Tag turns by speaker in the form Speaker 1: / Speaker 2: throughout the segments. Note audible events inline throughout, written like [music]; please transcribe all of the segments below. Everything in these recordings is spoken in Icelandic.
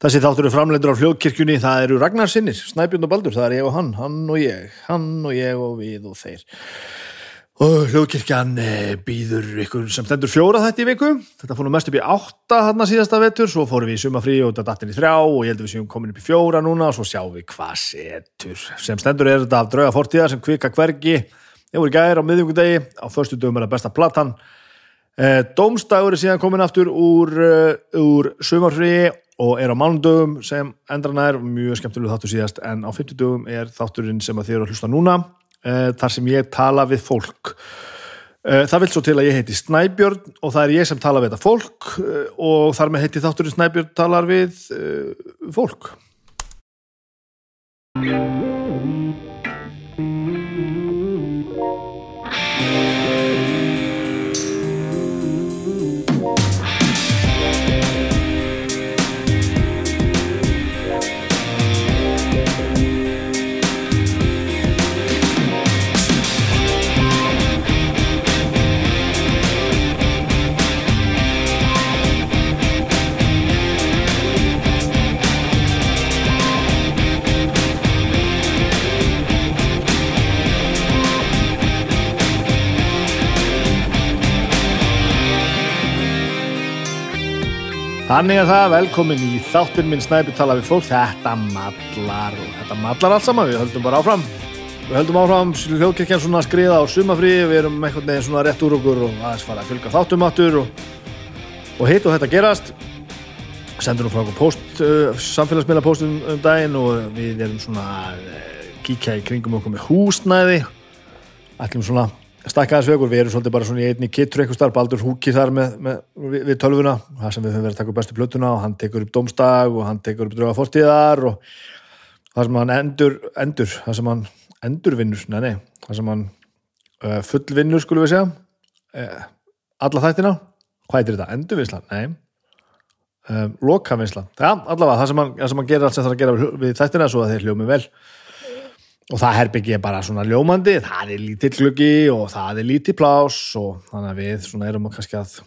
Speaker 1: Þessi þáttur eru framleitur á fljóðkirkjunni, það eru Ragnar Sinnir, Snæbjörn og Baldur, það er ég og hann, hann og ég, hann og ég og við og þeir. Og hljóðkirkjan eh, býður ykkur sem stendur fjóra þetta í viku, þetta fór nú mest upp í átta hann að síðasta vetur, svo fórum við í sumafrí og þetta dattin í þrjá og ég held að við séum komin upp í fjóra núna og svo sjáum við hvað setur. Sem stendur er þetta af drauga fortíðar sem kvika hvergi, ég voru gæri á miðjungudegi, á förstu dögum er það besta platan. Eh, Dómstagur er síðan komin aftur úr, uh, úr sumarfríi og er á mánudögum sem endran er mjög skemmtilega þáttur síðast en á 50 dögum er þátturinn sem þið eru að hlusta núna uh, þar sem ég tala við fólk. Uh, það vil svo til að ég heiti Snæbjörn og það er ég sem tala við þetta fólk uh, og þar með heiti þátturinn Snæbjörn talar við fólk Þannig að það, velkomin í þáttin minn Snæpi tala við fólk, þetta mallar og þetta mallar allt saman, við höldum bara áfram. Við höldum áfram, hljóðkirkjan svona skriða á sumafrí, við erum einhvern veginn svona rétt úr okkur og aðeins fara að fylga þáttum áttur og, og hitt og þetta gerast. Sendur nú frá okkur post, uh, samfélagsmiðla postum um daginn og við erum svona uh, kíkja í kringum okkur með húsnæði. Ætlum svona stakkaðis vegur, við erum svolítið bara svona í einni kittur eitthvað starf, Baldur Húki þar með, með, við, tölvuna, það sem við höfum verið að taka upp bestu plötuna og hann tekur upp domstag og hann tekur upp drauga fórstíðar og það sem hann endur, endur það sem hann endurvinnur, nei nei það sem hann uh, fullvinnur skulum við segja uh, alla þættina, hvað er þetta? Endurvinnsla? Nei. Um, lokavinnsla, já allavega það sem hann, það sem hann gerir allt sem það að gera við þættina svo að þeir hljómi vel og það herbyggi er bara svona ljómandi það er lítið gluggi og það er lítið plás og þannig að við svona erum kannski að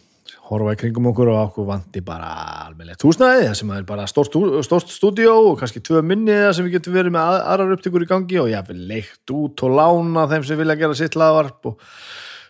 Speaker 1: horfa í kringum okkur og okkur vandi bara alveg húsnæði það sem er bara stort stúdíó og kannski tvö minni sem við getum verið með aðrar upptíkur í gangi og ég vil leikt út og lána þeim sem vilja gera sitt laðvarp og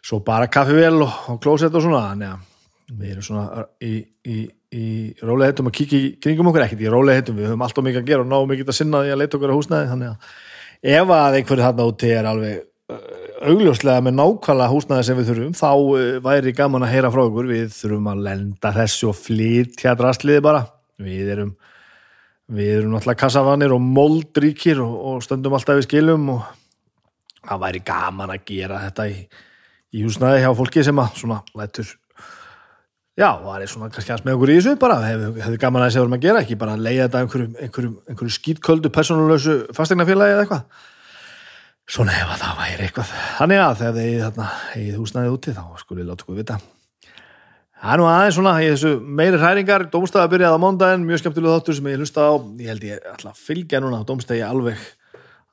Speaker 1: svo bara kaffivél og, og klósett og svona þannig að við erum svona í, í, í róleihettum að kíkja í kringum okkur ekkert í róleihettum, við höfum alltaf mikið að gera og ná mikið að sinna því að leita okkur á húsnæði þannig að ef að einhverju þarna úti er alveg uh, augljóslega með nákvæmlega húsnaði sem við þurfum, þá uh, væri gaman að heyra frá okkur, við þurfum að lenda þessu og flytja drastliði bara. Við erum við erum náttúrulega kassavanir og moldríkir og, og stöndum alltaf við skilum og það væri gaman að gera þetta í, í húsnaði hjá fólki sem að svona lætur Já, það er svona kannski aðeins með okkur í þessu bara, hefur hef gaman að þessi vorum að gera ekki bara að leiða þetta einhverju, einhverju, einhverju skýtköldu persónulösu fastegnafélagi eða eitthvað. Svona ef að það væri eitthvað. Þannig að þegar þið þarna eigið húsnaðið úti þá skulle ég láta okkur vita. Það er nú aðeins svona í þessu meiri hræringar. Dómstæði byrjaði á móndaginn, mjög skemmtilega þáttur sem ég hlusta á, ég held ég alltaf fylgja núna á Dómstæði alveg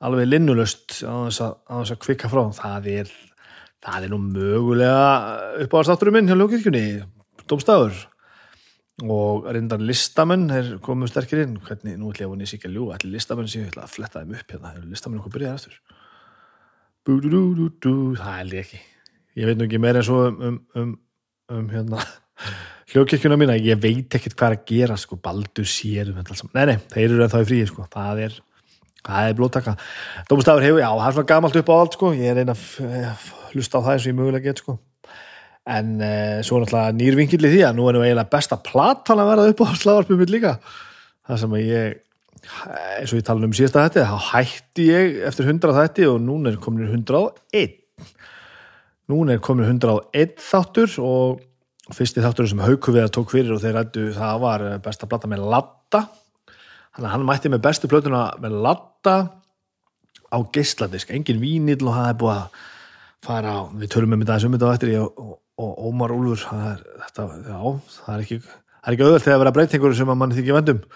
Speaker 1: alveg linnulust á þess að, kvikka frá, það er það er nú mögulega upp á státturum minn hjá Ljókirkjunni domstafur og reyndar listamenn er komið sterkir inn. Hvernig, nú ætlum ég að vona í síkja ljú allir listamenn sem ég ætla að fletta þeim upp hérna. Listamenn okkur byrjaði eftir það held ég ekki. Ég veit nú ekki meira en svo um, um, um, um hérna [laughs] hljókirkjuna mína, ég veit ekkert hvað að gera sko, baldur sér um þetta alls nei, nei, þeir eru en þá í frí, sko, það er það er blóttaka Dómstafur hefur, já, það er svona gamalt upp á allt, sko. Ég er reyna að hlusta á það eins og ég mögulega get, sko en uh, svo náttúrulega nýrvingill í því að nú er nú eiginlega besta platan að verða upp á slagarpum mitt líka. Það sem að ég eins og ég tala um síðasta þetta þá hætti ég eftir 100 þetta og núna er komin 101 núna er komin 101 þáttur og fyrsti þáttur sem Haukuviðar tók fyrir og þeir rættu það var besta plata með Latta þannig að hann mætti með bestu plötuna með Latta á geysladisk, engin vínill og það er búið að fara á, við törum með þetta sem þetta á eftir ég og og Ómar Úlfur þetta, já, það er ekki það er ekki auðvöld þegar að vera breytingur sem að mann þykja vendum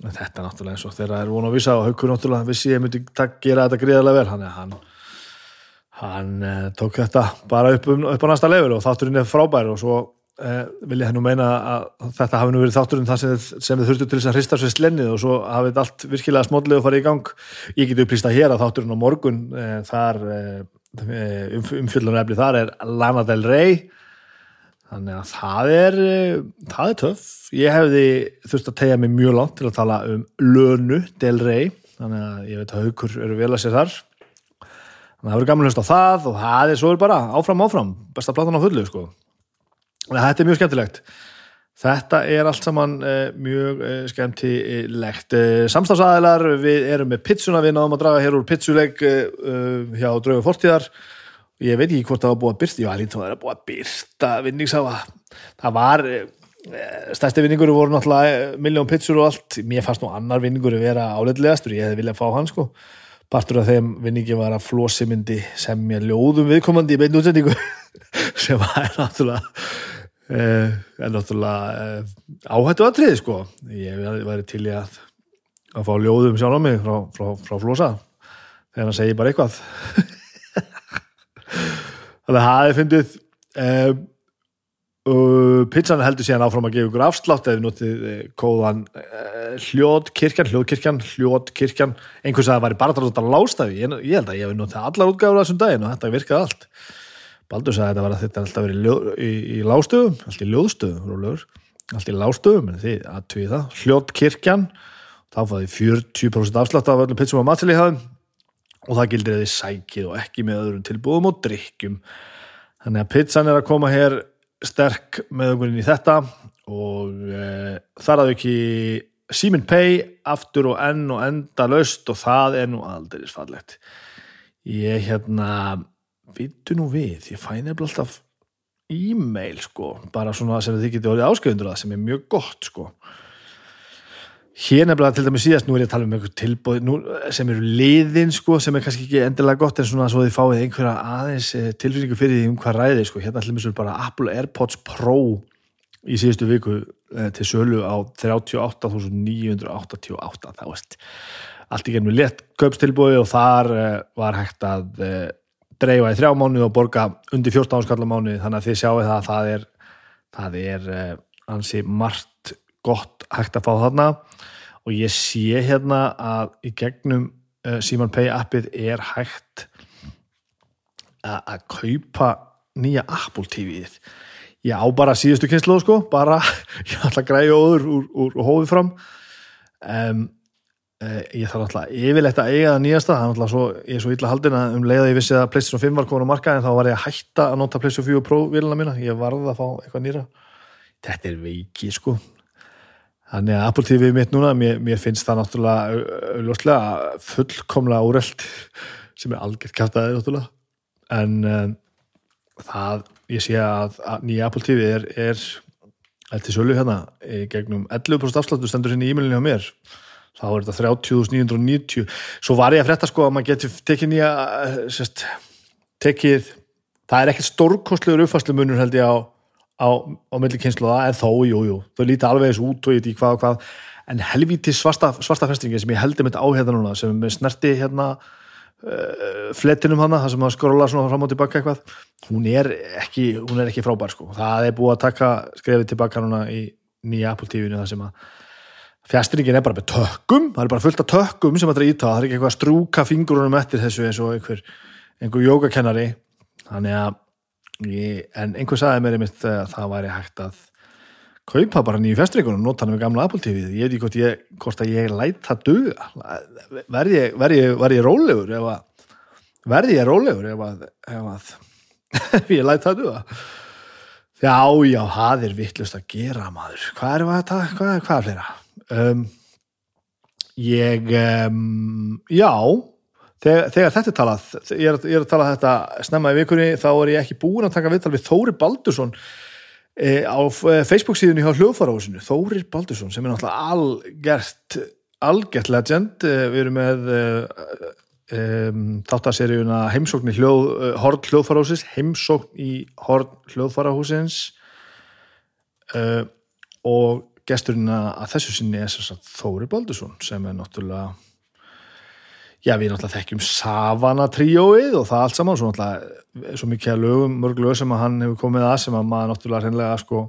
Speaker 1: þetta er náttúrulega eins og þegar það er vona að visa og haugur náttúrulega vissi ég myndi gera þetta gríðarlega vel. Hann, hann, hann eh, tók þetta bara upp, um, upp á næsta level og þátturinn er frábær og svo uh, vil ég hennu meina að þetta hafi nú verið þátturinn það sem, sem þið þurftu til þess að hrista sér slennið og svo hafið allt virkilega smódlega fara í gang. Ég geti upplýsta hér að þátturinn á morgun uh, þar um, umfyllunarefni þar er Lana Del Rey. Þannig að það er það er töff, ég hefði þurft að tegja mig mjög langt til að tala um Lönu Del Rey. Þannig að ég veit að haugur eru vel að sér þar. Þannig að það verður gaman að hlusta á það og það er svo bara áfram áfram. Besta platan á fullu sko. Þetta er mjög skemmtilegt. Þetta er allt saman uh, mjög uh, skemmtilegt. Uh, Samstafsæðilar, við erum með pizzuna, við náðum að draga hér úr pizzuleik hjá Draugur Fortíðar. Ég veit ekki hvort það var búið að byrsta, var lítið að það var búið að byrsta vinningsafa. Það var, stærsti vinningur voru náttúrulega miljón pizzur og allt. Mér fannst nú annar vinningur að vera áleitlegastur, ég hefði viljað fá hann sko. Partur af þeim vinningi var að Flósi myndi sem ég ljóðum viðkomandi í beinu útsendingu [laughs] sem var náttúrulega Eh, en náttúrulega eh, áhættu aðtrið sko. Ég væri til í að að fá ljóðum sjálf á mig frá, frá, frá Flosa þegar hann segir bara eitthvað. [laughs] Þannig að það er fyndið. Uh, pizzan heldur síðan áfram að gefa ykkur afslátt eða notið uh, kóðan uh, hljóðkirkjan, hljóðkirkjan, hljóðkirkjan einhvers að það væri bara að lástafi ég, ég held að ég hef notið allar útgáður þessum daginn og þetta virkaði allt Baldur sagði að þetta var að þetta er alltaf verið í, í, í lástöðum, alltaf í ljóðstöðum alltaf í lástöðum, en þið aðtöði það, hljótt kirkjan þá fáði 40% afslátt af öllum pizzum á matseli hafðum og það gildir að þið sækið og ekki með öðrum tilbúðum og drikkjum þannig að pizzan er að koma hér sterk með okkur inn í þetta og e, þar aðau ekki Simin Pay aftur og enn og enda löst og það er nú aldrei fallegt. Ég hérna vittu nú við, ég fæ nefnilega alltaf e-mail sko, bara svona sem þið getið orðið ásköndur að sem er mjög gott sko. Hér nefnilega til dæmis síðast, nú er ég að tala um einhver tilbóð nú, sem eru liðin sko sem er kannski ekki endilega gott en svona svo þið fáið einhverja aðeins eh, tilfinningu fyrir því um hvað ræði sko, hérna allir misur bara Apple AirPods Pro í síðustu viku eh, til sölu á 38.988 þá veist allt í genið létt köpstilbóði og þar eh, var hægt að dreifa í þrjá mánu og borga undir 14 áskallar mánu þannig að þið sjáu það að það er það er uh, ansi margt gott hægt að fá þarna. Og ég sé hérna að í gegnum uh, Simon Pay appið er hægt að kaupa nýja Apple TV-ið ég á bara síðustu kynslu sko, bara [laughs] ég ætla að græja óður úr, úr, úr hófið fram. Um Eh, ég þarf alltaf yfirleitt að eiga það nýjasta. Það er alltaf svo, ég er svo illa haldin að um leiða ég vissi að PlayStation 5 var komin á marka en þá var ég að hætta að nota PlayStation 4 Pro vilina mína, ég varði að fá eitthvað nýra. Þetta er veiki sko. Þannig að Apple TV mitt núna mér, mér finnst það náttúrulega auðvitað fullkomlega úreld sem er algjört kæftæðið náttúrulega. En um, það, ég sé að, að nýja Apple TV er, er eftir sölu hérna gegnum 11% afslættu stendur hérna í e-mailinu á mér þá er þetta 30.990 svo var ég að fretta sko að maður getur tekið nýja sest, tekið, það er ekkert stórkostlegur uppfærslu munur held ég á á, á melli kynsluða, en þó, jú, jú þau líti alveg þessu út og ég veit í hvað og hvað. En helvíti svarta, svarta festringi sem ég heldur mitt á hérna núna, sem er snerti hérna uh, flettinum hana, það sem að skróla svona fram og tilbaka eitthvað hún er ekki, hún er ekki frábær sko, það er búið að taka skrefið tilbaka núna í nýja Apple TV-inu það sem að fjastringin er bara með tökkum það er bara fullt af tökkum sem það er íta það er ekki eitthvað að strúka fingurunum eftir þessu eins og einhver, einhver jógakennari. Þannig að ég, en einhver sagði mér einmitt að það væri hægt að kaupa bara nýju fjastringunum nota hann með gamla Apple TV ég veit ekki hvort, ég, hvort að ég læt það dög verði ég, ver ég, ver ég rólegur ef að verði ég rólegur ef að, ef að [laughs] ef ég læt það dög já já, það er vittlust að gera maður. Hvað er þetta, hvað, hvað er fleira um, ég um, já þegar, þegar þetta er talað ég er, ég er að tala þetta snemma í vikunni þá er ég ekki búin að taka viðtal við Þóri Baldursson e, á e, Facebook síðunni hjá hljóðfarahúsinu Þóri Baldursson sem er náttúrulega algert algert legend e, við erum með um, þáttaseríuna heimsókn í hljóð, Horn hljóðfarahúsins heimsókn í Horn hljóðfarahúsins uh, og gesturinn að þessu sinni er Þóri Baldursson sem er náttúrulega já við náttúrulega þekkjum Savana tríóið og það allt saman svo náttúrulega svo mikið að lögum, mörg lög sem að hann hefur komið að sem að maður náttúrulega hreinlega sko,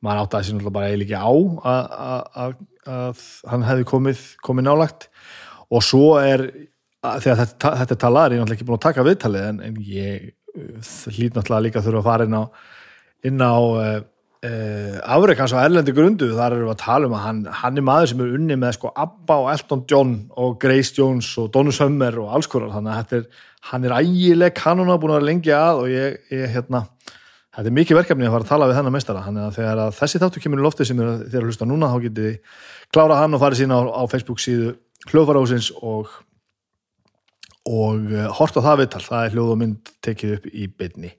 Speaker 1: maður áttaði sér náttúrulega bara eiginlega á að, að, að, hann hefði komið, komið nálagt og svo er þegar þetta, þetta er talað er ég náttúrulega ekki búin að taka viðtalið en, en ég hlýt náttúrulega líka þurfa að fara inn á inn á uh, uh, afreik hans á erlendi grundu þar eru við að tala um að hann, hann er maður sem er unni með sko Abba og Elton John og Grace Jones og Donu Summer og alls konar. Þannig að er, hann er ægileg kanona búin að lengi að og ég, ég hérna þetta er mikið verkefni að fara að tala við þennan mestara þannig að þegar að þessi þáttu kemur í lofti sem er þegar að hlusta núna þá getið klára hann og farið sína á, á Facebook síðu hljóðfarásins og og uh, hort á það viðtal, það er hljóð og mynd tekið upp í byrni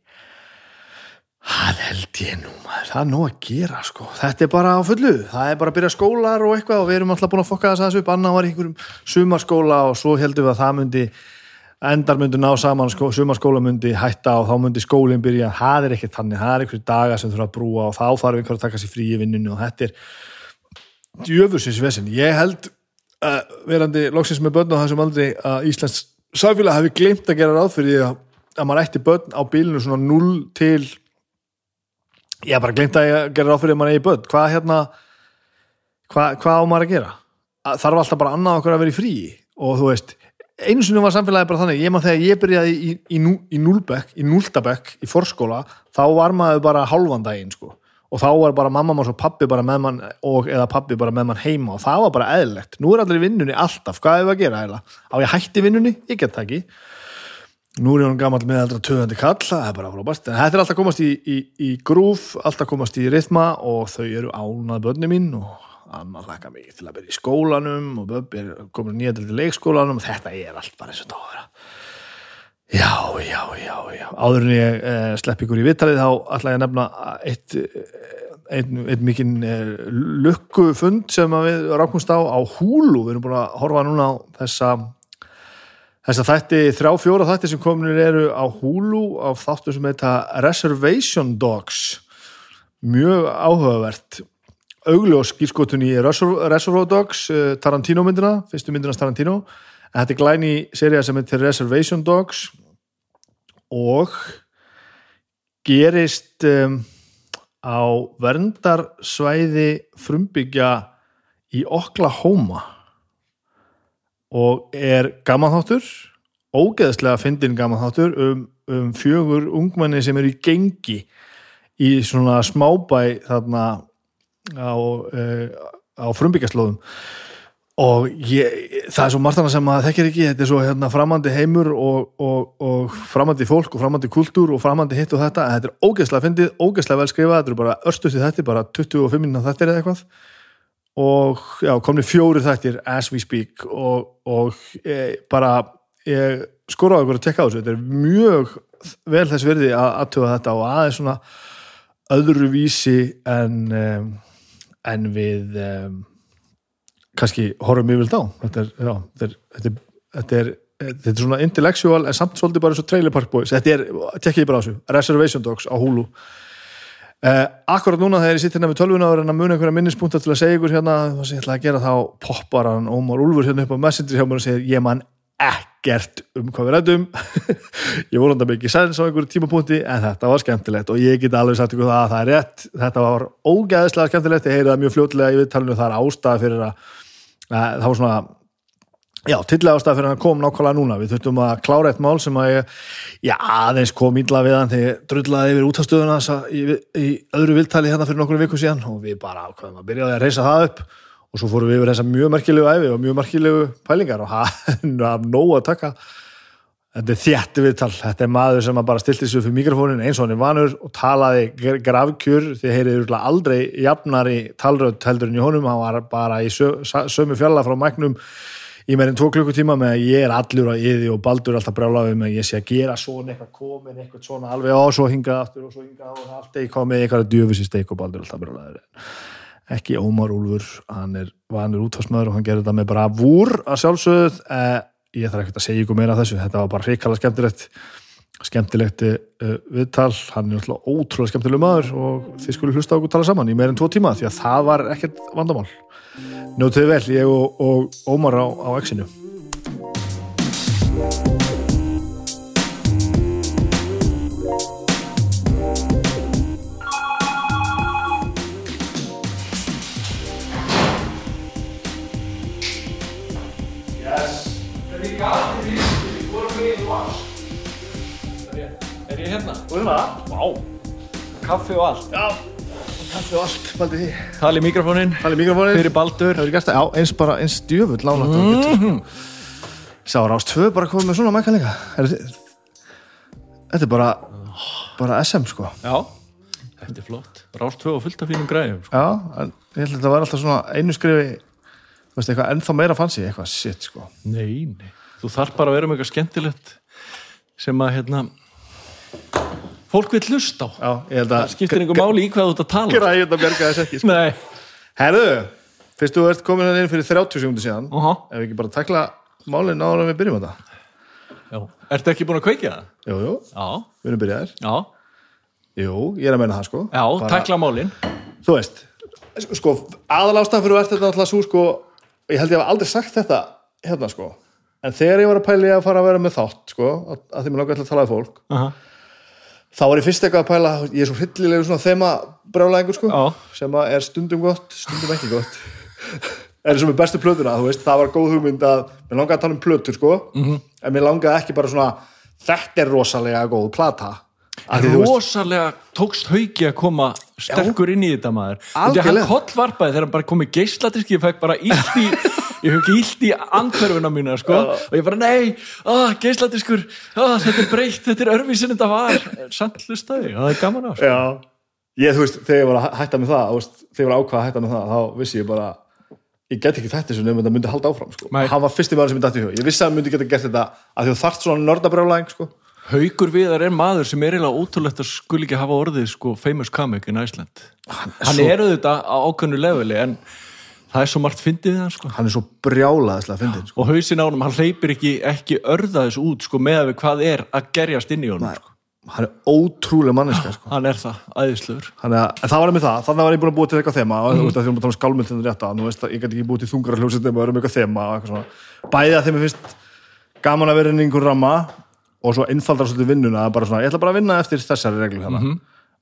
Speaker 1: Það held ég nú maður, það er nú að gera sko, þetta er bara á fullu, það er bara að byrja skólar og eitthvað og við erum alltaf búin að fokka þess aðeins upp, Anna var í einhverjum sumarskóla og svo heldum við að það myndi, endar myndi ná saman, sko, sumarskóla myndi hætta og þá myndi skólinn byrja, það er ekkert þannig, það er einhverju daga sem þurfa að brúa og þá þarf einhver að taka sér frí í vinninu og þetta er djöfusins vesen, ég held uh, verandi loksins með börn og það sem aldrei að Íslands samfélag hafi glimt að gera ráð fyrir að, að maður ætti börn á bílinu svona 0 til ég haf bara glimt að gera ráð fyrir að maður eigi börn. Hvað hérna hvað, hvað á maður að gera? Þarf alltaf bara annað okkur að vera í frí og þú veist, einu sinni var samfélagi bara þannig. Ég maður þegar ég byrjaði í, í, í, í núlbekk, í núltabekk, í forskóla þá var maður bara halvan daginn sko. Og þá var bara mamma og pappi bara með mann og eða pappi bara með mann heima. Og það var bara eðlegt, nú er allir í vinnunni alltaf, hvað það að gera eða á ég hætti vinnunni, ég get það ekki nú er hann gammal með eldra töðandi kall, það er bara frábært. En þetta er alltaf komast í, í, í grúf alltaf komast í rithma og þau eru ánað börni mín og annað hlaka mikið til að byrja í skólanum og Böbbi er komin nýja til leikskólanum og þetta er allt bara eins og það vera. Já, já, já, já. Áður en ég eh, slepp ykkur í vittalið þá ætla ég að nefna eitt einn ein mikinn eh, lukkufund sem við rákumst á á húlu, við erum búin að horfa núna á þessa þess að þætti þrjá fjóra þætti sem kominir eru á húlu á þáttu sem heita Reservation Dogs. Mjög áhugavert. Augljós skýrskotun í Reservoir Dogs eh, Tarantino myndina, fyrstu myndina Tarantino. En þetta er glæni seria sem heitir Reservation Dogs og gerist um, á verndarsvæði frumbyggja í Oklahoma og er gamanþáttur ógeðslega fyndin gamanþáttur um, um fjögur ungmenni sem eru í gengi í svona smábæ þarna á, uh, á frumbyggjaslóðum og ég, það er svo margt annað sem maður þekkir ekki, þetta er svo hérna, framandi heimur og, og, og framandi fólk og framandi kultúr og framandi hitt og þetta. En þetta er ógeðslega fyndið, ógeðslega vel skrifað. Þetta er bara örstuðt í þetta, bara 25 minna þetta er eitthvað og já, komni fjóri þættir as we speak og, og e, bara ég skoraði okkur að tekka á þessu. Þetta er mjög vel þess verði að aðtöða þetta og aðeins svona öðruvísi en um, en við um, kannski horfum yfir þá þetta er, já, þetta er, þetta er, þetta er þetta er svona intellectual en samt svolítið bara eins og Trailer Park Boys. Þetta er, tekja ég bara á þessu, Reservation Dogs á Hulu uh, akkurat núna þegar ég sitt hérna með tölvuna og er að muna einhverja minnispunktar til að segja ykkur hérna það sem ég ætla að gera þá poppar hann Ómar Úlfur hérna upp á Messenger hjá mér og segir ég man ekkert um hvað við rættum [laughs] ég voru undan mikið sæns á einhverju tímapunkti en þetta var skemmtilegt og ég get alveg sagt ykkur það að það er rétt. Þetta var ógæðislega skemmtilegt ég heyri það mjög fljótlega í viðtalinu það er ástæða fyrir að, að það var svona já, tillega ástæða fyrir að koma nákvæmlega núna. Við þurftum að klára eitt mál sem að ég, já, aðeins kom índla við hann þegar drullaði yfir útastöðuna í, í öðru viðtali hérna fyrir nokkur viku síðan og við bara ákveðum að byrjaði að reysa það upp. Og svo fórum við yfir þessa mjög merkilegu æfi og mjög merkilegu pælingar og hann [laughs] hafði nógu að taka. Þetta er þjætti viðtal, þetta er maður sem bara stilti sig fyrir mikrofónin eins og hann er vanur og talaði gravkjur því heyrið aldrei jafnar í talröð heldurinn í honum, hann var bara í sö, sömu fjalla frá mæknum í meirinn tvo klukkutíma með að ég er allur á yði og baldur alltaf brálaðið með að ég sé að gera svona eitthvað komin, eitthvað svona alveg á svo hingað aftur og svo hingað og allt ekki komið eitthvað djöfisist eitthvað baldur alltaf brálaðið ekki Ómar Úlfur, hann er vanur útvarsmaður og hann gerir þetta með bara vúr að sjálfsögð, eh, ég þarf ekki að segja ykkur meira þessu, þetta var bara hrikala skemmtilegt skemmtilegt uh, viðtal, hann er náttúrulega ótrúlega skemmtileg maður og þið skulle hlusta okkur tala saman í meirinn tvo tíma því að það var ekkert vandamál. Njótið vel, ég og, og Ómar á, á exinu
Speaker 2: Kaffi og allt.
Speaker 1: Já. Kaffi og allt, baldi því.
Speaker 2: Tali mikrofónin.
Speaker 1: Tali mikrofónið.
Speaker 2: Fyrir Baldur.
Speaker 1: Hefur gæst það? Já, eins bara, eins djöfull lánagt mm -hmm. Sá Rás 2 bara komið með svona mækka líka Er þið- Þetta er bara bara SM sko
Speaker 2: Já. Þetta er flott. Rást 2 og fullt af fínum græðum. Sko.
Speaker 1: Já, en ég held að þetta var alltaf svona einu skrifi þú veist, eitthvað ennþá meira fancy eitthvað shit sko
Speaker 2: Nei, nei. Þú þarf bara að vera með eitthvað skemmtilegt sem að, hérna, fólk vil hlusta á.
Speaker 1: Já, að
Speaker 2: Það skiptir einhver máli í hvað þú ert að tala.
Speaker 1: Græði þetta bjarga þess ekki sko. Herðu, fyrst þú ert komin hérna inn fyrir 30 sekundu síðan
Speaker 2: Aha.
Speaker 1: ef við ekki bara takla málinn en við byrjum þetta
Speaker 2: Já. Ertu ekki búin að kveikja það?
Speaker 1: Jú, jú,
Speaker 2: Já.
Speaker 1: við erum byrjaðir
Speaker 2: Já.
Speaker 1: Jú, ég er að meina það sko
Speaker 2: Já,
Speaker 1: Bara-
Speaker 2: takla málin.
Speaker 1: þú veist sko, aðalástæðan fyrir að verða þetta náttúrulega svo sko, ég held ég hef aldrei sagt þetta hérna sko, en þegar ég var að pæla í að fara að vera með þátt sko, að, að þá var ég fyrst eitthvað að pæla, ég er svo hryllilegu svona þema brjálæðingur sko,
Speaker 2: Já.
Speaker 1: sem að er stundum gott, stundum ekki gott [laughs] er eins og með bestu plötuna, þú veist, það var góð hugmynd að mér langaði að tala um plötur sko
Speaker 2: Mhm.
Speaker 1: -hmm. en mér langaði ekki bara svona þetta er rosalega góð plata Þú veist,
Speaker 2: rosalega tókst hauki að koma sterkur inn í þetta maður Þetta
Speaker 1: Algjörlega.
Speaker 2: hann kollvarpaði þegar hann bara kom í geisladiski ég fekk bara illt í [laughs] ég hef ekki illt í andhverfuna mína sko. og ég bara nei, oh, geisladiskur oh, þetta er breytt, þetta er örvísin þetta var samt hlustaði, það er gaman á sko.
Speaker 1: Já, ég, þú veist, þegar ég var að hætta með það, veist, þegar ég var að ákvaða að hætta með það, þá vissi ég bara, ég get ekki þetta sem þetta myndi halda áfram, sko. Hann var fyrsti maður sem myndi dætti í hug. Ég vissi að hann myndi geta gert þetta að þú þarft svona nördabrjálæðing, sko.
Speaker 2: Haukur Viðar er maður sem er eiginlega ótrúlegt að skul ekki hafa orðið sko, famous comic in Iceland hann,
Speaker 1: svo-
Speaker 2: er auðvitað á ákveðnu leveli en það er svo margt fyndið við hann sko.
Speaker 1: Hann er svo brjálaðislega fyndin, sko.
Speaker 2: og hausin á honum, hann hleypir ekki, ekki örðaðis út sko, með við hvað er að gerjast inn í honum sko.
Speaker 1: Hann er ótrúlega manneska, sko.
Speaker 2: hann er það,
Speaker 1: Hann en það var með það, þannig var ég búin að búa til eitthvað þema og þú veist að því að tala um skálmyndinu rétta, nú veist að ég get ekki búið. Bæði að þeim er að einhver ramma og svo einfaldar svolítið vinnuna, bara svona, ég ætla bara að vinna eftir þessari reglu hérna.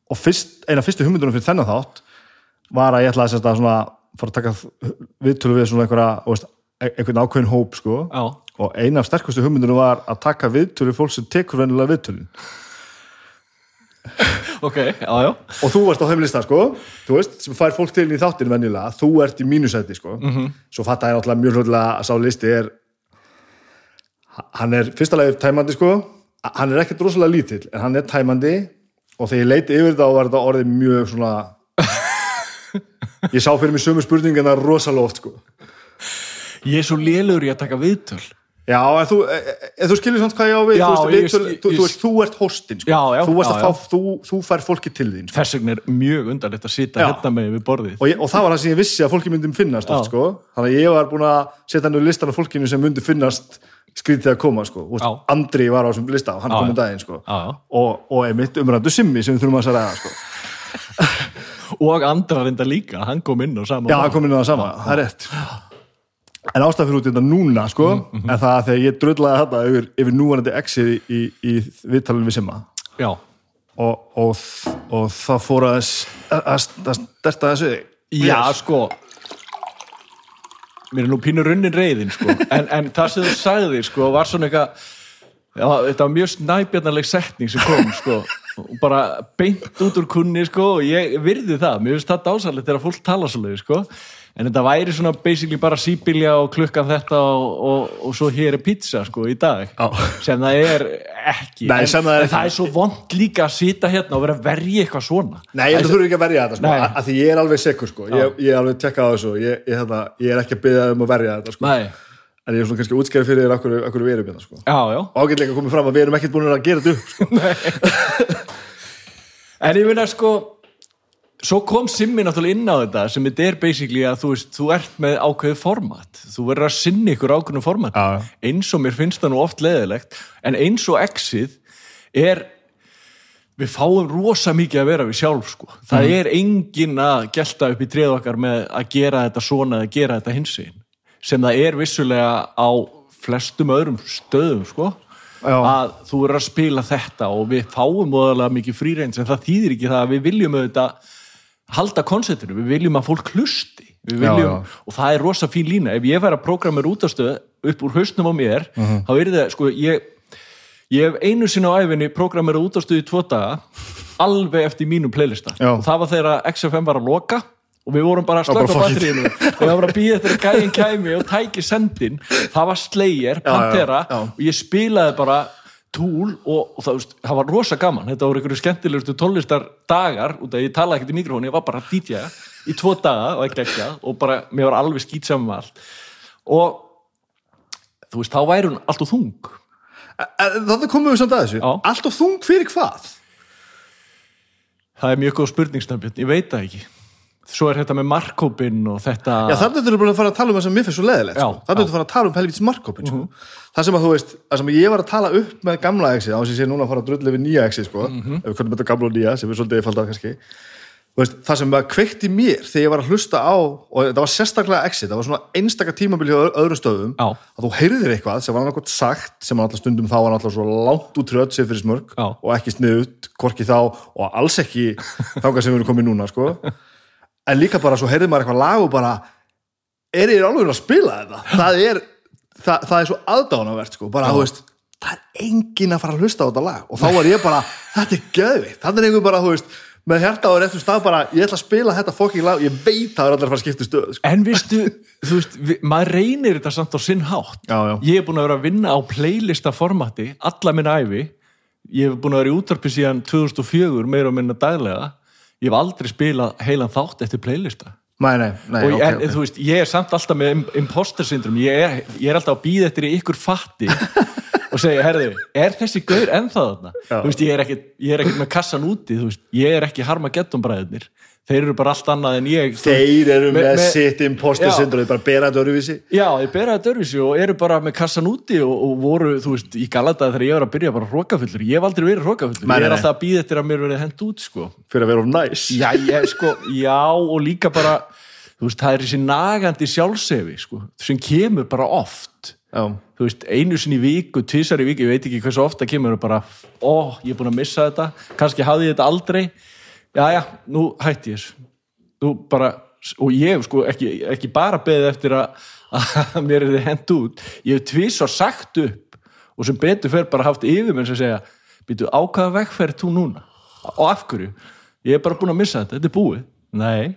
Speaker 1: Og fyrst, eina fyrstu hugmyndunum fyrir þennan þátt var að ég ætla að, svona, fara að taka viðtölu við svona einhverja, veist, e- einhvern ákveðin hóp, sko.
Speaker 2: Já.
Speaker 1: Og eina af sterkustu hugmyndunum var að taka viðtölu fólk sem tekur venjulega viðtölin. [laughs]
Speaker 2: ok, já, já
Speaker 1: og þú varst á þeim lista sko þú veist, sem fær fólk til í þáttin venjulega þú ert í mínusæti sko -hmm. svo fatt að ég náttúrulega mjög hlutlega að sá listi er hann er fyrsta lagi tæmandi sko. Hann er ekkert rosalega lítill en hann er tæmandi. Og þegar ég leiti yfir þetta var þetta orðið mjög svona ég sá fyrir mig sömu spurningina rosalega oft sko.
Speaker 2: Ég er svo lélugur í að taka viðtöl.
Speaker 1: Já, en þú, e, e, þú skilur samt hvað ég á við.
Speaker 2: Já,
Speaker 1: þú, veist,
Speaker 2: ég
Speaker 1: við,
Speaker 2: skil-
Speaker 1: þú, þú,
Speaker 2: ég
Speaker 1: þú, veist, þú ert hostin sko.
Speaker 2: Já, já,
Speaker 1: þú, fá, þú, þú fær fólki til þín sko.
Speaker 2: þess vegna er mjög undarlegt að sita hérna með við borðið.
Speaker 1: Og, ég, og það var það sem ég vissi að fólki myndi finnast oft, sko. þannig að ég var búin að setja nú listan af fólkinu sem myndi finnast skrítið að koma sko.
Speaker 2: Já.
Speaker 1: Andri var á þessum lista og hann
Speaker 2: Já,
Speaker 1: kom um daginn sko.
Speaker 2: Já.
Speaker 1: og, og einmitt umrættu simmi sem við þurfum að ræða sko. [laughs]
Speaker 2: og andra reynda líka, hann kom inn og sama
Speaker 1: já, hann kom inn á sama, það er rétt en ástæð fyrir út í þetta núna sko,
Speaker 2: Mhm,
Speaker 1: en það að þegar ég drullaði þetta yfir, yfir núvanandi exið í, í, í viðtalinu við simma
Speaker 2: já,
Speaker 1: og, og, og það fór að, að, sterta þessu
Speaker 2: já sko mér er nú pínur runnin reyðin sko. [laughs] en, en það sem þú sagði sko, var svona eitthvað þetta var mjög snæbjarnarleg setning sem kom sko, og bara beint út úr kunni sko, og ég virði það mér finnst það dásalegt þegar fólk tala svolítið sko. En þetta væri svona basically bara síbílja og klukkan þetta og, og, og svo hér er pizza sko í dag
Speaker 1: Já.
Speaker 2: sem það er ekki
Speaker 1: Nei,
Speaker 2: en,
Speaker 1: það er ekki.
Speaker 2: það er svo vond líka að sita hérna og vera að verja eitthvað svona
Speaker 1: Nei, ég þú þurfi ekki að verja þetta sko, að, að því ég er alveg sekur sko, ég, ég er alveg tekkað á þessu ég, ég, þetta, ég er ekki að byggja um að verja þetta sko.
Speaker 2: Nei.
Speaker 1: en ég er svona kannski útskæri fyrir þér okkur, okkur við erum hérna sko.
Speaker 2: já, já
Speaker 1: og ágætlega komið fram að við erum ekkert búin að gera þetta upp sko. [laughs]
Speaker 2: En ég finna sko svo kom Simmi náttúrulega inn á þetta sem þetta er basically að þú veist þú ert með ákveðið format þú verður að sinni ykkur ákveðinu format
Speaker 1: já.
Speaker 2: eins og mér finnst það nú oft leðilegt en eins og exið er við fáum rosa mikið að vera við sjálf sko það
Speaker 1: Mhm.
Speaker 2: er engin að gelta upp í treð okkar með að gera þetta svona eða gera þetta hinsinn sem það er vissulega á flestum öðrum stöðum sko
Speaker 1: Já.
Speaker 2: að þú er að spila þetta og við fáum óðalega mikið frýreins en það þýðir ekki það að við viljum auðvitað halda konceptinu, við viljum að fólk hlusti við
Speaker 1: Já,
Speaker 2: viljum,
Speaker 1: já.
Speaker 2: og það er rosa fín lína ef ég væri að prógramma út á stöð upp úr hausnum á mér
Speaker 1: Mhm.
Speaker 2: þá er það, sko, ég ég hef einu sinni á æfinni programmerað út á stuði tvo daga alveg eftir mínum playlista
Speaker 1: Já.
Speaker 2: og það var þegar XFM var að loka og við vorum bara að slöka batteríinu og var bara að býða eftir að gæðin kæmi og tæki sendin, það var Slayer Pantera
Speaker 1: já, já.
Speaker 2: og ég spilaði bara Tool og, og það, það var rosa gaman, þetta voru einhverju skemmtilegustu tónlistar dagar, út af að ég talaði ekkert í mikrofónu ég var bara að DJ í tvo daga og ekki ekki og bara, mér var alveg skýt saman með allt. Og þú veist, þá væri hún alltaf þung.
Speaker 1: Þannig komum við samt að þessu. Allt of þung fyrir hvað?
Speaker 2: það er mjög góð spurningsnafnbjörn, ég veit það ekki svo er þetta með markkópin og þetta
Speaker 1: Já, þannig að þú bara að fara að tala um það sem mér finnst svo leðilegt sko. Þannig að þú fara að tala um helvítis markkópin sko. Það sem að þú veist, það sem ég var að tala upp með gamla exið, á þess að ég sé núna að fara að drulla við nýja exið, sko, ef við konum þetta gamla og nýja sem er svolítið einfaldað kannski. Þú veist, það sem að kveikti mér þegar ég var að hlusta á og það var sérstaklega exit, það var svona einstaka tímabil hjá öð- öðrum stöðum en líka bara svo heyrði maður eitthvað lag og bara er ég alveg að spila þetta? Það er, það, það er svo aðdánavert sko. bara, þú veist, það er enginn að fara að hlusta á þetta lag. Og þá var ég bara, þetta er göðvikt þannig er einhver bara, þú veist, með hjarta á réttum stað bara, ég ætla að spila þetta fokking lag ég veit að það er allir að fara að skipta stöð sko.
Speaker 2: en vistu, þú veist, við, maður reynir þetta samt á sinn hátt.
Speaker 1: Já, já.
Speaker 2: ég hef búin að vera að vinna á playlista formati alla minna æfi ég hef búin að vera í útarpi síðan 2004 meira og minna daglega ég hef aldrei spilað heilan þátt eftir playlista
Speaker 1: nei, nei, nei,
Speaker 2: og
Speaker 1: ok,
Speaker 2: en,
Speaker 1: ok.
Speaker 2: þú veist, ég er samt alltaf með im- imposter syndrom, ég er, ég er alltaf að býða eftir ykkur fatti [laughs] og segja, herðu, er þessi gaur ennþá þarna?
Speaker 1: Já.
Speaker 2: Þú veist, ég er ég er ekkit með kassan úti, þú veist, ég er ekki Harmageddon bræðurnir, þeir eru bara allt annað en ég.
Speaker 1: þeir eru
Speaker 2: með-
Speaker 1: með, sitt imposter syndrom, þeir bara bera þetta öruvísi
Speaker 2: Já, ég beraði dörfisi og eru bara með kassan úti og, og voru, þú veist, í galadaði þegar ég var að byrja bara hrókafullur, ég hef aldrei verið hrókafullur ég er alltaf að býða eftir að mér verið hent út, sko.
Speaker 1: Fyrir að vera of næs.
Speaker 2: Já, ég, sko, já, og líka bara þú veist, það er þessi nagandi sjálfsefi, sko, sem kemur bara oft.
Speaker 1: Já.
Speaker 2: þú veist, einu sinni viku, tvisar í viku, ég veit ekki og já, já, nú hætti ég nú bara, og ég hef sko ekki, ekki bara beðið eftir að, að mér er þið hent út. Ég hef tvisar sagt upp og sem betur fer bara haft yfirmenn sem segja býtu, á hvaða vegferð þú núna? Og af hverju, ég er bara búin að missa þetta þetta er búið, nei,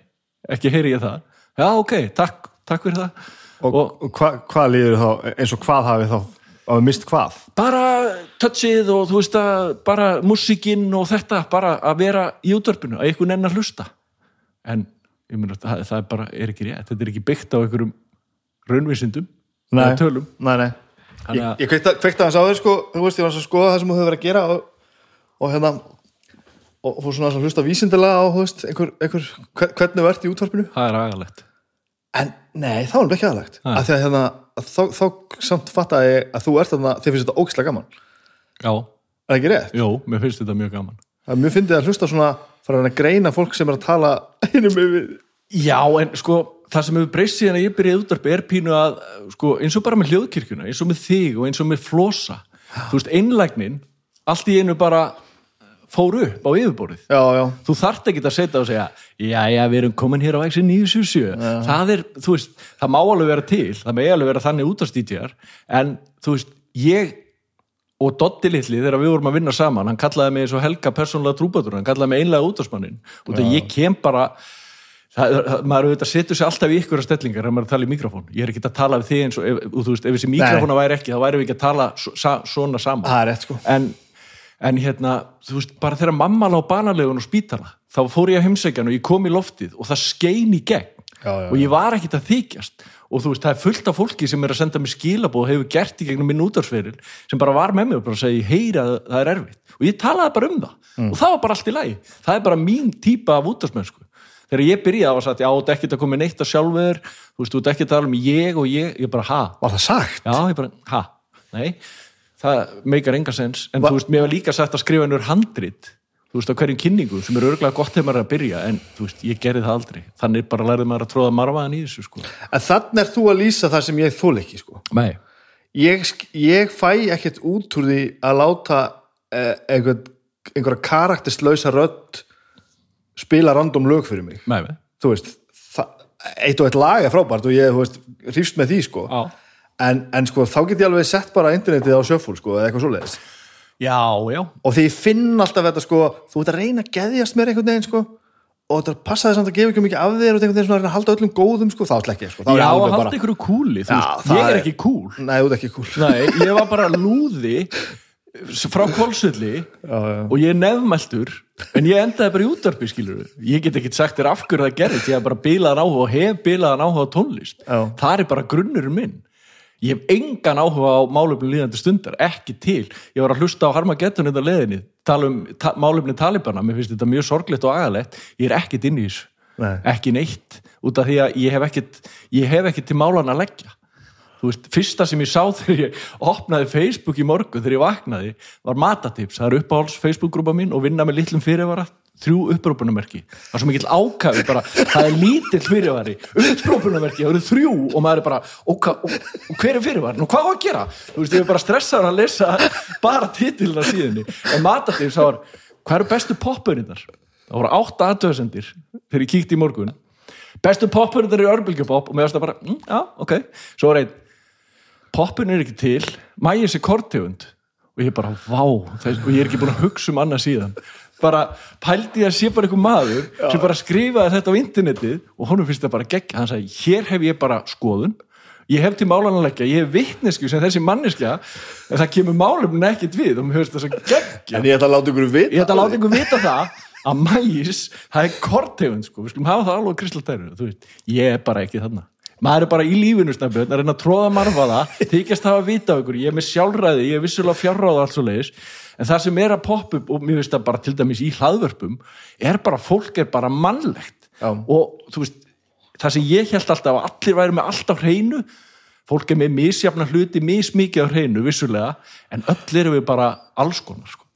Speaker 2: ekki heyri ég það, já, ok, takk takk fyrir það.
Speaker 1: Og, og hva, hvað líður þá, eins og hvað hafi þá að við mist hvað?
Speaker 2: Bara touchið og þú veist að bara músikinn og þetta bara að vera í útvarpinu, að einhvern enn að hlusta. En ég meina það, það er bara, er ekki rétt, þetta er ekki byggt á einhverjum raunvísindum eða tölum.
Speaker 1: Nei, nei. Ég,
Speaker 2: Þannig að-
Speaker 1: ég kveikta, hans á þér sko, þú veist, ég var að skoða það sem þú hefur verið að gera og, og hérna og, fór svona að hlusta vísindilega á, veist, einhver, einhver, hver- hvernig ert í útvarpinu.
Speaker 2: Það er agalegt
Speaker 1: en nei, þá er það ekki aðlagt. Af því að hérna, að þá, þá samt fattaði ég að þú ert þarna, þið finnst þetta ógislega gaman.
Speaker 2: Já,
Speaker 1: er það ekki rétt?
Speaker 2: jú, mér finnst þetta mjög gaman.
Speaker 1: Það er mjög fyndið að hlusta svona fara að greina fólk sem er að tala [laughs] einum yfir
Speaker 2: já, en sko, það sem hefur breyst síðan að ég byrjaði í útvarpi er pínu að sko, eins og bara með hljóðkirkjuna, eins og með þig og eins og með flosa, þú veist, einlægnin allt í einu bara fór upp á yfirborðið.
Speaker 1: Já, já,
Speaker 2: þú þarft ekki að setja og segja já, já, við erum komin hér á Exi 977 það er, þú veist, það má alveg vera til það má alveg vera þannig útastítjar en, þú veist, ég og Dotti litli, þegar við vorum að vinna saman hann kallaði mig eins og Helga persónulega trúbatur hann kallaði mig einlega útastmannin og það ég kem bara það, maður auðvitað setur sig alltaf í ykkur stellingar ef maður að tala í mikrofón, ég er ekki að tala við þig eins og, ef, þú veist, ef þessi mikrofóna væri ekki þá væri við ekki að tala svona saman.
Speaker 1: Sko.
Speaker 2: En, en hérna, þú veist, bara þegar mamma lá banalegun og spítala, þá fór ég að heimsækjan og ég kom í loftið og það skein í gegn.
Speaker 1: Já, já,
Speaker 2: og ég var ekkit að þykjast. Og þú veist, það er fullt af fólki sem er að senda mér skilabóð og hefur gert í gegnum minn útarsferil sem bara var með mér og bara segi, heyri að það er erfitt. Og ég talaði bara um það.
Speaker 1: Mm.
Speaker 2: og það var bara allt í lagi, það er bara mín típa af útarsmennsku þegar ég byrjaði að sagt, já, þú ert ekkert að koma neitt að sjálfur. Þú veist, þú ert ekkert að tala um ég og ég. Ég bara, ha,
Speaker 1: Var það sagt?
Speaker 2: Já, ég bara, ha, nei það meikar enga sens en þú veist, mér var líka sagt að skrifa ennur handrit þú veist, á hverjum kynningu sem er örgulega gott þegar maður er að byrja, en þú veist, ég gerði það aldrei. Þannig bara lærði maður að tróða marfaðan í þessu, sko.
Speaker 1: En þannig er þú að lýsa það sem ég þól ekki sko. Ég, ég fæ ekkert út úr því að láta eh, einhver, einhverja karakterslausa rödd spila random lög fyrir mig.
Speaker 2: Nei,
Speaker 1: þú veist, eitt og eitt lag er frábært og ég, þú veist, hrýfst með því sko.
Speaker 2: Já,
Speaker 1: en, en sko, þá get ég alveg sett bara internetið á sjöfúl sko, eða eitthvað svoleiðis.
Speaker 2: Já, já,
Speaker 1: og því ég finn alltaf þetta sko þú ert að reyna að geðjast mér einhvern veginn sko og þetta passaði samt að gefa ekki mikið af þér og einhvern veginn svona að reyna að halda öllum góðum sko þá slekki ég sko, þá
Speaker 2: já, að halda ykkur kúli
Speaker 1: Já,
Speaker 2: ég er
Speaker 1: er-
Speaker 2: ekki kúl.
Speaker 1: Nei, þú ert ekki kúl.
Speaker 2: Nei, ég var bara lúði frá
Speaker 1: já.
Speaker 2: og ég er nefnmæltur en ég endaði bara í útvarpi skilur ég get ekki sagt þér af hverju það gerðist ég hef bara bilaðan áhuga og hef bilaðan áhuga tónlist.
Speaker 1: Já.
Speaker 2: það er bara grunnurinn minn ég hef engan áhuga á málefni líðandi stundar ekki til, ég var að hlusta á Harmageddon þetta leðinni, tala um ta málefni Talibana, mér finnst þetta mjög sorglegt og agalegt. Ég er ekkit inn í þessu.
Speaker 1: Nei.
Speaker 2: ekki neitt, út af því að ég hef ekkit ég hef ekkit til málan að leggja. Þú veist, fyrsta sem ég sá [laughs] þegar ég opnaði Facebook í morgun þegar ég vaknaði var matatips, það er uppáhalds Facebook-grúpa mín og vinna með litlum fyrirvara þrjú upprópunamerki, það er svo mikill ákafi bara, það er lítill fyrirvari. Upprópunamerki, það eru þrjú og maður er bara og, og, og hver er fyrirvarin og hvað á að gera, þú veist, ég er bara stressaður að lesa bara titilina síðunni. En matatips, það var, hvað eru bestu poppurinnar, það voru átta aðtöðsendir þegar ég kíkti í morgun. Bestu poppurinnar í örbylgjupop og mér varst það bara, mm, já, ok. Svo var einn poppun er ekki til, mægir sér kortegund og ég bara, vá og ég er ekki búin að hugsa um annað síðan bara pældi að sé bara einhver maður sem bara skrifaði þetta á internetið og honum finnst það bara gegn, hann sagði hér hef ég bara skoðun, ég hef til málan að leggja, ég hef vittnesku sem þessi manneskja en það kemur málefnin ekkert við. Og mér finnst það svo gegn
Speaker 1: En ég ætla að láta ykkur vita
Speaker 2: ég ætla að láta ykkur vita það að mægis, það er kortegund sko, við skulum hafa það alveg kristaltæru ég er bara ekki þarna maður er bara í lífinu snabbi, að reyna að tróða marfa það þykjast hafa að vita á ykkur, ég er með sjálfræði ég er vissulega fjárráð og allt svo leiðis en það sem er að poppa upp, og mér finnst það bara til dæmis í hlaðvörpum, er bara fólk er bara mannlegt
Speaker 1: Já.
Speaker 2: og þú veist, það sem ég held alltaf að allir væri með allt á hreinu fólk er með misjafna hluti, mismikið á hreinu vissulega, en öll erum við bara alls konar sko.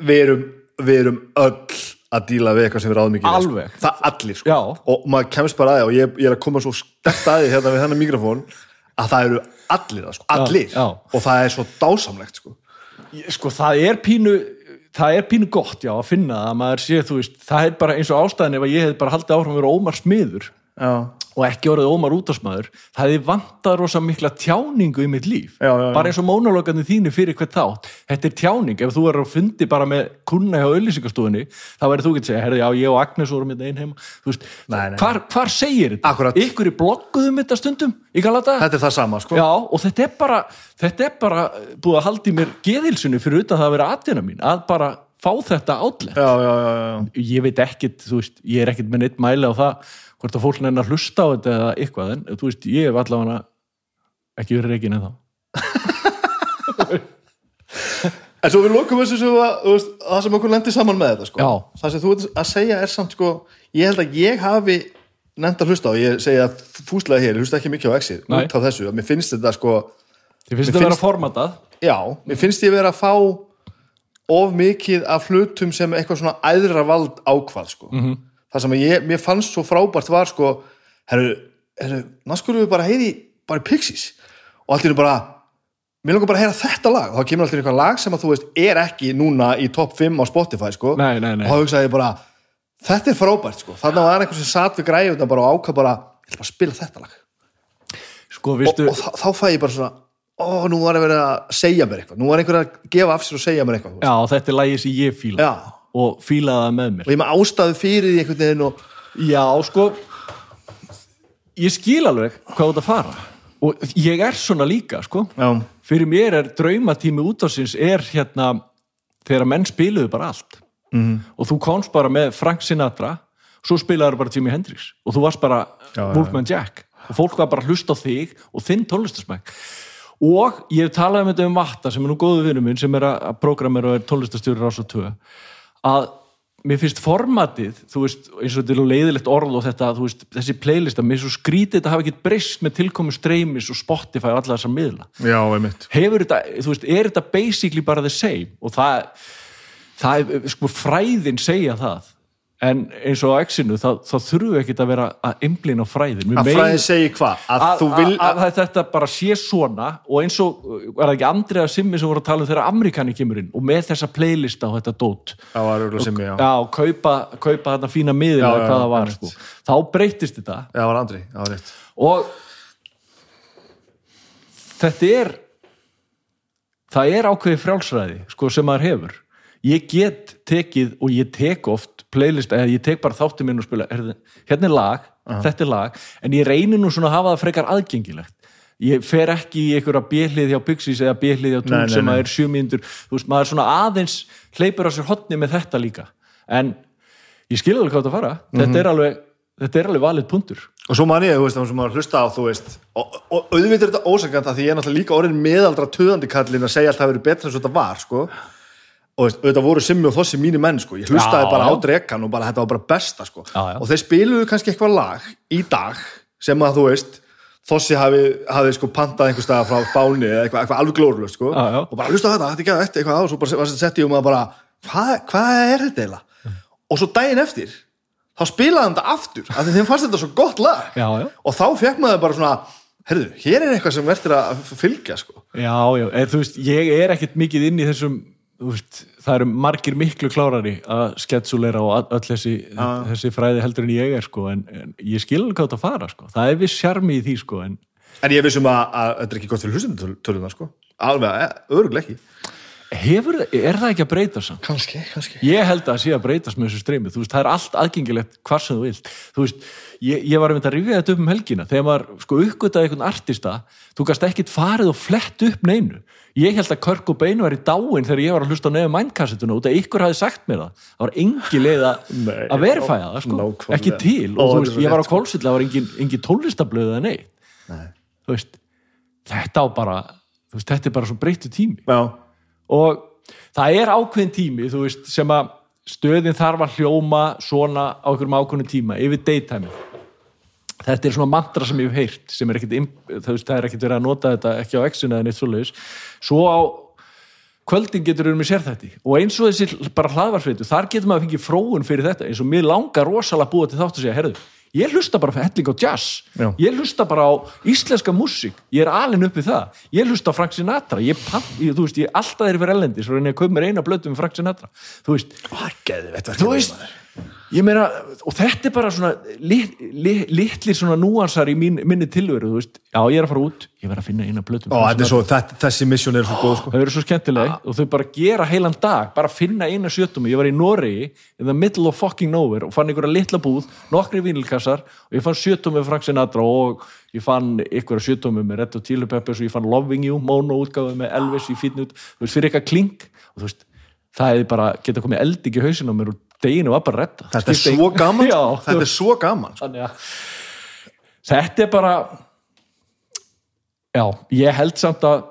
Speaker 1: Við erum, við erum öll að díla við eitthvað sem við ráðum ekki við,
Speaker 2: Alveg.
Speaker 1: sko. Það allir sko
Speaker 2: Já.
Speaker 1: Og maður kemst bara að því og ég, ég er að koma svo stert að því hérna við þennan mikrofón að það eru allir það sko, allir
Speaker 2: já.
Speaker 1: og það er svo dásamlegt sko
Speaker 2: sko það er pínu það er pínu gott já að finna að maður sé þú veist það er bara eins og ástæðan ef að ég hef bara haldið áfram að vera ómar smiður
Speaker 1: Já,
Speaker 2: og ekki orðið ómar útásmaður það hefði vantað rosa mikla tjáningu í mitt líf
Speaker 1: Já, já, já.
Speaker 2: bara eins og mónologarnir þínu fyrir hvert þátt þetta er tjáning, ef þú er að fundi bara með kunna hjá auðlýsingastofunni þá verður þú ekki að segja, herði já ég og Agnes vorum hérna ein heima þú veist,
Speaker 1: Nei, nei.
Speaker 2: hvar, hvar segir þetta?
Speaker 1: Akkúrat.
Speaker 2: ykkur í blogguðum þetta stundum í galata?
Speaker 1: þetta er það sama sko
Speaker 2: Já, og þetta er bara þetta er bara búið að halda í mér geðilsunni fyrir utan það að vera aðtina mín að bara fá þetta
Speaker 1: já.
Speaker 2: ég veit ekkit, þú veist, ég er ekkit með neitt mæli á það, hvort að fólk neina hlusta á þetta eða eitthvað, en þú veist, ég hef allavega ekki verið reikin en þá [laughs]
Speaker 1: En svo við lokum þessu sem að, veist, það sem okkur lendi saman með þetta sko. Það sem þú ert að segja er samt sko, ég held að ég hafi nefnt að hlusta á, ég segja fúslega hér, ég hlusta ekki mikið á exið, út á þessu, mér finnst þetta sko,
Speaker 2: þið finnst þetta að vera formatað
Speaker 1: já, mér finnst ég vera að fá of mikið af hlutum sem eitthvað svona æðra vald ákvað sko. -hmm. Það sem að ég, mér fannst svo frábært var sko, herru, herru, náttúrulega við bara heyri bara í Pixies? Og allt er bara mér langar bara að heyra þetta lag. Og þá kemur alltaf eitthvað lag sem að þú veist er ekki núna í top 5 á Spotify sko.
Speaker 2: Nei, nei, nei.
Speaker 1: og þá hugsaði ég bara þetta er frábært sko, þannig var einhver sem satt við græði þetta bara og ákvað bara, ég ætla bara að spila þetta lag.
Speaker 2: Sko,
Speaker 1: og,
Speaker 2: vistu,
Speaker 1: og þá, þá fæ ég bara svona ó, nú var að vera að segja mér eitthvað. Nú var einhver að gefa af sér og segja mér eitthvað
Speaker 2: já, þetta er lagið sem ég fíla.
Speaker 1: Já.
Speaker 2: Og fílaði það með mér.
Speaker 1: Og ég með ástæðu fyrir því einhvern veginn og
Speaker 2: Já, sko ég skil alveg hvað út að fara. Og ég er svona líka, sko.
Speaker 1: Já,
Speaker 2: fyrir mér er draumatími útásins er hérna þegar menn spiluðu bara allt. Mm. og þú komst bara með Frank Sinatra svo spilaður bara Jimi Hendrix. Og þú varst bara Wolfman Jack. Og fólk var bara að hlusta á þig og þinn tónlistasmæk og ég hef talað um þetta um Vatta sem er nú góðu vinnu minn sem er að prógramera og er tónlistastjóri Rása 2 að mér finnst formatið, þú veist, eins og þetta er leiðilegt orð og þetta, þú veist, þessi playlista mér er svo skrítið þetta hafa ekki breyst með tilkomu streymis og Spotify og alla þessar miðla.
Speaker 1: Já, einmitt.
Speaker 2: Hefur þetta, þú veist, er þetta basically bara the same? Og það það er, sko, fræðin segja það en eins og á exinu þá, þá þurfum við ekkert að vera að imblina fræðin.
Speaker 1: Að
Speaker 2: megum-
Speaker 1: fræði segi hvað, að,
Speaker 2: að, að, að þetta bara sé svona og eins og, er það ekki Andrea Simmi sem voru að tala um þegar Amerikani kemur inn og með þessa playlista og þetta dót?
Speaker 1: Já, var sem ég, já.
Speaker 2: já, kaupa, kaupa þetta fína miðil
Speaker 1: Já,
Speaker 2: eða hvað það var sko. þá breytist þetta.
Speaker 1: Já, var Andri, rétt.
Speaker 2: Og þetta er það er ákveðið frjálsræði sko, sem maður hefur ég get tekið og ég tek oft playlist, eða ég tek bara þátti minn og spila hérna er lag, þetta er lag en ég reynir nú svona að hafa það frekar aðgengilegt. Ég fer ekki í einhverja bjöllið hjá Pixies eða bjöllið hjá Tún sem að er sjö mínútur. Þú veist, maður svona aðeins hleypur á sér hotni með þetta líka. En ég skil alveg hvað þetta fara.
Speaker 1: Mhm.
Speaker 2: þetta, er alveg, þetta er alveg valið puntur
Speaker 1: og svo man ég, þú veist, það sem maður hlusta á þú veist, og, og auðvitað er þetta ósakant að því ég er náttúrulega líka orðin meðaldra töðandi kallin að segja allt það verið betra eins og þetta var sko. Og auðvitað voru Simmi og Þossi mínu menn, sko. ég hlustaði
Speaker 2: Já,
Speaker 1: bara á
Speaker 2: já.
Speaker 1: drekan og bara þetta var bara besta, sko.
Speaker 2: Já, já.
Speaker 1: og þeir spiluðu kannski eitthvað lag í dag sem að þú veist Þossi hafi, hafi sko pantað einhver stað frá Báni eða eitthvað, eitthvað alveg glórulust sko. Og bara hlusta á þetta, þetta er ekki eftir eitthvað á og svo bara þetta sett í og maður bara hvað, hvað er þetta eiginlega og svo daginn eftir þá spilaði þetta aftur af því þeim fannst þetta svo gott lag og þá fekk maður bara svona herðu, hér er eitthvað sem verður að fylgja sko.
Speaker 2: Já, já, er, þú veist, ég er ekkert mikið inn í þessum veist, það eru margir miklu klárari að sketsúleira og all- öll þessi, þessi fræði heldur en ég er sko, en, en ég skil alveg hvað þetta fara sko. það er viss sjarmi í því sko, en
Speaker 1: en ég vissum að, að þetta er ekki gott fyrir hlustendurtöluðna sko. alveg, e, öruglega ekki
Speaker 2: hefur, er það ekki að breyta samt?
Speaker 1: kannski, kannski
Speaker 2: Ég held að það sé að breytast með þessu streymi þú veist, það er allt aðgengilegt hvar sem þú vilt þú veist, ég, ég var að mynda að rifja þetta upp um helgina. Þegar maður sko uppgötaði einhvern artista þú gast ekkit farið og flett upp neinu. Ég held að Körk og Beinu var í dáin þegar ég var að hlusta nefnum mænkassetuna út að ykkur hafi sagt mér það. Það var engi leið að, [laughs] verifæja það sko,
Speaker 1: nákvæmlega.
Speaker 2: ekki til. Og
Speaker 1: er
Speaker 2: veist, ég var á
Speaker 1: rétt, sko.
Speaker 2: kólsill það var engin, engin tónlistablöð eða neitt.
Speaker 1: Nei.
Speaker 2: veist, þetta á bara veist, þetta er bara svo breyttu tími.
Speaker 1: Já,
Speaker 2: og það er ákveðin tími veist, sem að stöðin þarf að hljóma svona á einhverjum ákveðin tíma yfir daytime þetta er svona mantra sem ég hef heyrt sem er ekkit, það er ekkit verið að nota þetta ekki á exinu eða neitt svoleiðis. Svo á kvöldin getur við með sér þetta og eins og þessi bara hlaðvarsveitu þar getur maður að fengið fróun fyrir þetta eins og mér langar rosalega að búa til þátt að segja herðu, ég hlusta bara helling á jazz.
Speaker 1: Já.
Speaker 2: ég hlusta bara á íslenska músík. Ég er alin upp við það, ég hlusta á Frank Sinatra. Ég, ég, þú veist, ég alltaf er fyrir ellendi svo reyni ég að kaupa mér eina blötu með Frank Sinatra. Þú veist,
Speaker 1: er geðvett
Speaker 2: þú veist ég meina, og þetta er bara svona lit, lit, litlir svona núansar í mín, minni tilveru, þú veist. Já, ég er að fara út, ég verð að finna eina blötu
Speaker 1: þetta, þessi misjón er svo góð sko.
Speaker 2: þau eru svo skemmtileg og þau bara gera heilan dag. Bara finna eina sjötumi, ég var í Noregi in the middle of fucking nowhere og fann einhverja litla búð, nokkri vínilkassar og ég fann sjötumi með Frank Sinatra og ég fann einhverja sjötumi með Red Hot Chili Peppers og ég fann Loving You, Mono útgáfi með Elvis í fítnut, þú veist, fyrir eitthvað klink og þú veist, það hefði bara geta komið eld ekki hausinn á mér og deginu var bara redda
Speaker 1: þetta er svo gaman [laughs]
Speaker 2: Já,
Speaker 1: sko. þetta er svo gaman sko.
Speaker 2: þannig að þetta er bara já, ég held samt að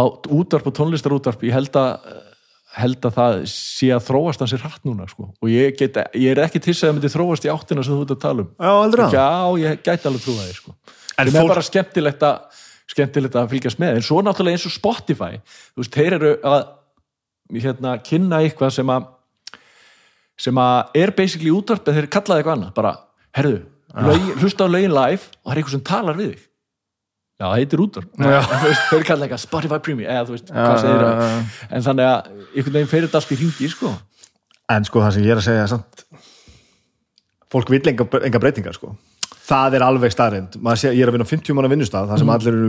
Speaker 2: á útvarp og tónlistarútvarp ég held að held að það sé að þróast hans er hratt núna sko. og ég, get, ég er ekki til að það myndi þróast í áttina sem þú ert að tala um
Speaker 1: já, að
Speaker 2: já, ég gæti alveg trúa því sko.
Speaker 1: En
Speaker 2: en það
Speaker 1: fólk-
Speaker 2: er bara skemmtilegt að skemmtilegt að fylgjast með, en svo náttúrulega eins og Spotify, þú veist, þeir eru að hérna, kynna eitthvað sem að sem að er basically útvarp en þeir kallaði eitthvað annað, bara, herðu lögin, hlusta á lögin live og það er eitthvað sem talar við þig. Já, það heitir veist, þeir kallaði eitthvað Spotify Premium eða þú veist, hvað segir það en þannig að einhvern veginn fyrir þetta allt í hringi sko.
Speaker 1: en sko það sem ég er að segja er samt fólk vill enga, enga breytingar sko. Það er alveg staðrind sé, ég er að vinna á 50 manna vinnustaf þar sem allir eru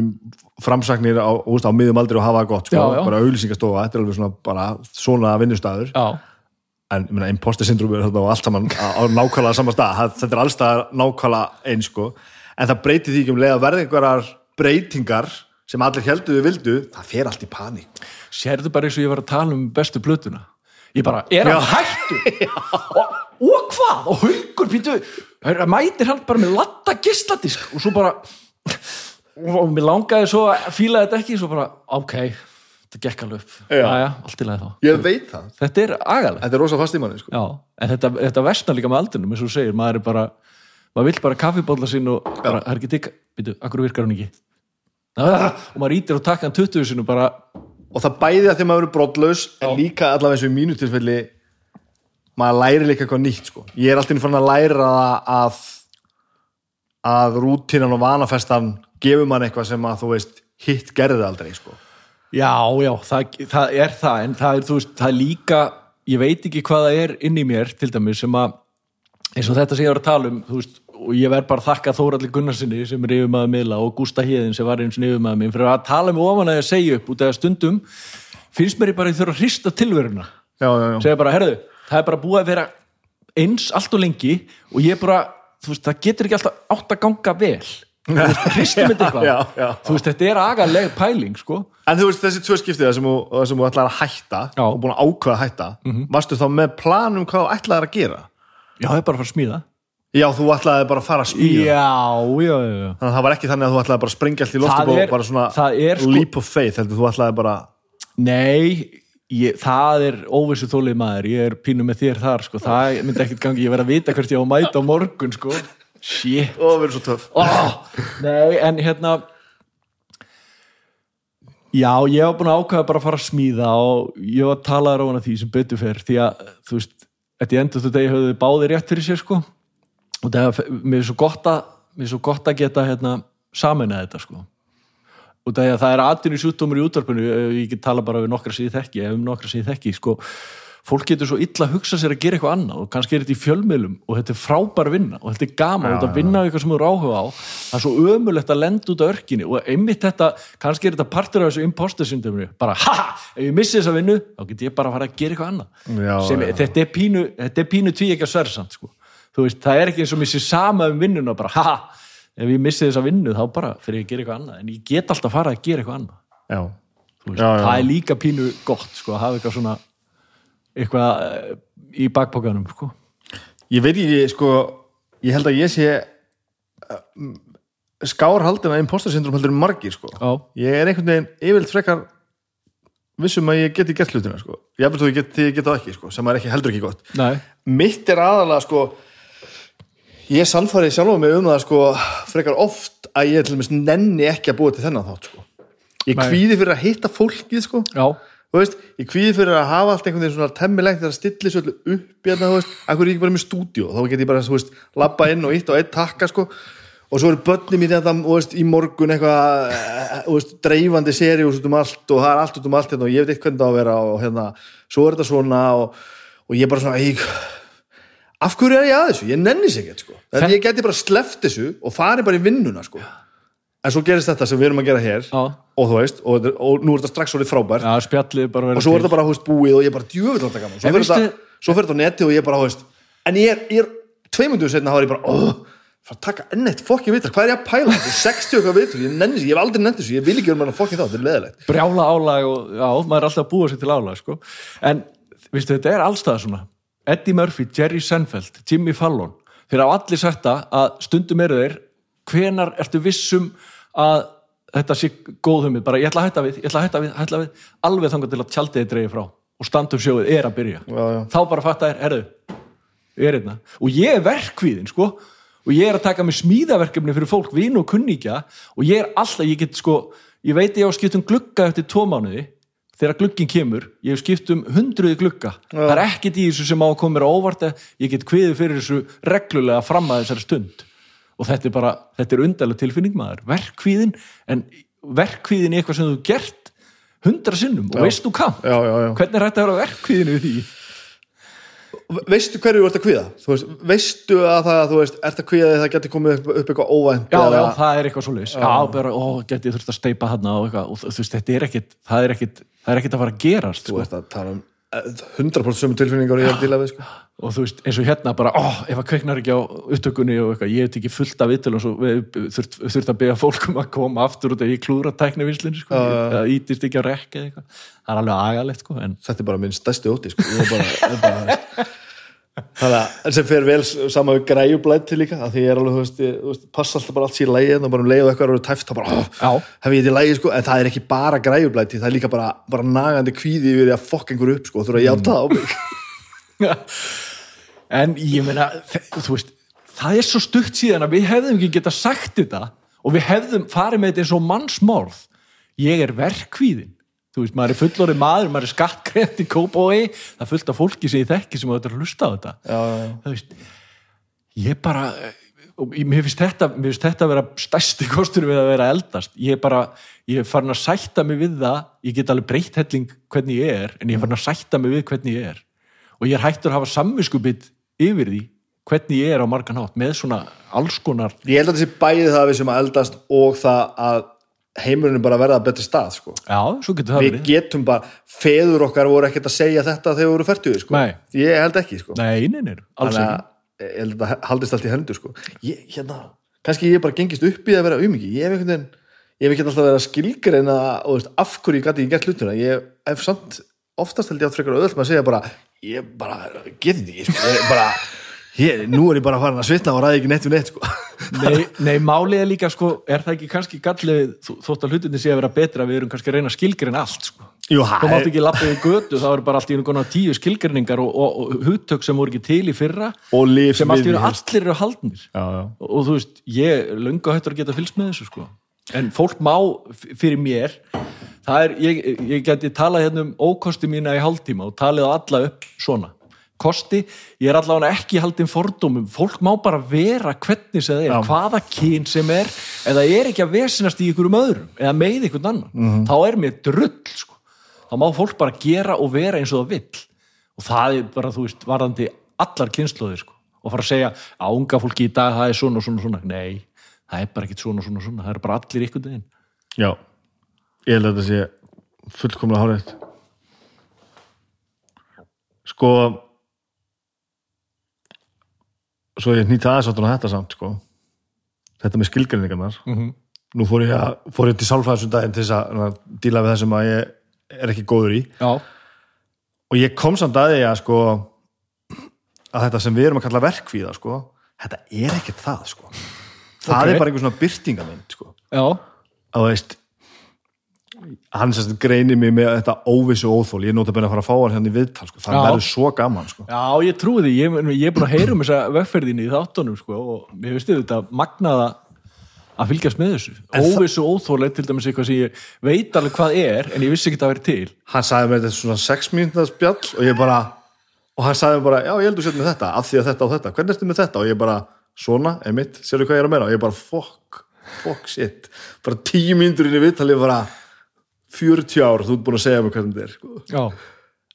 Speaker 1: framsagnir á, á miðum aldrei og hafa það gott sko,
Speaker 2: Já, já.
Speaker 1: bara auðlýsingastofa, þetta er alveg svona bara svona vinnustaður,
Speaker 2: já,
Speaker 1: en ég meina imposter syndrom er þetta á allt saman á, nákvæmlega sama stað, þetta er allstaðar nákvæmlega eins sko, en það breytir því ekki um leið að verða einhverjar breytingar sem allir helduðu vildu, það fer allt í paník.
Speaker 2: Sérðu bara eins og ég var að tala um bestu plötuna? Ég bara, er hann
Speaker 1: Já.
Speaker 2: hættur? [laughs] Og, og hvað, og haugur býtu, mætir hann bara með latta gisladisk og svo bara og mér langaði svo að fíla þetta ekki, svo bara, ok þetta gekk alveg upp,
Speaker 1: Já.
Speaker 2: já, já, allt í lagi þá
Speaker 1: ég veit það,
Speaker 2: þetta er agalegt,
Speaker 1: þetta er rosa fast í manni sko.
Speaker 2: já, en þetta, þetta versna líka með aldrinum, eins og þú segir, maður er bara maður vill bara kaffibólla sín og bara, það er ekki digg, býtu, akkur virkar hún ekki Ah, og maður ítir og takka hann 20 sinu bara
Speaker 1: og það bæði að því að maður er brottlaus en líka allavega eins og í mínu tilfelli maður læri líka eitthvað nýtt sko. ég er alltaf fann að læra að að rútínan og vanafestan gefur mann eitthvað sem að þú veist hitt gerði aldrei sko.
Speaker 2: Já, já, það, það er það en það er, veist, það er líka ég veit ekki hvað það er inn í mér til dæmis sem að eins og þetta sem ég var að tala um veist, og ég verð bara að þakka Þóralli Gunnarsinni sem er yfirmaður miðla og Gústa Híðin sem var eins og yfirmaður minn fyrir að tala mig ofan að ég segja upp út af stundum finnst mér ég bara að þurfa að hrista tilveruna
Speaker 1: já, já, já.
Speaker 2: segja bara, herðu, það er bara búið að vera eins allt og lengi og ég bara, veist, það getur ekki alltaf átt að ganga vel hristum þetta eitthvað. Þú veist, þetta er agaleg pæling, sko.
Speaker 1: En þú veist þessi tvö skiptið sem þú, ætlaði að hætta
Speaker 2: Já.
Speaker 1: Og búin að ákveða að hætta varstu þá með plan um hvað þú ætlaði að gera?
Speaker 2: Já, það er bara að fara að smíða.
Speaker 1: Já, þú ætlaði bara að fara að smíða.
Speaker 2: Já, já, já,
Speaker 1: Þannig að það var ekki þannig að þú ætlaði bara að sprengja allt í loftu og bara svona
Speaker 2: sko-
Speaker 1: leap of faith heldur þú ætlaði bara
Speaker 2: Nei, ég, það er óvissu þólið maður, ég er pínu með þér þar sko. það myndi ekkert gangi, ég verð að vita hvert ég á að mæta á morgun sko. Shit.
Speaker 1: Við erum svo töff.
Speaker 2: Oh, Nei, en hérna Já, ég var búin að ákveða bara að fara að smíða og ég var að tala þér á hana því sem betur fer því að, þú veist, þetta ég endur þetta ég höfðu báði rétt fyrir sér sko. Og það er mér svo gott að mér svo gott að geta hérna samina þetta sko. Og það er, er atvinni sjúkdómur í útvarpinu ég get tala bara við nokkra síði þekki ef um nokkra síði þekki, sko fólk getur svo illa að hugsa sér að gera eitthvað annað og kannski er þetta í fjölmiðlum og þetta er frábær vinna og þetta er gaman,
Speaker 1: Já,
Speaker 2: þetta vinna á eitthvað sem þú eru áhuga á. Það er svo ömulegt að lenda út á örkinni og einmitt þetta, kannski er þetta partur af þessu imposter syndrominu, bara ha, ef ég missi þessa vinnu, þá get ég bara að fara að gera eitthvað annað.
Speaker 1: Já,
Speaker 2: sem,
Speaker 1: já.
Speaker 2: þetta er pínu, þetta er pínu tví ekki að sversamt sko. þú veist, það er ekki eins og missi sama um vinnuna bara, ha, ef ég missi þessa vinnu þá bara fyrir ég að gera eitthvað annað. En ég eitthvað eh, í bakpókanum sko.
Speaker 1: ég veit ekki sko ég held að ég sé uh, skárhaldin að imposter syndrom heldur margir sko. Ég er einhvern veginn yfirleitt frekar vissum að ég geti gert hlutina sko. Ég held að ég geti, það ekki sko sem er ekki, heldur ekki gott.
Speaker 2: Nei,
Speaker 1: mitt er aðalega sko ég sannfærið sjálfa mig um það sko frekar oft að ég til dæmis nenni ekki að búa til þennan þátt sko. Ég kvíði fyrir að hitta fólkið sko.
Speaker 2: Já,
Speaker 1: þú veist, ég kvíði fyrir að hafa allt einhvern veginn svona temmilegt þegar að stilli svo öllu upp hérna, þú veist, akkur er ég ekki bara með stúdíó? Þá get ég bara, þú veist, labba inn og ítt og eitt takka, sko, og svo eru börni mín þetta, þú veist, í morgun eitthvað eh, þú veist, dreifandi seriós út um allt og það er allt út um allt hérna og ég veit eitthvað hvernig það á að vera og hérna, svo er þetta svona og, og ég bara svona, ég af hverju er ég að þessu? Ég nenni sig ekkert, sko en svo gerist þetta sem við erum að gera hér.
Speaker 2: Já,
Speaker 1: og þú veist, og, og nú er þetta strax orðið frábært.
Speaker 2: Já spjallið bara verið
Speaker 1: og svo er þetta bara, hú veist, búið og ég er bara djöfull þetta gaman. Svo
Speaker 2: En
Speaker 1: fyrir
Speaker 2: veistu-
Speaker 1: þetta, svo fyrir þetta á neti og ég er bara, hú veist en ég er, ég er tveimunduðu setna þá er ég bara, óh, fara að taka enn eitt fokkin vitur, hvað er ég að pæla, þetta er 60 okkar vitur ég nenni þessu, ég hef aldrei nenni þessu, ég vil ekki vera með fokkin þá, þetta er leðilegt
Speaker 2: brjála álag og já, maður er alltaf að búa sér til álag sko. en viðstu, þetta er allstað svona. Eddie Murphy, Jerry Seinfeld, Jimmy Fallon. Þeir hafa allir sagt það að stundum eru þeir hvenar ertu vissum að þetta sé góð humið, bara ég ætla að hætta við, ég ætla að hætta við, hætta við alveg þangar til að tjaldið er dreigið frá og standum sjóið er að byrja.
Speaker 1: Já, já.
Speaker 2: þá bara fatta þér, herðu ég er hérna, og ég er verkvíðin sko, og ég er að taka með smíðaverkefni fyrir fólk, vin og kunningja og ég er alltaf, ég get sko ég veit ég á að skipta um glugga eftir tvo mánuði. Þegar glugginn kemur, ég hef skipt um hundruði glugga, það er ekkit í þessu sem á að koma mér á óvart, ég get kviðið fyrir þessu reglulega fram að þessari stund og þetta er bara, þetta er undarlega tilfinning maður, verkvíðin en verkvíðin er eitthvað sem þú gert hundra sinnum. Og veist þú
Speaker 1: já, já, já.
Speaker 2: hvernig er þetta að vera verkvíðinu því?
Speaker 1: veistu hverju þú ert að kvíða? Þú veist, veistu að það, þú veist, ert að kvíða því að það geti komið upp, upp eitthvað óvænt
Speaker 2: Já, já, það er eitthvað svoleiðis. Já, bara, ó, geti ég þurft að steipa hann og eitthvað. Og þú veist, þetta er ekkit það er ekkit, það er ekkit að fara að gerast
Speaker 1: þú
Speaker 2: sko.
Speaker 1: ert að tala um 100% sömu tilfinningar og ég er að díla við, sko.
Speaker 2: Og þú veist, eins og hérna bara, ó, ef að kveiknar ekki á upptökunni og eitthvað, ég hef ekki fullt af vitul og svo þurft, þurft að beða fólkum að koma aftur út af ég klúra tæknivinslunni sko, það ítist ekki á rekki það er alveg agalegt, sko, en
Speaker 1: þetta er bara minn stærsti óti sko. Ég er bara, er bara þannig sem fer vel saman við græjublæti líka að því ég er alveg, þú veist, ég, þú veist passa alltaf bara allt sér í lægi og bara um leið og eitthvað eru tæft þá bara, hef ég þetta í lægi sko? En það er ekki bara græjublæti, það er líka bara, bara nagandi kvíði því að fokk einhver upp sko, þú þurfa að játa það á mig. [laughs]
Speaker 2: En ég meina, þú veist það er svo stutt síðan að við hefðum ekki geta sagt þetta og við hefðum farið með þetta eins og mannsmorð. Ég er verkvíðin þú veist, maður er fullorið maður, maður er skattkreft í kópói, það fullt af fólki sem ég þekki sem á þetta að hlusta á þetta.
Speaker 1: Já, já,
Speaker 2: þú veist, ég bara mér finnst þetta, mér finnst þetta að vera stærsti kostur við að vera eldast. Ég er bara, ég er farin að sætta mig við það. Ég get alveg breytt helling hvernig ég er en ég er farin að sætta mig við hvernig ég er. Og ég er hættur að hafa samviskubit yfir því hvernig ég er á margan hátt með svona alls konar
Speaker 1: Ég held að þessi bæði það að við sem að eldast og það að heimurinn bara að verða að betri stað sko.
Speaker 2: já, svo getur það
Speaker 1: Við
Speaker 2: verið
Speaker 1: getum bara, feður okkar voru ekkert að segja þetta þegar voru færtuði sko.
Speaker 2: Nei.
Speaker 1: Ég held ekki sko.
Speaker 2: nei, nei, nei, alls
Speaker 1: Þannig
Speaker 2: ekki
Speaker 1: að ég held að þetta haldist allt í hendur sko. ég, hérna, kannski ég bara gengist upp í að vera umiki ég hef einhvern veginn ég hef ekki alltaf verið að skilgreina og veist, af hverju ég gæti ekki gert hlutina ég hef samt oftast held ég átt frekar auðvöld með að segja bara, ég bara ég nú er ég bara farin að svitna og ræði ekki neitt við neitt sko.
Speaker 2: Nei, nei, málið er líka sko, er það ekki kannski gallið þó- þótt að hlutinni sé að vera betra við erum kannski að reyna að skilgreina allt sko.
Speaker 1: Jú,
Speaker 2: þú mátt ekki lappa við götu, þá eru bara allt í einu konar tíu skilgreiningar og, og, og hugtök sem voru ekki til í fyrra sem einu allir eru haldnir
Speaker 1: já, já.
Speaker 2: og, og þú veist, ég löngu hættur að geta fylgst með þessu sko en fólk má fyrir mér það er, ég, ég geti talað hérna um ókosti mína í hálftíma og talið á alla upp svona kosti, ég er allavega ekki haldin fordómum, fólk má bara vera hvernig sem það er,
Speaker 1: Já.
Speaker 2: hvaða kyn sem er eða er ekki að vesinast í ykkurum öðrum eða með ykkur annan,
Speaker 1: Mhm.
Speaker 2: þá er mér drull sko, þá má fólk bara gera og vera eins og það vill. Og það er bara, þú veist, varðandi allar kynnslóðir sko, og fara að segja að unga fólki í dag, það er svona og svona svona. Nei, það er bara ekkit svona og svona svona. Það er bara allir ykkur deginn
Speaker 1: já, ég held að þetta sé fullkomlega hárið sko svo ég nýta aðeins áttur á þetta samt sko. Þetta með skilgreiningarnar.
Speaker 2: Mm -hmm.
Speaker 1: nú fór ég, að, fór ég til sálfræðsundaginn til þess að díla við það sem að ég er ekki góður í.
Speaker 2: Já,
Speaker 1: og ég kom samt að því að sko að þetta sem við erum að kalla verkvíða sko, þetta er ekkert það sko. Það
Speaker 2: Ok.
Speaker 1: er bara einhver svona byrtingamind sko.
Speaker 2: Já,
Speaker 1: að veist hann sérst greinir mig með þetta óvissu óþól, ég er nótabene að fara að fá hann hérna í viðtal sko. það verður svo gaman sko.
Speaker 2: já, ég trúi því. Ég, ég er búin að heyra um þessa vegferðinni í þáttunum sko, og mér finnst þetta magnaða að fylgjast með þessu. Óvissu óþólega til dæmis eitthvað sem ég veit alveg hvað er en ég vissi ekki að það væri til.
Speaker 1: Hann sagði mér þetta er svona 6 mínútið spjall og ég bara og hann sagði mér bara, já ég heldur sér með þetta af því að þetta og þetta, hvernig ertu með þetta? Og ég bara, svona, emitt, sérðu hvað ég er að meina? Og ég bara, fuck, fuck shit. Bara 10 mínútur inn í viðtal ég bara 40 ár, þú ert búin að segja mér hvernig þetta er sko.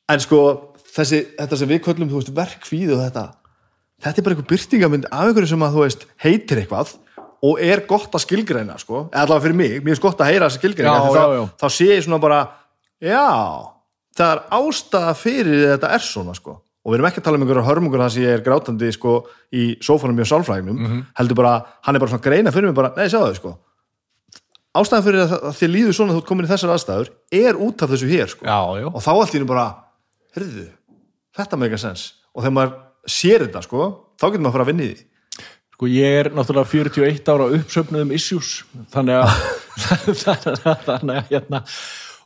Speaker 1: En sko, þessi, þetta sem við köllum veist, verkfíð og þetta þetta er bara einhver byrtingamind af einhverju sem að þú veist, heitir eitthvað og er gott að skilgreina sko, allavega fyrir mig, mér er gott að heyra þessa skilgreina
Speaker 2: Já, já,
Speaker 1: þá, þá sé ég svona bara já, það er ástæða fyrir þetta er svona sko. Og við erum ekki að tala um einhverjar hörmungur þar sem ég er grátandi sko í sófanum mjög sálfræðinum
Speaker 2: Mhm.
Speaker 1: heldur bara, hann er bara svona greina fyrir mig bara, nei, sjáðu sko ástæðan fyrir að, þið líður svona þú ert komin í þessar aðstæður er út af þessu hér sko.
Speaker 2: Já, já.
Speaker 1: Og þá allt í hennu bara heyrðu, þetta make a sense. Og þegar maður sér þetta sko þá getur maður að fara að vinna í því.
Speaker 2: Sko ég er náttúrulega 41 ára uppsöfnuðum issues [laughs] þannig að þannig að hérna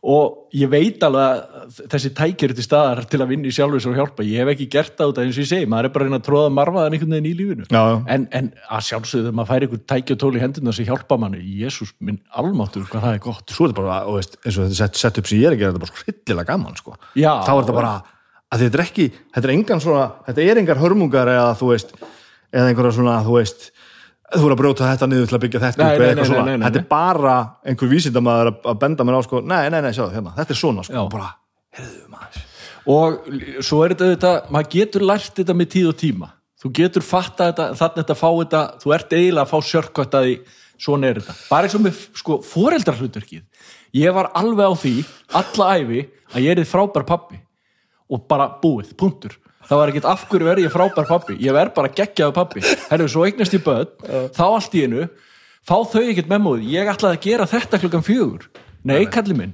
Speaker 2: og ég veit alveg að þessi tækir til staðar til að vinna í sjálfis og hjálpa ég hef ekki gert það út af eins og ég segi maður er bara að reyna að tróða marfaðan einhvern veginn í lífinu
Speaker 1: Já, já.
Speaker 2: En, en að sjálfsögðu maður færi einhver tæki og tól í hendurna sem hjálpa manni, jésús minn almáttur hvað það er gott
Speaker 1: svo er þetta bara, og veist, eins og þetta set, set upp sem ég er að gera þetta bara svo hryllilega gaman sko.
Speaker 2: Já.
Speaker 1: þá er þetta bara, að þetta er ekki þetta er engan svona, þetta er engar hörmungar eða þú veist, eða einhverja svona þú veist, þú er að brjóta þetta niður til að byggja þetta
Speaker 2: Nei,
Speaker 1: upp
Speaker 2: nei, nei,
Speaker 1: svona, þetta er bara einhver vísindamaður að, að benda mér á sko, nei, nei, nei, sjáðu, hérna, þetta er svona sko, bara, heyrðu maður.
Speaker 2: Og svo er þetta maður getur lært þetta með tíð og tíma. Þú getur fatta þetta, þannig þetta fá þetta þú ert eiginlega að fá sjörkvætt að því svona er þetta, bara eins og með sko, foreldrahlutverkið. Ég var alveg á því, alla æfi að ég er frábær pappi og bara búið, punktur það var ekkert af hverju verið ég frábær pappi ég verð bara geggjaðu pappi herru, svo eignast ég börn, þá allt í einu fá þau ekkert memóði, ég ætlaði að gera þetta klukkan fjögur. Nei, kalli minn,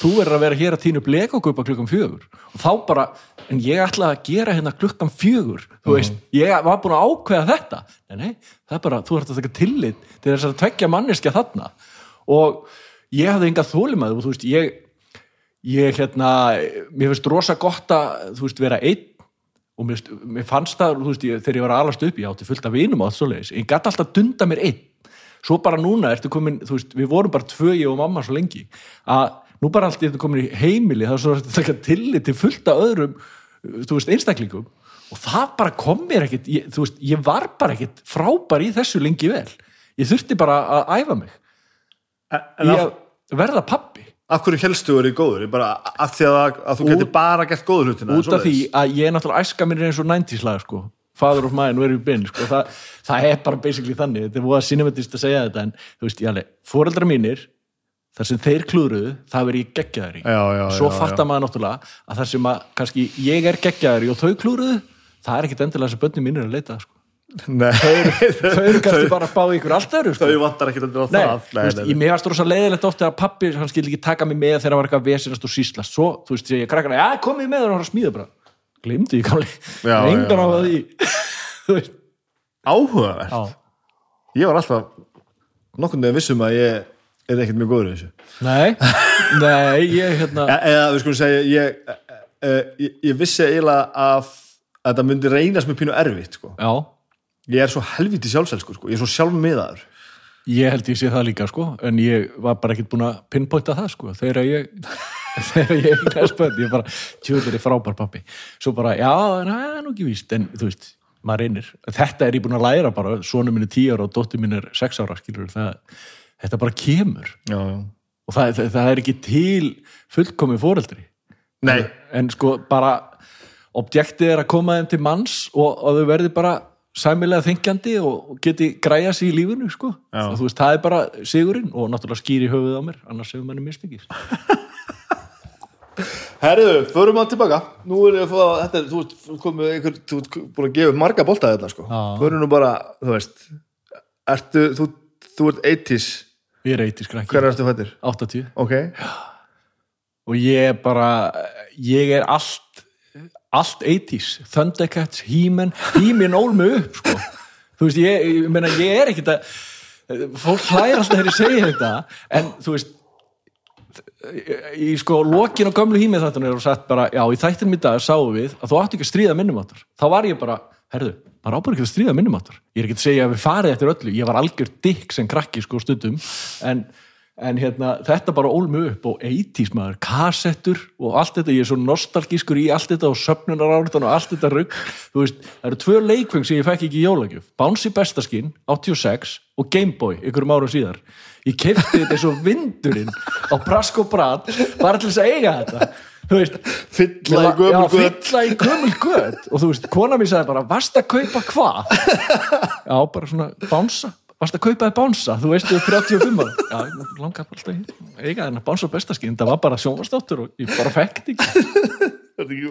Speaker 2: þú verður að vera hér að tínu blekokupa klukkan fjögur. Og þá bara, en ég ætlaði að gera hérna klukkan fjögur, þú veist ég var búin að ákveða þetta. Nei, nei, það er bara, þú ert að taka tillit til þess að tvekja manneskja þarna. Og ég hafði enga þólimaði og þú veist, ég ég hérna, mér finnst rosa gott að þú veist, vera einn og mér, mér fannst það, þú veist, ég, þegar ég var að alast upp ég átti fullt af vinum á allt svoleiðis. Ég gæti alltaf að dunda mér einn. Svo bara núna ertu komin, þú veist, við vorum bara tvö ég og mamma svo lengi að nú bara allt ertu komin í heimili það er svo að taka tillit til fullt af öðrum þú veist, einstaklingum. Og það bara kom mér ekkit ég, þú veist, ég var bara ekkit frábær í þessu lengi vel. Ég þurfti bara að æfa mig.
Speaker 1: En
Speaker 2: í
Speaker 1: af,
Speaker 2: að verða pappi
Speaker 1: af hverju helstu verið góður, bara af því að, að þú getur bara gert góður hlutina
Speaker 2: út af því að ég er náttúrulega æska mér eins og 90s lag sko. Father of mine, where you been sko. það, það er bara basically þannig. Þetta er búið að cinematist að segja þetta en þú veist, ég alveg, foreldra mínir þar sem þeir klúruðu, það verið ég geggjaður í.
Speaker 1: Já, já,
Speaker 2: svo
Speaker 1: já,
Speaker 2: fattar maður náttúrulega að þar sem að kannski ég er geggjaður í og þau klúruðu það er ekkit endilega sem börnum mínir að leita sko. [laughs] Þau eru kannski bara að í ykkur allt öðru sko.
Speaker 1: þau vantar ekki að
Speaker 2: Nei,
Speaker 1: það.
Speaker 2: þú veist, ég mér varst rosa leiðilegt oft þegar pappi, hann skildi ekki taka mig með þegar það var eitthvað vesinast og síslast. Svo, þú veist, ég krakkana, já, komið með og hann að smíða bara, glimti ég gamli
Speaker 1: Já, [laughs]
Speaker 2: engan
Speaker 1: já,
Speaker 2: á [laughs] þú veist,
Speaker 1: Áhugavert.
Speaker 2: Já,
Speaker 1: Ég var alltaf nokkurn veginn vissum að ég er ekkert mjög góður í þessu.
Speaker 2: Nei. Nei, ég, hérna
Speaker 1: e Eða við skulum segja ég, e, e, ég, ég vissi eiginlega að, að þetta myndi reynast með pínu erfitt sko.
Speaker 2: já,
Speaker 1: Ég er svo helviti sjálfselsku sko. Ég er svo sjálfmiðaður.
Speaker 2: Ég held ég sé það líka, sko. En ég var bara ekkert búin að pinpointa það, sko. Þegar ég [laughs] þegar ég eignast bönn, ég bara, tjóður er frábær pappi. Svo bara, já, en það er nú ekki víst. En þú veist, maður reynir. Þetta er ég búin að læra bara, sonu mínu tíu ára og dóttir mín er sex ára, skilur það, þetta bara kemur.
Speaker 1: Já, já.
Speaker 2: Og það, það, það er ekki til fullkomi fóreldri
Speaker 1: Nei,
Speaker 2: en sko bara objektið er að koma þeim til manns og, og þau verði bara sæmilega þengjandi og, geti græja sig í lífinu sko. Þú veist, það er bara sigurinn og náttúrulega skýri höfuð á mér annars hefur manni mistingis [laughs]
Speaker 1: herriðu, förum að tilbaka. Nú er ég að fá, þetta er, þú veist, komið einhver, þú ert búin að gefa marga bolta þetta sko.
Speaker 2: Já.
Speaker 1: Förum nú bara, þú veist Ertu, þú, þú ert 80s
Speaker 2: ég er eitthvað skrækki,
Speaker 1: Hver ertu fættir?
Speaker 2: 80
Speaker 1: Ok,
Speaker 2: og ég er bara ég er allt allt 80s, Thundercats, He-Man. He-Man ól mig upp sko. þú veist, ég, ég, meina, ég er ekkit að fólk hlæðir alltaf þegar ég segja þetta en þú veist í sko lokin á gömlu hímið þetta er sagt bara, já í þættinum í dag sáum við að þú átti ekki að stríða minnum áttur þá var ég bara, herðu, maður ábæður ekki að stríða minnum áttur ég er ekki að segja að við farið eftir öllu. Ég var algjör dikk sem krakki sko stundum. En, en hérna, þetta bara ól mig upp og 80s maður, kassettur og allt þetta, ég er svo nostalgískur í allt þetta og söfnunaráritan og allt þetta rugg þú veist, það eru tvö leikveng sem ég fekk ekki í jólagjöf, Bouncy Bestaskinn 86 og Gameboy ykkurum árum síðar. Ég kefti þetta og vindurinn á Brask og Brad bara til þess að eiga þetta.
Speaker 1: Fylla í gömul
Speaker 2: já,
Speaker 1: göt.
Speaker 2: fylla í gömul göt. Og þú veist, kona mér sagði bara, varst að kaupa hvað? já, bara svona bánsa, varst að kaupa þið bánsa? Þú veist, þú er 35 ára. Já, bara alltaf í eiga þennan bánsa bestaskinn það var bara sjónvastáttur og ég bara fekk þetta ekki. [laughs]
Speaker 1: Var þetta ekki,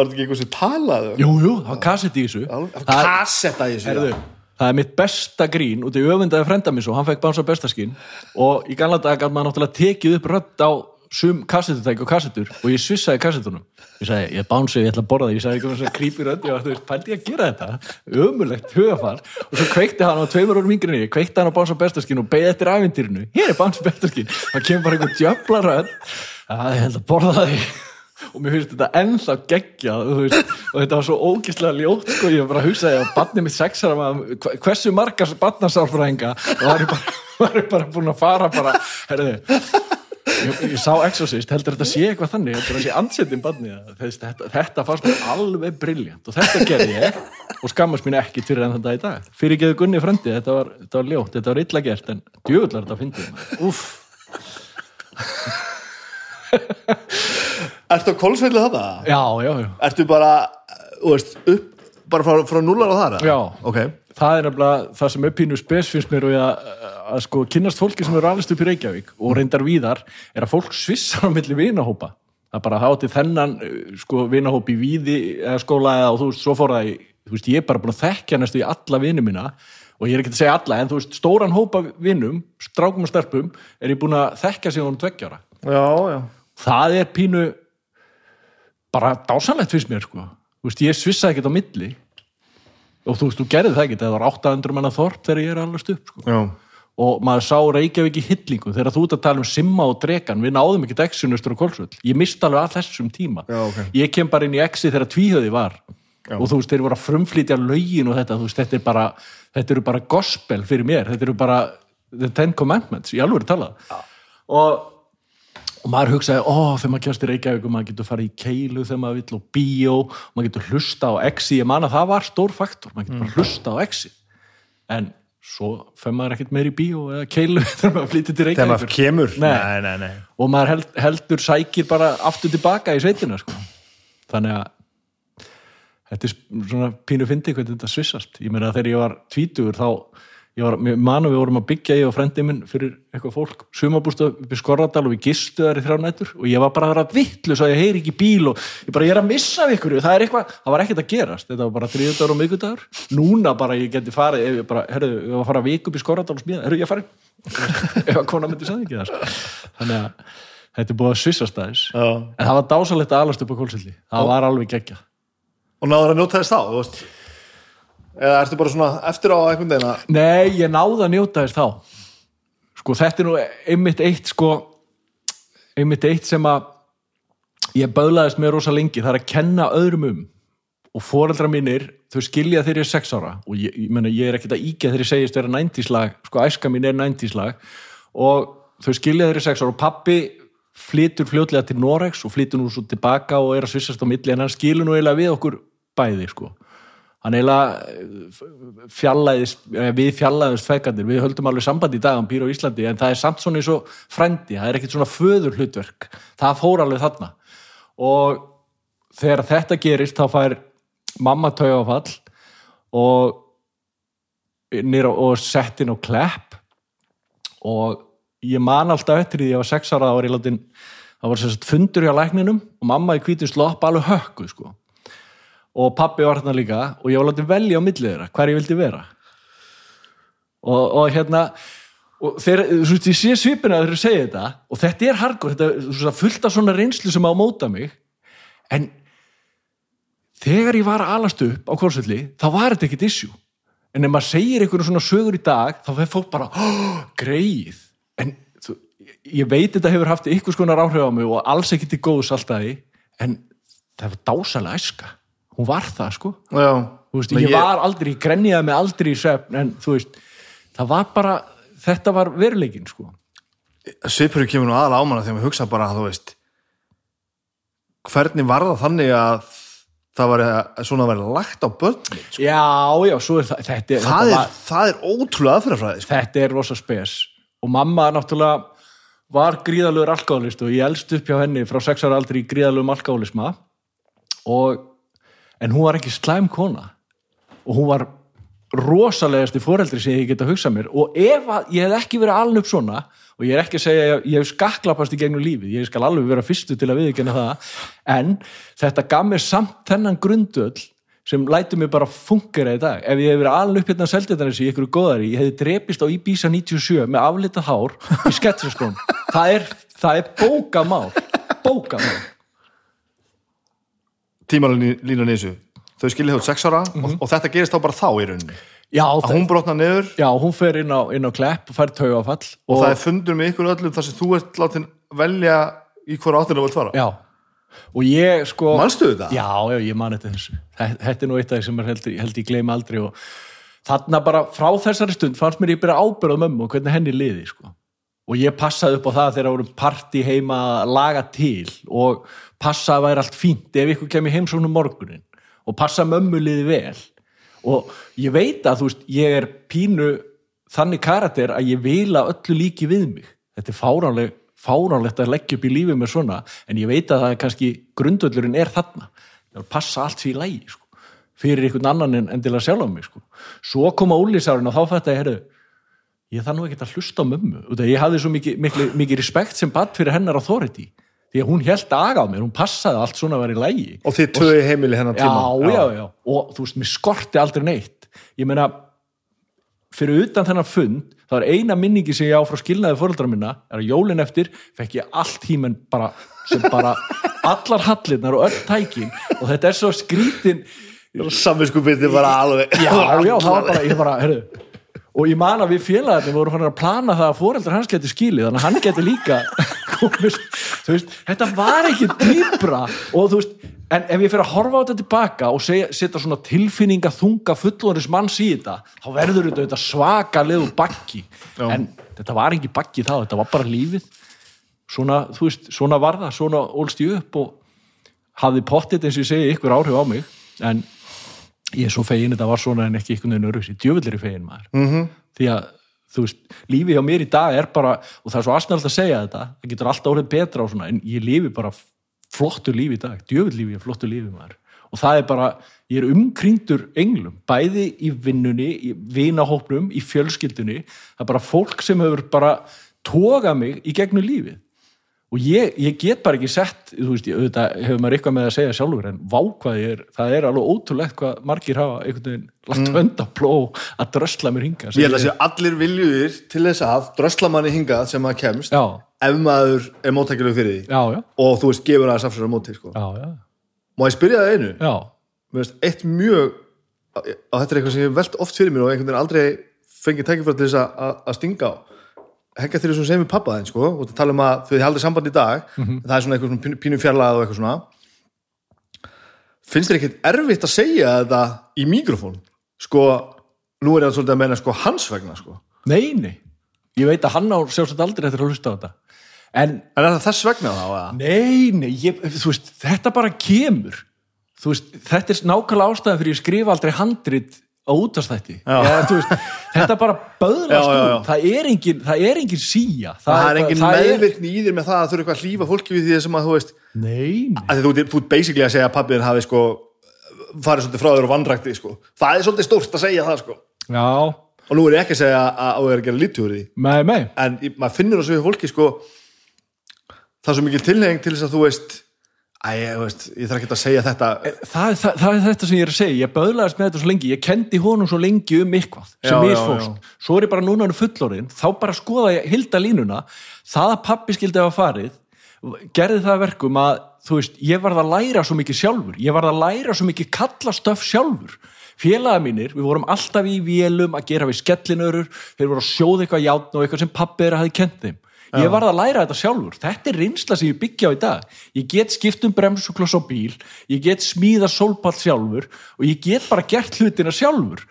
Speaker 1: ekki eitthvað sem talaði?
Speaker 2: jú, jú, það var kassett í þessu.
Speaker 1: Kassetta í þessu
Speaker 2: Herðu, það er mitt besta grín út í öfundaði frenda minn svo, hann fekk bánsa bestaskinn og í gamla dag gæti maður náttúrulega tekið upp rödd á sum kassetutæk og kassetur og ég svissaði kassetunum ég sagði, ég bánsi, ég ætla að borða það ég sagði eitthvað svona creepy rödd, ég var, þú veist, pældi ég að gera þetta? Ömulegt hugafar og svo kveikti hann á tveimur orðum yngri en ég, kveikti hann á bánsa bestaskinn og beði eftir ævintýrinu, hér er bánsa bestaskinn það kemur bara einhver djöfla rödd. Að ég held að borða það. Og mér finnst þetta ennþá geggjað veist, og þetta var svo ógislega ljótt sko, ég bara að hugsa að barnið mitt sexara maður, hversu margar barnasálfræðinga og það er bara, var ég bara búin að fara bara, herðu ég, ég sá Exorcist, heldur þetta sé eitthvað þannig? Heldur þetta sé ansettin barnið? Þess, þetta, þetta fannst mér alveg briljant og þetta gerði ég og skammast mín ekki fyrir enn þetta í dag. Fyrir geðu gunni frendi, þetta var, þetta var ljótt þetta var illa gert, en djöfullar þetta fyndið uff,
Speaker 1: Ertu að kólsveitlu þetta?
Speaker 2: já, já, já.
Speaker 1: Ertu bara, þú veist, upp bara frá, frá núlar á þar?
Speaker 2: Já.
Speaker 1: Ok,
Speaker 2: það er nefnilega það sem er pínu spes finnst mér og ég að, að sko kynast fólki sem eru alveg upp í Reykjavík og reyndar víðar er að fólk svissar á milli vinahópa það er bara að hafa til þennan uh, sko vinahóp í víði eða skóla eða og þú veist, svo fór það í þú veist, ég er bara búin að þekkja næstu í alla vini mína og ég er ekki að segja alla, en þú veist, stóran hópa vinum, strákum og stelpum er ég búin að þekkja sig hún tveggjára
Speaker 1: já, já
Speaker 2: það er pínu bara dásanlegt fyrst mér sko. Veist, ég svissaði ekkert á milli. Og þú veist, þú gerði það ekkert það var 800 manna þorp þegar ég er alveg upp sko. Og maður sá Reykjavík í hillingu þegar þú ert að tala um Simma og Dregan við náðum ekki exunustur og kolsvöld ég mist alveg að þessum tíma.
Speaker 1: Já, ok.
Speaker 2: ég kem bara inn í exi þegar tvíhöði var.
Speaker 1: Já.
Speaker 2: og þú veist, þeir voru að frumflýtja lögin og þetta, þú veist, þetta er bara þetta eru bara gospel fyrir mér. Þetta eru bara the ten commandments, í alveg talað. Og, og maður hugsaði, ó, þegar maður kjast í Reykjavík og maður getur farið í keilu þegar maður vill og bíó, maður getur hlusta á exi, ég man að það var stór faktor maður getur bara hlusta á exi en svo fer maður ekkert meir í bíó eða keilu [laughs] þegar maður flyttir til
Speaker 1: þegar maður
Speaker 2: Reykjavík
Speaker 1: kemur
Speaker 2: Nei.
Speaker 1: nei, nei, nei.
Speaker 2: og maður held, heldur sækir bara aftur tilbaka í sveitina sko. þannig að þetta er svona pínu fyndi hvernig þetta svissast ég meina þegar ég var tvítugur þá var, mér manu við vorum að byggja ég og frendi minn fyrir eitthvað fólk sumabústu upp í Skorradal og við gistu þar í þrjá nætur og ég var bara að vera vittlu svo ég heyri ekki bíl og ég bara ég er að missa ykkur. Það er eitthvað, það var ekkert að gerast. Þetta var bara þriðdagur og miðgudagur núna bara ég geti farið, ef ég bara, herru, ég var að fara að vika upp í Skorradal og smíða, herru, ég farið [laughs] ef að kona myndi sagði ekki það sko. þannig að þetta er búið að svissast aðeins
Speaker 1: eða ertu bara svona eftir á einhvern veginn að
Speaker 2: Nei, ég náði að njóta þess þá. Sko þetta er nú einmitt eitt sko einmitt eitt sem að ég böðlaðist með rosa lengi. Það er að kenna öðrum um. Og foreldra mínir, þau skilja er sex ára. Og ég, ég, meni, ég er ekkert að íkja ég segist vera næntíslag, sko æska mín er næntíslag og þau skilja er sex ára. Og pappi flytur fljótlega til Norex og flytur nú svo tilbaka og er að svissast á milli en hann skilur nú eiginlega við okkur bæði sko hann eiginlega fjallaðist, eh, við fjallaðist fegandir, við höldum alveg sambandi í dag um Pír á Íslandi, en það er samt svona eins og frendi, það er ekkert svona föður hlutverk það fór alveg þarna. Og þegar þetta gerist þá fær mamma taugafall og nýra og sett inn á klepp. Og ég man alltaf eftir því ég var sex ára þá var ég látin, það var sérst fundur hjá lækninum og mamma í hvítum slopp alveg hökkuð sko og pappi var hérna líka og ég var látið velja á millið þeirra hver ég vildi vera. Og, og hérna og þeir, þú veist, ég sé svipina þegar þeir segja þetta og þetta er hardcore, þetta er fullt af svona reynslu sem á móta mig. En þegar ég var alast upp á kórsvelli þá var þetta ekkit issue. En ef maður segir einhverjum svona sögur í dag þá fyrir fólk bara, oh, greið. En þú, ég veit þetta hefur haft ykkur skonar áhrif á mig og alls ekki til góðs alltaf en það var dásalega æska hún var það sko.
Speaker 1: Já,
Speaker 2: veist,
Speaker 1: Men
Speaker 2: ég, var aldrei, ég grenjaði mig aldrei í svefn en þú veist, það var bara þetta var veruleikin sko.
Speaker 1: Svipurinn kemur nú aðal ámanna þegar maður hugsa bara þú veist hvernig var það þannig að það var svona að vera lagt á börnin sko.
Speaker 2: já, já, svo er það þetta, er-
Speaker 1: það,
Speaker 2: þetta,
Speaker 1: er,
Speaker 2: var,
Speaker 1: það er ótrúlega aðferðafræði sko.
Speaker 2: þetta er rosa spes. Og mamma náttúrulega var gríðalögur alkoholist og ég elst upp hjá henni frá sex ára aldrei í gríðalögum alkoholisma og en hún var ekki slæm kona. Og hún var rosalegasti foreldri sem ég geta hugsað mér. Og ef að ég hef ekki verið aln upp svona og ég er ekki að segja að ég, ég hef skaklapast í gegnum lífið, ég skal alveg vera fyrstu til að viðkynna það, en þetta gaf mér samt þennan grundöll sem lætur mig bara fungera í dag. Ef ég hef verið aln upp hérna að selja þetta í ykkur góðari, ég hefði drepist á Ibiza 97 með aflitað hár í sketsaskón það er, er bókamál bókamál
Speaker 1: tímalínan í þessu þau skilja þjótt sex ára og, og þetta gerist þá bara þá í rauninni.
Speaker 2: Já,
Speaker 1: að
Speaker 2: það,
Speaker 1: hún brotna niður.
Speaker 2: Já, hún fer inn á, inn á klepp og fær taugafall
Speaker 1: og, það er fundur með ykkur öllum þar sem þú ert látin velja í hvora áttina þú vilt fara.
Speaker 2: Já, og ég sko
Speaker 1: Manstu þetta?
Speaker 2: Já, já, ég man þetta þessu Þe- Þetta er nú eitt af því sem er held, held ég gleyma aldrei og þarna bara frá þessari stund fannst mér ég byrja ábyrðað mömmu og hvernig henni liði sko. Og ég passaði upp á það þegar voru party heima að laga til og passaði að væri allt fínt ef ykkur kemur heimsóknum morgunin og passa mömmu liði vel. Og ég veit að þú veist ég er pínu þannig karakter að ég vil að öllu líki við mig. Þetta er fáránleg, fáránlegt að leggja upp í lífið mér svona en ég veit að það er kannski grundvöllurinn er þarna. Ég vil passa allt því lægi sko, fyrir einhvern annan en, til að sjálfa mig sko. svo koma úlísárinn og þá fætti ég herru ég þarf nú ekki að hlusta á mömmu. Ég hafði svo mikið, respekt sem batt fyrir hennar authority. Því að hún held aga á mér, hún passaði að allt svona að vera í lægi
Speaker 1: og þið töði heimili hennar tíma.
Speaker 2: Já, já, já, og þú veist, mér skorti aldrei neitt. Ég meina fyrir utan þennan fund, þá er eina minningi sem ég á frá skilnaði fóröldra minna er að jólin eftir fekk ég allt tímen bara, sem bara allar hallirnar og öll tækin. Og þetta er svo skrítin
Speaker 1: samvinskupið bara alveg
Speaker 2: já, já, það var bara, ég bara, herru og ég man að við félagarnir voru fannar að plana það að fóreldrar hans geti skilið, þannig að hann geti líka [laughs] komist, þú veist, þetta var ekki dýbra og þú veist en ef ég fer að horfa á þetta tilbaka og segja, setja svona tilfinninga þunga fullorins manns í þetta, þá verður þetta, svaka leðu bakki
Speaker 1: Já.
Speaker 2: en þetta var ekki bakki þá, þetta var bara lífið. Svona, þú veist, svona var það svona ólst ég upp og hafði pottit eins og ég segi ykkur áhrif á mig. En ég er svo fegin þetta var svona en ekki einhvern veginn öruvísi, djöfullir í fegin maður.
Speaker 1: Mm -hmm.
Speaker 2: því að þú veist, lífið hjá mér í dag er bara, og það er svo aðsnælt að segja þetta það getur alltaf orðið betra og svona en ég lifi bara flottu lífi í dag, djöfull lífi er flottu lífi maður. Og það er bara, ég er umkringdur englum, bæði í vinnunni í vinahópnum, í fjölskyldunni. Það er bara fólk sem hefur bara tókað mig í gegnum lífið og ég, ég get bara ekki sett þú veist, ég, auðvitað hefur maður eitthvað með að segja sjálfur en vákvað er, það er alveg ótrúlegt hvað margir hafa einhvern veginn lagt mm. hönd á pló að drösla mér hinga
Speaker 1: Ég held að sé allir viljuðir til þess að drösla manni hingað sem maður kemst
Speaker 2: já,
Speaker 1: ef maður er móttækileg fyrir því.
Speaker 2: Já, já,
Speaker 1: og þú veist, gefur það samsverðar móti sko. Má ég spyrja það einu? finnst eitt mjög og þetta er eitthvað sem ég hef velt oft fyrir mér og einhvern veginn aldrei fengið tækifæri til þess að stinga á hengja þeirri sem segir mér pappa þinn sko og tala um að þau haldið samband í dag það er svona eitthvað svona pínu, pínu fjarlæð og eitthvað svona. Finnst þér ekkert erfitt að segja þetta í mikrofón? Sko, nú er ég svolítið að meina sko hans vegna sko.
Speaker 2: Nei, nei, ég veit að hann á sjálfsagt aldrei eftir að hlusta á þetta. En
Speaker 1: en er það þess vegna þá? eða?
Speaker 2: Nei, nei, ég, veist, þetta bara kemur. Veist, þetta er nákvæmlega ástæða fyrir ég skrifa aldrei handrit á útastætti þetta bara böðlast út. það er engin, það er engin síja
Speaker 1: það er engin
Speaker 2: það er-
Speaker 1: meðvirkni í þér með það að þú eru eitthvað að hlífa fólki við því sem að þú veist
Speaker 2: Nei, nei,
Speaker 1: að þú, ert basically að segja að pabbiðin hafi sko farið svolítið frá þér og vannrækti sko. það er svolítið stórt að segja það sko.
Speaker 2: já,
Speaker 1: og nú er ég ekki að segja að þú er að gera lítið úr því. En í- maður finnur þessu fólki sko, það er svo mikil tilheng til þess að þú veist Æ, ég, veist, ég þarf ekki að segja þetta.
Speaker 2: Það, það, það er þetta sem ég er að segja, ég böðlaðist með þetta svo lengi, ég kendi honum svo lengi um eitthvað sem
Speaker 1: já,
Speaker 2: misfóst, svo er ég bara núna hann fullorinn, þá bara skoða ég hilda línuna, það að pappi skildi hafa farið, gerði það að verkum að, þú veist, ég varð að læra svo mikið sjálfur, ég varð að læra svo mikið kallastöf sjálfur, félaga mínir við vorum alltaf í vélum að gera við skellinörur, þeir voru að sjóða eitthvað ég varð að læra þetta sjálfur, þetta er reynsla sem ég byggja á í dag, ég get skipt um bremsukloss á bíl, ég get smíða sólpall sjálfur og ég get bara gert hlutina sjálfur.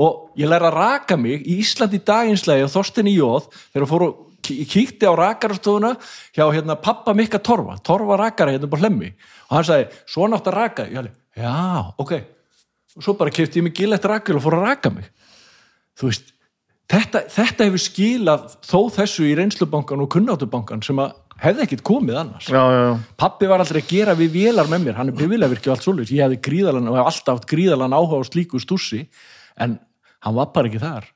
Speaker 2: Og ég læra að raka mig í Íslandi daginslega og Þorstinni Jóð þegar ég fór og kíkti á rakarastofuna hjá hérna pappa Mikka Torfa. Torfa rakara hérna på hlemmi. Og hann sagði, svona átt að raka? Ég alveg, já, ok. Og svo bara kefti ég mig gillett rakil og fór að raka mig. Þú veist þetta, þetta hefur skilað þó þessu í reynslubankan og kunnáttubankan sem að hefði ekkit komið annars
Speaker 1: já, já, já.
Speaker 2: pappi var aldrei að gera við vélar með mér hann er og allt svolítið ég hefði gríðalan og hef alltaf haft gríðalan áhuga á slíku stússi en hann var bara ekki þar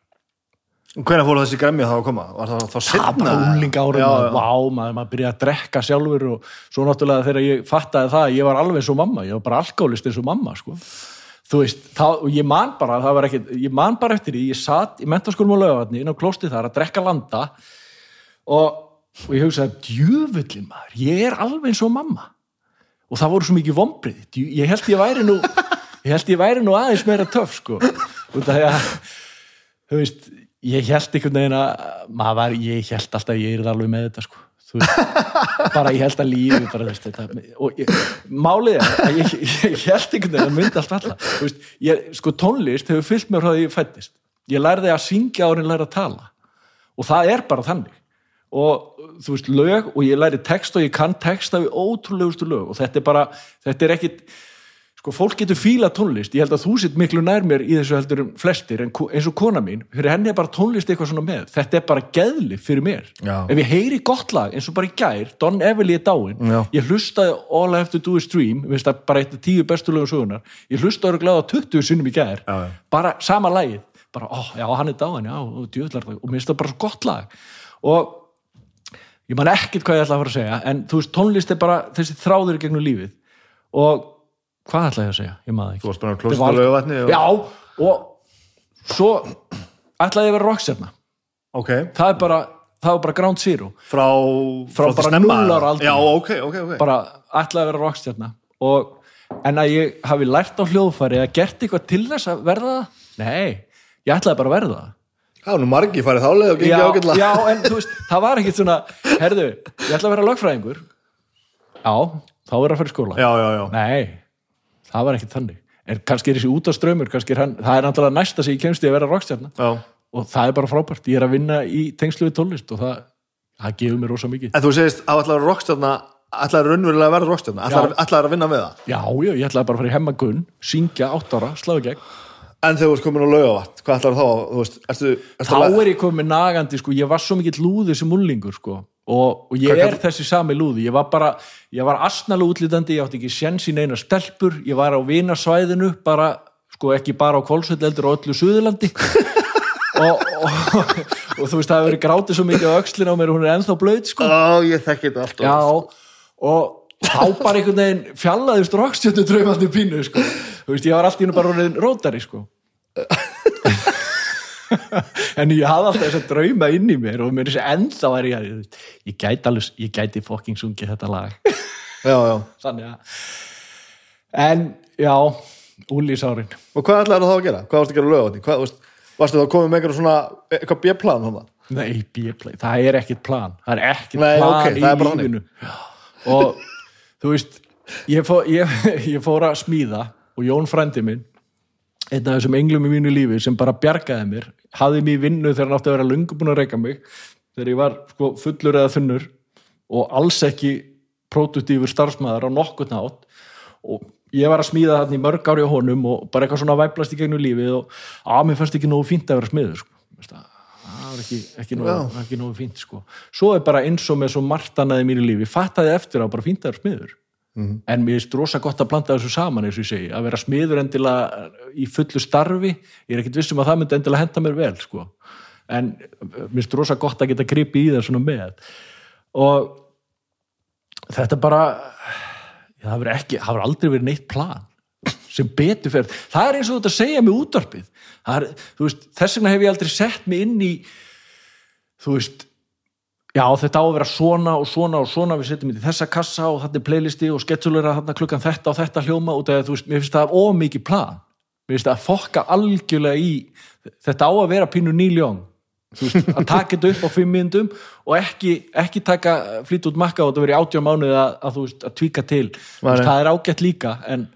Speaker 1: hvernig fór þessi gremja þá að koma? var það þá
Speaker 2: það
Speaker 1: setna?
Speaker 2: bara úling
Speaker 1: já.
Speaker 2: vá, maður, maður byrjaði að drekka sjálfur og svo náttúrulega þegar ég fattaði það ég var alveg eins og mamma, ég var bara alkoholist eins og mamma sko. Þú veist, þá, og ég man bara það var ekkit, ég man bara eftir því ég satt í mentaskólum og lögavatni inn á klósti þar að drekka landa og, og ég hugsaði, djöfullin maður ég er alveg eins og mamma. Og það voru svo mikið vombrið ég held ég væri nú ég held ég væri nú aðeins meira töff sko. Út af því að þú veist, ég held einhvern veginn að maður ég held alltaf ég er alveg með þetta sko bara ég held að lífi bara, veist, þetta, og ég, málið er að ég, ég held einhvern veginn að myndi allt ég, sko tónlist hefur fyllt mér því ég fættist ég lærði að syngja árin læra að tala. Og það er bara þannig. Og þú veist, lög og ég læri text og ég kann texta við ótrúlegustu lög. Og þetta er bara, þetta er ekkit sko, fólk getur fíla tónlist. Ég held að þú sitt miklu nær mér í þessu heldur en flestir, en eins og kona mín. Fyrir henni er bara tónlist eitthvað svona með. Þetta er bara geðli fyrir mér.
Speaker 1: Já.
Speaker 2: ef ég heyri gott lag, eins og bara í gær Don Everly er dáin,
Speaker 1: Já.
Speaker 2: ég hlustaði All I Have to Do is Dream, veist það bara eitt af tíu bestu lögum sögunar, ég hlustaði og gláða 20 sinnum í gær,
Speaker 1: Já,
Speaker 2: bara sama lagið, bara, ó, já, hann er dáin já, og djöðlar og mér finnst það bara svo gott lag. Og ég man ekkert hvað ég ætla að fara að segja en þú veist, tónlist er bara þessi þráður gegnum lífið. Og hvað ætla ég að segja, ég maður ekki.
Speaker 1: Þú varst bara á
Speaker 2: Þetta
Speaker 1: klósett
Speaker 2: var-
Speaker 1: og
Speaker 2: já, og svo ætlaði ég að vera rockstjarna
Speaker 1: ok,
Speaker 2: það er bara, það er bara ground zero.
Speaker 1: Frá,
Speaker 2: Frá
Speaker 1: því
Speaker 2: bara ára aldri.
Speaker 1: já, ok, ok, ok.
Speaker 2: Bara ætlaði að vera rockstjarna og, en að ég hafi lært á hljóðfæri eða gert eitthvað til þess að verða það? Nei, ég ætlaði bara að verða
Speaker 1: það. Er nú margi farið þáleið og gengið
Speaker 2: já,
Speaker 1: ágætla
Speaker 2: já, en þú veist, það var ekkit svona herðu, ég ætla að vera lögfræðingur. Já, þá er að fara í skóla.
Speaker 1: Já, já, já.
Speaker 2: nei, það var ekkit þannig. En kannski er þessi út af strömmur það er náttúrulega næsta sem ég kemst í að vera rockstjarna.
Speaker 1: Já.
Speaker 2: og það er bara frábært, ég er að vinna í tengslu við tónlist og það, það gefur mér rosa mikið.
Speaker 1: En þú segist að ætlaður rockstjarna ætlaður raunverulega að verða rockstjarna ætlaður, ætlaður að vinna með það?
Speaker 2: Já, já, ég ætlaði bara að fara í hemmagunn syngja átt ára, sláðu gegn.
Speaker 1: En þegar þú ert komin á laugavat, hvað ætlaður þá? Veist, ertu, ertu
Speaker 2: þá er ég komið nagandi, sko, ég var svo mikill lúður sem múllingur, sko og, og ég er þessi sami lúði. Ég var bara, ég var asnalega útlítandi ég átti ekki sjens í neina stelpur. Ég var á vinasvæðinu bara sko ekki bara á Kolsvöld eldur og öllu Suðurlandi. [laughs] Og, og, og þú veist það hefur verið grátið svo mikið á öxlin á mér og hún er ennþá blöð sko.
Speaker 1: Ó, ég þekki þetta alltaf
Speaker 2: Já, og þá bara einhvern veginn fjallaðist rockstjöndu draumandi pínu, sko. Þú veist, ég var alltaf bara rótari, sko. [laughs] [laughs] en ég hafði alltaf þess að drauma inn í mér og mér er þessi ennþá er ég að ég gæti alveg, ég gæti fucking sungið þetta lag. [laughs]
Speaker 1: já, já.
Speaker 2: Að en, já, úlísárin.
Speaker 1: Og hvað ætlaði þá að gera? Hvað varstu að gera veist, varstu þá að koma með einhverjum svona eitthvað hann?
Speaker 2: Nei, B-play, það er ekkit plan það er ekkit
Speaker 1: Nei,
Speaker 2: plan
Speaker 1: ok,
Speaker 2: í
Speaker 1: það
Speaker 2: lífinu og þú veist ég fór, ég, [laughs] ég fór að smíða og Jón frændi minn einn af þessum englum í mínu lífi sem bara bjargaði mér hafði mér vinnu þegar hann átti að vera lungu búin að reyka mig þegar ég var sko, fullur eða þunnur og alls ekki produktífur starfsmæður á nokkurn átt og ég var að smíða þarna í mörg ári á honum og bara eitthvað svona væplast í gegnum lífið og að mér fannst ekki nógu fínt að vera smiður sko. Það var ekki, ekki, nógu, ekki nógu fínt sko. svo er bara eins og með svo margt annað í mínu lífi, fattaði eftir á bara fínt að vera smiður en mér finnst rosa gott að blanda þessu saman eins og ég segi, að vera smiður endilega í fullu starfi. Ég er ekkit vissum að það myndi endilega henda mér vel sko. en mér finnst rosa gott að geta gripi í það svona með. Og þetta bara já, það verður ekki, það verður aldrei verið neitt plan sem betur fer. Það er eins og þetta að segja með útvarpið. Er, veist, þess vegna hef ég aldrei sett mig inn í þú veist já þetta á að vera svona og svona og svona. Við setjum í þessa kassa og þetta er playlisti og sketsulera þarna klukkan þetta og þetta hljóma og það, veist, mér finnst það ómikið plan. Mér finnst það að fokka algjörlega í þetta á að vera pínu nýljón veist, að taka þetta upp á fimm myndum og ekki, ekki taka flýt út makka og þetta verið átjá mánuð að, að, veist, að tvíka til. Veist, það er ágætt líka en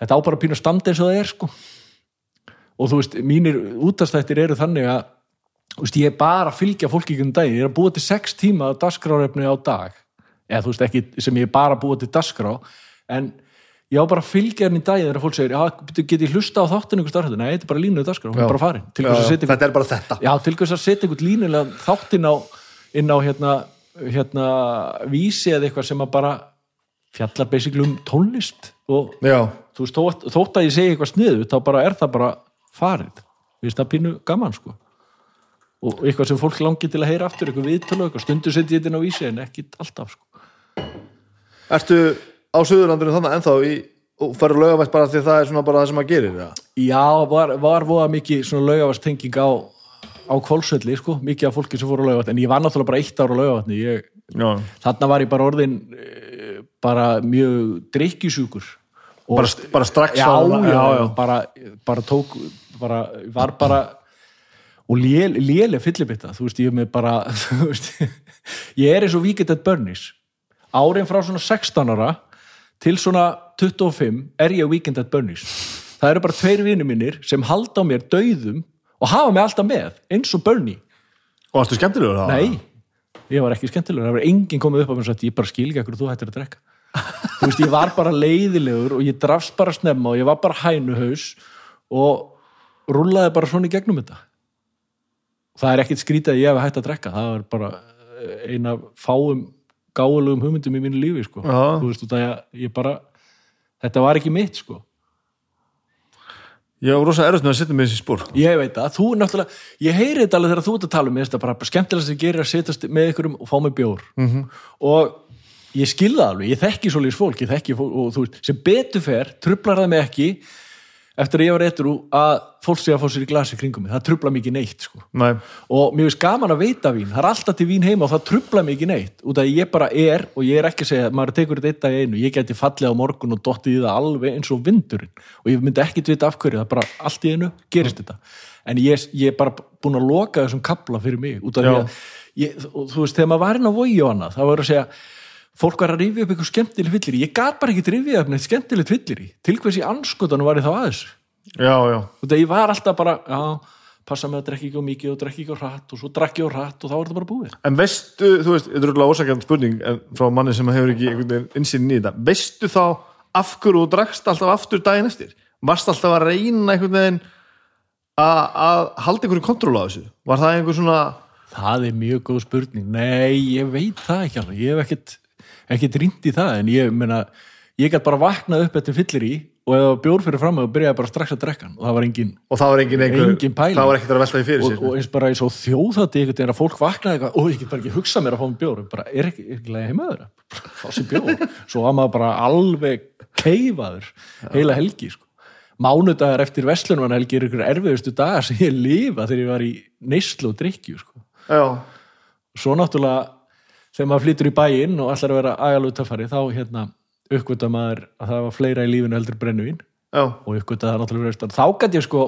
Speaker 2: þetta á bara pínu standi eins og það er sko. Og þú veist, mínir útastættir eru þannig að veist, ég er bara að fylgja fólki ekki um daginn, ég er að búa til 6 tíma dagskrárefni á dag. Eða þú veist ekki sem ég er bara að búa til dagskrá. En ég á bara að fylgja henni í daginn þegar fólk segir, já, get ég hlusta á þáttinu ykkur starfhættu, nei, þetta er bara línuð dagskrá, hún er bara farin.
Speaker 1: Já, já, þetta er bara þetta.
Speaker 2: Já, til hvers að setja ykkur línulega þáttin á inn á hérna, hérna vísi eða eitthvað sem að bara fjallar basically um tónlist og
Speaker 1: já.
Speaker 2: þú veist, þótt, að ég segi eitthvað sniðu þá bara er það bara farið. Við veist það pínu gaman sko og eitthvað sem fólk langi til að heyra aftur eitthvað viðtölu, eitthvað. Stundu setja ég þetta á vísi en ekki alltaf sko.
Speaker 1: Ertu á Suðurlandinu þannig ennþá í, og farið lögavægt bara því það er svona bara það sem maður gerir ja?
Speaker 2: Já, var, var voða mikið svona lögavast tenging á, á kvolsvelli sko, mikið af fólki sem fór á lögavatn en ég var náttúrulega bara eitt ára á lögavatni þarna var ég bara orðin bara mjög drikkjusjúkur
Speaker 1: bara, bara strax
Speaker 2: já, já, já, já, bara, bara tók bara, var bara og léle fyllibitta þú veist, ég er með bara [laughs] veist, ég er eins og Weekend at Bernie's. Árin frá svona 16 ára til svona 25 er ég Weekend at Bernie's. Það eru bara tveir vinni mínir sem halda á mér dauðum og hafa mig alltaf með eins og Bernie.
Speaker 1: Og varstu skemmtilegur það?
Speaker 2: Nei, ég var ekki skemmtilegur. Það var enginn komið upp á mér og sagt ég bara skil ekki ekkur þú hættir að drekka. [laughs] Þú veist, ég var bara leiðilegur og ég drafst bara snemma og ég var bara hænuhaus og rúlaði bara svona í gegnum þetta það er ekkit skrítið að ég hef hægt að drekka. Það er bara eina fáum gáðulegum hugmyndum í mínu lífi sko. þú veist, það ég, ég bara þetta var ekki mitt sko.
Speaker 1: Já, rosa erðast með að setja með þessi spór
Speaker 2: Ég veit að, þú náttúrulega ég heyri þetta alveg þegar þú ert að tala um þetta bara skemmtilegast sem gerir að setjast með ykkurum og fá mig bjór. Mm -hmm. og ég skilða alveg, ég þekki svolítið fólk, ég þekki fólk og þú veist, sem betur fer trublar það mig ekki eftir að ég var eittur að fólk sé að fá sér í glasi kringum mig, það trubla mikið neitt sko.
Speaker 1: Nei.
Speaker 2: og mér finnst gaman að veita vín. Það er alltaf til vín heima og það trubla mikið neitt. Út af að ég bara er, og ég er ekki að segja að maður tekur þetta í einu, ég geti fallið á morgun og dottið í það alveg eins og vindurinn. Og ég myndi ekki vita af hverju, það er bara allt í einu gerist þetta, en ég, ég er bara búin að loka þessum kapla fyrir mig. Út af að ég, þú veist, þegar maður var inn á vogi og annað, það var að segja fólk var að rifja upp eitthvað skemmtileg fyllir ég gat bara ekki rifja upp neitt skemmtilegt fyllir til hvers í anskotanum var ég þá aðeins
Speaker 1: já, já.
Speaker 2: Og það ég var alltaf bara, já, passa með að drekki ekki á mikið og drekki ekki á hratt og svo drekki á hratt og þá var þetta bara búið.
Speaker 1: En veistu, þú veist, þetta er úrlega ósakjandi spurning frá manni sem hefur ekki insýnin í þetta, veistu þá af hverju þú drakst alltaf aftur daginn eftir? Varst alltaf að reyna einhvern veginn að halda einhverju kontról á þessu? Var það einhver svona
Speaker 2: Það er mjög góð spurning. Nei, ég veit það ekki alveg. Ég hef ekkert, ekkert rýnd í það, en ég meina, ég gæti bara vaknað upp eftir fyllir í og ef það var bjór fyrir fram og byrjaði bara strax að drekka og það var engin,
Speaker 1: og það var engin einhver
Speaker 2: Engin pæling.
Speaker 1: það var ekkert að velta því fyrir
Speaker 2: og,
Speaker 1: sér.
Speaker 2: og eins bara eins og þjóðhætti einhvern veginn að fólk vaknaði eitthvað, og ég get bara ekki hugsað mér að fá mér bjór, bara er ekki, ekki lega heimaður fá sér bjór, svo var maður bara alveg keifaður heila helgi, sko. Mánudagar eftir Vestlunvan helgi er ykkur erfiðustu dagar sem ég lifa þegar ég var í neyslu og drikju, sko. Svo náttúrulega þegar maður flytur í bæinn og allar að vera agalug töffari þá hérna uppgöta maður að það var fleira í lífinu heldur brennuvín og uppgöta það náttúrulega þá gæti ég sko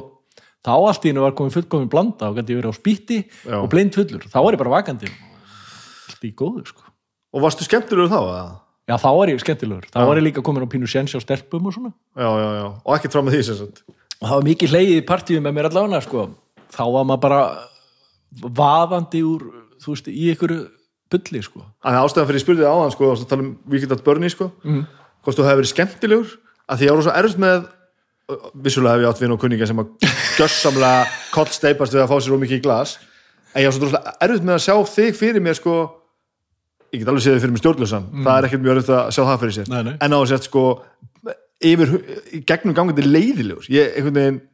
Speaker 2: þá allt í hennu var komin fullkomin blanda þá gæti ég verið á spýtti og blind fullur. Þá var ég bara vakandi. Allt í góðu sko.
Speaker 1: Og varstu skemmtilegur þá? eða?
Speaker 2: já þá var ég skemmtilegur, þá var ég líka komin á pínu sjensi á stelpum og svona.
Speaker 1: Já, já, já, og ekkert fram með því sem sagt.
Speaker 2: Og það var mikið hleyið í partíu með mér allavega sko. Þá var maður bara vaðandi úr þú veist, í ykkur bulli sko
Speaker 1: að ástæðan fyrir ég spurði áðan sko, og tala um Weekend at Bernie sko, mm. hvort þú hefur verið skemmtilegur að því ég ára svo erfitt með vissulega hef ég átt vinn og kunninga sem að gjössamlega [laughs] kollsteipast við að fá sér ómikið í glas en ég ára svo droslega erfitt með að sjá þig fyrir mér sko ég get alveg séð þig fyrir mér stjórnlösan það er ekkert mjög erfitt að sjá það fyrir sér
Speaker 2: Nei, nei.
Speaker 1: en á að setja sko yfir, gegnum gangandi leiðilegur ég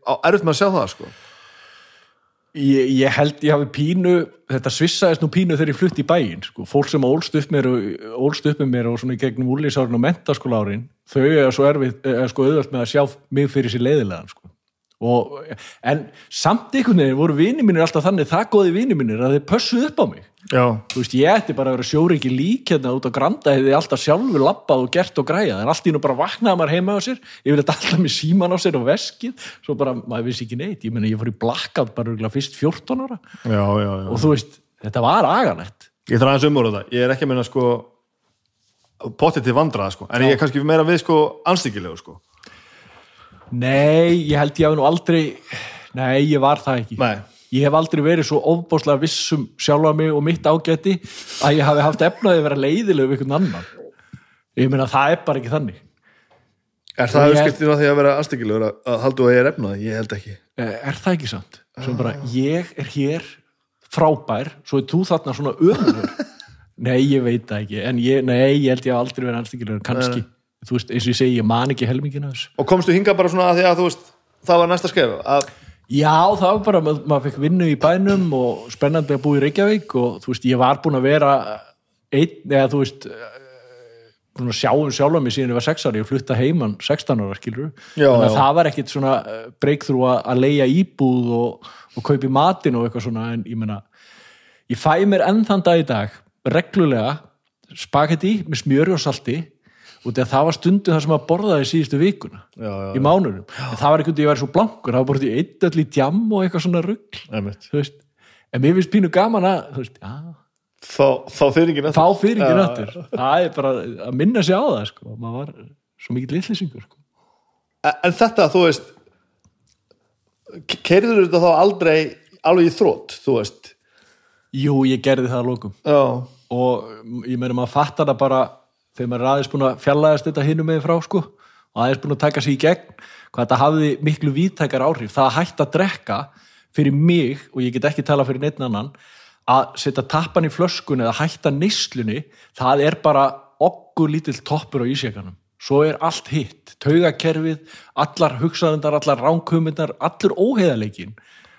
Speaker 1: á erfitt með að sjá það sko
Speaker 2: Ég, ég held ég hafi pínu þetta svissaðist nú pínu þegar ég flutti í bæinn sko. fólk sem ólst upp með mér og svona í gegnum úrlýsárin og mentaskóla árin þau er svo erfið er sko auðvart með að sjá mig fyrir sér leiðilegan sko. og, en samt einhvern veginn voru vini mínir alltaf þannig það góði vini mínir að þeir pössuð upp á mig
Speaker 1: já,
Speaker 2: þú veist, ég ætti bara að vera sjóringi lík hérna út á Granda, hefði alltaf sjálfur lappað og gert og græjað, en allt í nú bara vaknaði maður heima á sér, ég vil alltaf með síman á sér og veskið, svo bara, maður vissi ekki neitt. Ég meina, ég fór í blackout bara fyrst 14 ára.
Speaker 1: Já, já, já.
Speaker 2: og þú veist, þetta var agalegt.
Speaker 1: Ég þarf aðeins umúr þetta, ég er ekki að minna sko potið til vandraða sko. En ég er kannski meira við sko anstíkilegu sko.
Speaker 2: Nei, ég held ég hafi nú aldrei Nei, ég var það ekki.
Speaker 1: Nei,
Speaker 2: Ég hef aldrei verið svo ofbáslega vissum sjálfa mig og mitt ágæti að ég hafi haft efnaði að vera leiðilegu við einhvern annan. Ég meina, það er bara ekki þannig.
Speaker 1: Er það auðskiptinu að því að vera anstíkilegur að, að haldu að ég er efnaði? Ég held ekki.
Speaker 2: Eh, Er það ekki sant? Bara, ég er hér frábær, svo er þú þarna svona ömur [laughs] Nei, ég veit það ekki en ég, nei, ég held ég haf aldrei verið anstíkilegur kannski, þú veist, eins og ég segi, ég man ekki helmingina þess
Speaker 1: Og komstu hingað bara svona að því að þú veist það var næsta skef að,
Speaker 2: Já, það var bara, mað- maður fekk vinnu í bænum og spennandi að búa í Reykjavík og þú veist, ég var búin að vera einn, eða þú veist eh, búin að sjá um mig síðan ég var 6 ári, ég flutta heiman 16 ára, skilur
Speaker 1: Já,
Speaker 2: að
Speaker 1: já.
Speaker 2: það var ekkit svona breykþrú að, að leia íbúð og, og kaupi matinn og eitthvað svona en ég meina, ég fæ mér enn þann dag í dag, reglulega spagetti með smjöri og salti og það var stundu það sem að borðaði síðustu vikuna
Speaker 1: Já, já,
Speaker 2: í mánurum, en það var einhvern veginn ég væri svo blankur, það var bara einn öll í djam og eitthvað svona rugg, þú veist. En mér finnst pínu gaman að, veist,
Speaker 1: þá, þá þýringin
Speaker 2: fá fyrir ekki nöttur, það er bara að minna sig á það, sko, maður var svo mikið litlisingur, sko.
Speaker 1: En, en þetta, þú veist keirður þetta þá aldrei alveg í þrótt, þú veist?
Speaker 2: Jú, ég gerði það að lókum
Speaker 1: Já,
Speaker 2: og ég meina maður fattar það bara þegar maður er aðeins búin að fjallaðast þetta hinum með frá sko og aðeins búin að taka sig í gegn hvað þetta hafði miklu víðtækar áhrif. Það að hætta að drekka fyrir mig og ég get ekki tala fyrir neitt annan að setja tappan í flöskun eða hætta neyslunni það er bara okkur lítill toppur á ísjakanum. Svo er allt hitt, taugakerfið allar hugsaðundar, allar ránkumindar allur óheðaleikin